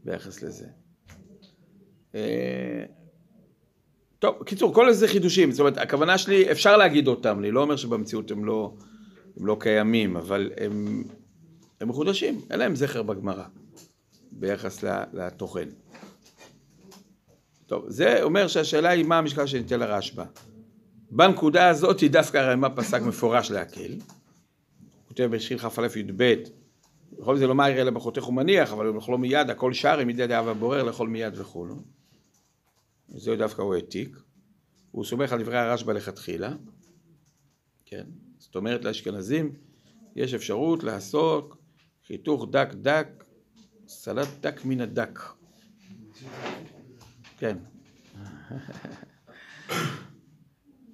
ביחס לזה. אה, טוב, קיצור, כל איזה חידושים, זאת אומרת, הכוונה שלי, אפשר להגיד אותם, אני לא אומר שבמציאות הם לא, הם לא קיימים, אבל הם, הם מחודשים, אין להם זכר בגמרא, ביחס לתוכן. טוב, זה אומר שהשאלה היא מה המשקל שניתן לרשב"א. בנקודה הזאת היא דווקא הרמ"א פסק מפורש להקל. הוא כותב בשיר כ"א י"ב, בכל זה מהר אלא בחותך ומניח, אבל הוא לאכול מיד, הכל שר, אם ידי דאב הבורר לאכול מיד וכולו. זה דווקא הוא העתיק. הוא סומך על דברי הרשב"א לכתחילה. כן, זאת אומרת לאשכנזים יש אפשרות לעשות חיתוך דק דק, סלט דק מן הדק. כן.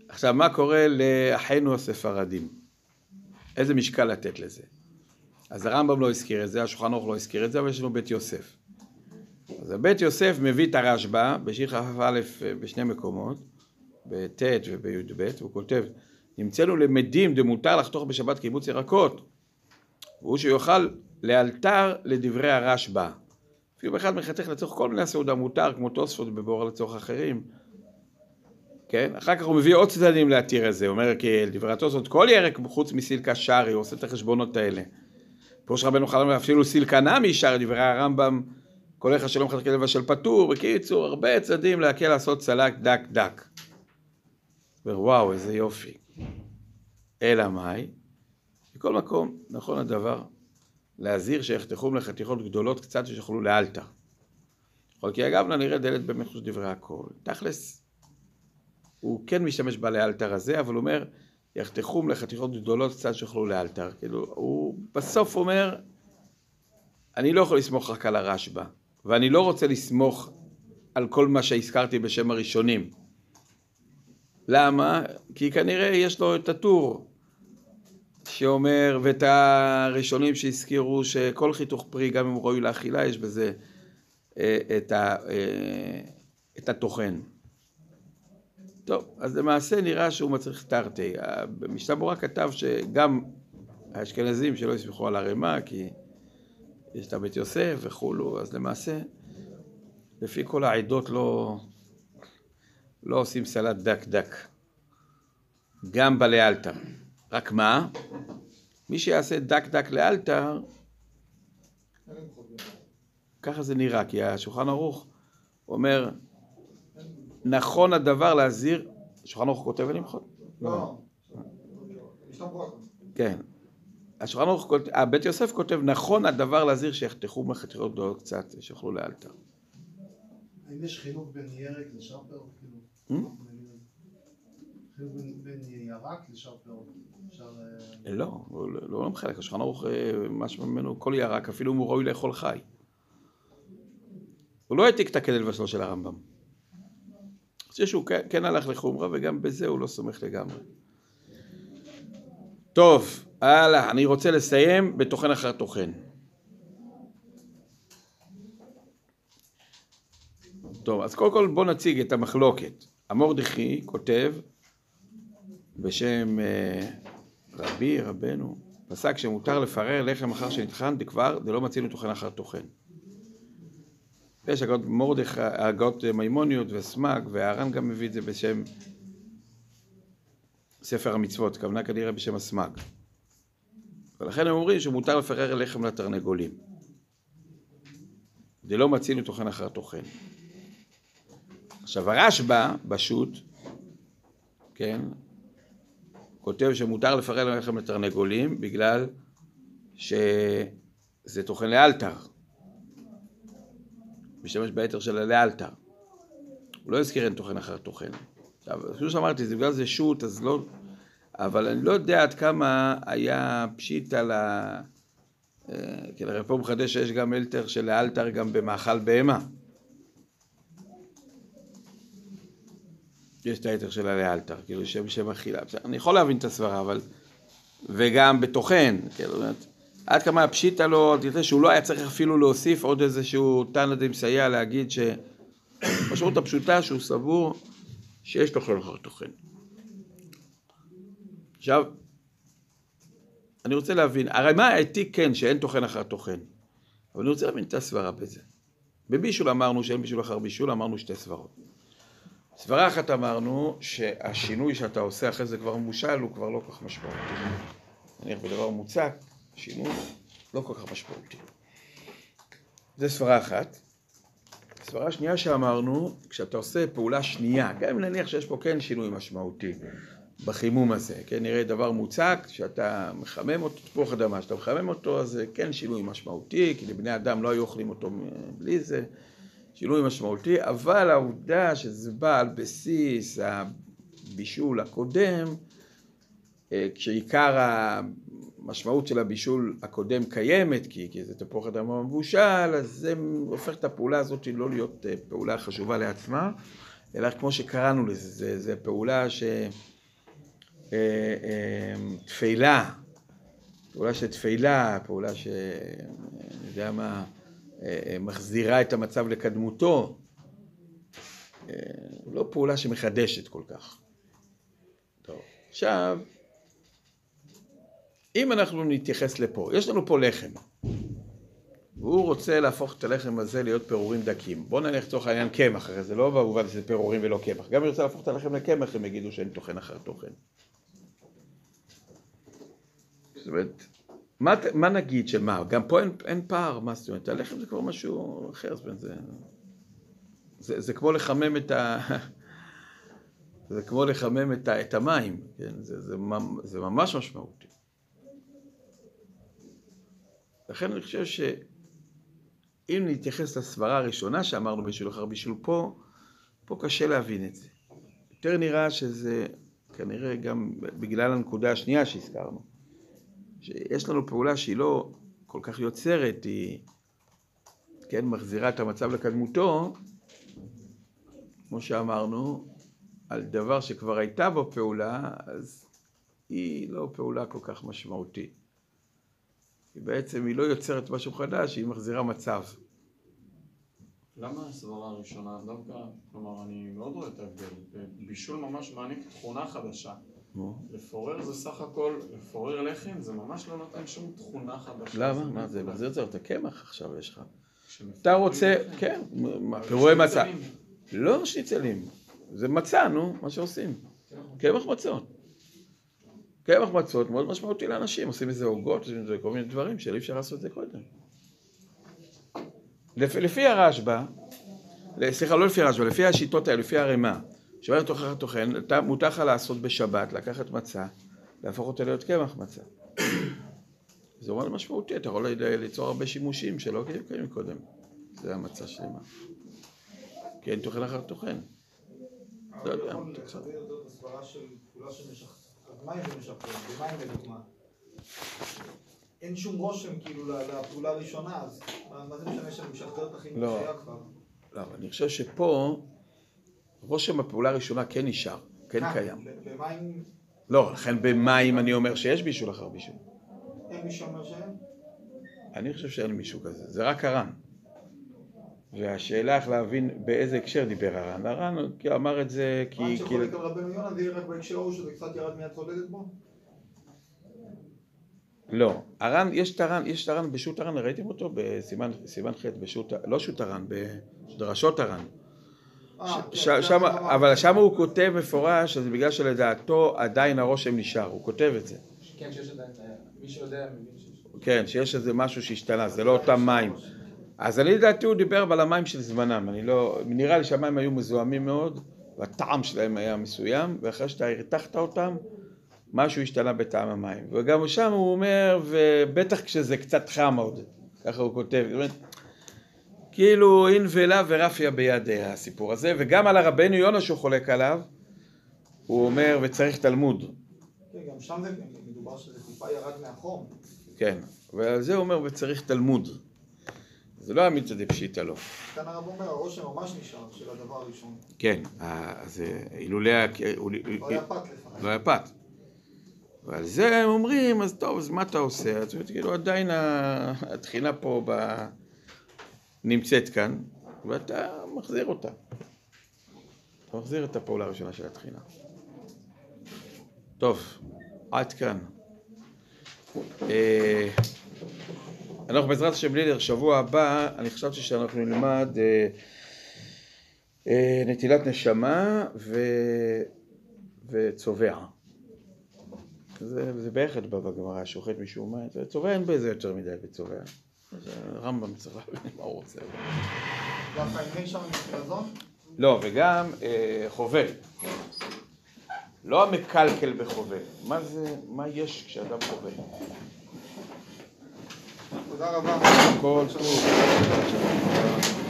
עכשיו, מה קורה לאחינו הספרדים? איזה משקל לתת לזה? אז הרמב"ם לא הזכיר את זה, השולחן ערוך לא הזכיר את זה, אבל יש לנו בית יוסף. אז הבית יוסף מביא את הרשב"א בשיר כ"א בשני מקומות, בט' ובי"ב, הוא כותב, נמצאנו למדים דמותר לחתוך בשבת קיבוץ ירקות, והוא שיוכל לאלתר לדברי הרשב"א. אפילו באחד מחתך לצורך כל מיני הסעודה מותר, כמו תוספות בבור לצורך אחרים. כן? אחר כך הוא מביא עוד צדדים להתיר את זה, הוא אומר כי דברי התוספות, כל ירק חוץ מסילקה שרי, הוא עושה את החשבונות האלה. פירוש רבנו חלם אפילו סילקה נמי שרי, דברי הרמב"ם, כל איך שלום חלקי לבשל פטור, בקיצור, הרבה צדדים להקל לעשות סלק דק דק. וואו, איזה יופי. אלא מאי? בכל מקום, נכון הדבר, להזהיר שיחתכום לחתיכות גדולות קצת שיוכלו לאלתר. יכול כי אגב נראה דלת במחוש דברי הכל. תכלס, הוא כן משתמש בה לאלתר הזה, אבל הוא אומר, יחתכום לחתיכות גדולות קצת שיוכלו לאלתר. כאילו, הוא בסוף אומר, אני לא יכול לסמוך רק על הרשב"א, ואני לא רוצה לסמוך על כל מה שהזכרתי בשם הראשונים. למה? כי כנראה יש לו את הטור שאומר, ואת הראשונים שהזכירו שכל חיתוך פרי, גם אם הוא ראוי לאכילה, יש בזה אה, את, ה, אה, את הטוחן. טוב, אז למעשה נראה שהוא מצריך תרתי. משנה ברורה כתב שגם האשכנזים שלא יסמכו על הרמ"א, כי יש את הבית יוסף וכולו, אז למעשה, לפי כל העדות לא, לא עושים סלט דק דק. גם בלאלתר. רק מה? מי שיעשה דק דק לאלתר, ככה זה נראה, כי השולחן ערוך אומר, נכון הדבר להזהיר, השולחן ערוך כותב ולמחות? לא, ברורה. כן. השולחן ערוך כותב, הבית יוסף כותב, נכון הדבר להזהיר שיחתכו מחתיכות גדולות קצת, שיוכלו לאלתר. האם יש חילוק בין ירק לשרפר? כאילו, Hmm? חילוק בין- ירק לשרפר? אה, לא, לא לא מחלק, השולחן ערוך, אה, משהו ממנו, כל ירק, אפילו אם הוא ראוי לאכול חי. הוא לא העתיק את הכדל לבשלו של הרמב"ם. חושב שהוא כן- כן הלך לחומרה, וגם בזה הוא לא סומך לגמרי. טוב, הלאה, אני רוצה לסיים בתוכן אחר תוכן. טוב, אז קודם כל בואו נציג את המחלוקת. המורדכי כותב בשם אה, רבי, רבנו, פסק שמותר לפרר לחם אחר שנטחן דכבר דלא מצינו תוכן אחר תוכן. יש הגות מורדכי, הגות מימוניות וסמג, והר"ן גם מביא את זה בשם ספר המצוות, כוונה כנראה בשם הסמג. ולכן הם אומרים שמותר לפרר לחם לתרנגולים. דלא מצינו טוחן אחר טוחן. עכשיו הרשב"א, בשו"ת, כן, כותב שמותר לפרל לחם לתרנגולים בגלל שזה טוחן לאלתר. משתמש ביתר של הלאלתר. הוא לא הזכיר אין טוחן אחר טוחן. עכשיו, כמו שאמרתי, זה בגלל זה שו"ת, אז לא... אבל אני לא יודע עד כמה היה פשיט על ה... כן, הרי פה מחדש שיש גם אלתר של האלתר גם במאכל בהמה. יש את היתר של הלאלתר, כאילו שם שם אכילה. אני יכול להבין את הסברה, אבל... וגם בטוחן, כאילו, עד כמה הפשיטה לו, תראה שהוא לא היה צריך אפילו להוסיף עוד איזשהו תנא דמסייע להגיד שהמשמעות הפשוטה שהוא סבור שיש טוחן אחר טוחן. עכשיו, אני רוצה להבין, הרי מה העתיק כן שאין טוחן אחר טוחן, אבל אני רוצה להבין את הסברה בזה. בבישול אמרנו שאין בישול אחר בישול, אמרנו שתי סברות. סברה אחת אמרנו שהשינוי שאתה עושה אחרי זה כבר מבושל הוא כבר לא כל כך משמעותי. נניח בדבר מוצק, שינוי לא כל כך משמעותי. זה סברה אחת. סברה שנייה שאמרנו, כשאתה עושה פעולה שנייה, גם אם נניח שיש פה כן שינוי משמעותי בחימום הזה, כן, נראה דבר מוצק, שאתה מחמם אותו, תפוח אדמה, שאתה מחמם אותו, אז זה כן שינוי משמעותי, כי לבני אדם לא היו אוכלים אותו בלי זה, שינוי משמעותי, אבל העובדה שזה בא על בסיס הבישול הקודם, אה, כשעיקר המשמעות של הבישול הקודם קיימת, כי, כי זה תפוח אדמה מבושל, אז זה הופך את הפעולה הזאת לא להיות אה, פעולה חשובה לעצמה, אלא כמו שקראנו לזה, זה, זה פעולה ש... אה, תפילה, פעולה של תפילה, פעולה ש... אני יודע מה... מחזירה את המצב לקדמותו, לא פעולה שמחדשת כל כך. טוב, עכשיו, אם אנחנו נתייחס לפה, יש לנו פה לחם, והוא רוצה להפוך את הלחם הזה להיות פירורים דקים. בואו נניח לצורך העניין קמח, הרי זה לא במובן שזה פירורים ולא קמח. גם אם ירצה להפוך את הלחם לקמח, הם יגידו שאין טוחן אחר טוחן. זאת אומרת, מה, מה נגיד של מה? גם פה אין, אין פער, מה זאת אומרת? הלחם זה כבר משהו אחר, זאת אומרת, זה, זה, זה כמו לחמם את ה... זה כמו לחמם את, ה, את המים, כן? זה, זה, זה ממש משמעותי. לכן אני חושב שאם נתייחס לסברה הראשונה שאמרנו בשביל אחר בישול פה, פה קשה להבין את זה. יותר נראה שזה כנראה גם בגלל הנקודה השנייה שהזכרנו. שיש לנו פעולה שהיא לא כל כך יוצרת, היא כן מחזירה את המצב לקדמותו, כמו שאמרנו, על דבר שכבר הייתה בו פעולה, אז היא לא פעולה כל כך משמעותית. כי בעצם היא לא יוצרת משהו חדש, היא מחזירה מצב. למה הסברה הראשונה דווקא, כלומר אני מאוד רואה את ההבדל, בישול ממש מעניק תכונה חדשה. לפורר זה סך הכל, לפורר לחם זה ממש לא נותן שום תכונה חדשה. למה? מה זה? מחזיר את הקמח עכשיו יש לך. אתה רוצה, כן, פירורי מצה. לא שניצלים, זה מצה, נו, מה שעושים. קמח מצות. קמח מצות מאוד משמעותי לאנשים, עושים איזה עוגות, עושים איזה כל מיני דברים שאי אפשר לעשות את זה קודם. לפי הרשב"א, סליחה, לא לפי הרשב"א, לפי השיטות האלה, לפי הרימה, שאומר תוכח טוחן, מותר לך לעשות בשבת, לקחת מצה, להפוך אותה להיות קמח מצה. זה אומר משמעותי, אתה יכול ליצור הרבה שימושים שלא קיימים קודם. זה המצה שלמה. אין טוחן אחר טוחן. לא יודע. יכול הסברה של פעולה מים במים לדוגמה. אין שום רושם כאילו לפעולה הראשונה, אז מה זה משנה שאני משחזר את החימוש לא. שהיה כבר? לא, אני חושב שפה רושם הפעולה הראשונה כן נשאר, כן אה, קיים. במים... לא, לכן במים אני אומר שיש בישול אחר בישול. אין מי שאומר שאין? אני חושב שאין מישהו כזה, זה רק הר"ן. והשאלה איך להבין באיזה הקשר דיבר הר"ן. הר"ן אמר את זה כי... מה שחולק על רבנו יונה זה רק בהקשר ההוא שזה קצת ירד מיד צודדת בו? לא, הר"ן, יש את הר"ן, יש את הר"ן בשו"ת הר"ן, ראיתם אותו בסימן ח' בשו"ת, לא שו"ת הר"ן, בדרשות הר"ן. אה, כן, שם, אבל שם הוא כותב מפורש שזה בגלל שלדעתו עדיין הרושם נשאר, הוא כותב את זה. כן, שיש עדיין, מי שיודע מבין שיש... כן, שיש איזה משהו שהשתנה, זה לא אותם מים. אז אני לדעתי הוא דיבר אבל המים של זמנם, אני לא, נראה לי שהמים היו מזוהמים מאוד, והטעם שלהם היה מסוים, ואחרי שאתה הרתחת אותם, משהו השתנה בטעם המים. וגם שם הוא אומר, ובטח כשזה קצת חם עוד, ככה הוא כותב, זאת אומרת, כאילו אין ולה ורפיה ביד הסיפור הזה, וגם על הרבנו יונה שהוא חולק עליו, הוא אומר, וצריך תלמוד. כן, גם שם זה מדובר שזה טיפה ירד מהחום. כן, ועל זה הוא אומר, וצריך תלמוד. זה לא אמיתא דפשיטא לא. כאן הרב אומר, הרושם ממש נשאר של הדבר הראשון. כן, אז אה, אילולא... ה- לא היה פת לפניו. לא היה פת. ועל זה הם אומרים, אז טוב, אז מה אתה עושה? אז כאילו עדיין התחינה פה ב... נמצאת כאן, ואתה מחזיר אותה. אתה מחזיר את הפעולה הראשונה של התחינה. טוב, עד כאן. אה, אנחנו בעזרת השם לידר, שבוע הבא, אני חשבתי שאנחנו נלמד אה, אה, נטילת נשמה ו... וצובע. זה, זה בערך בא בגמרא, שוחט משום מה, צובע אין בזה יותר מדי בצובע. אז הרמב"ם צריך להבין מה הוא רוצה. לא, וגם אה, חובל. לא המקלקל בחובל. מה זה, מה יש כשאדם חובל? תודה רבה. כל טוב.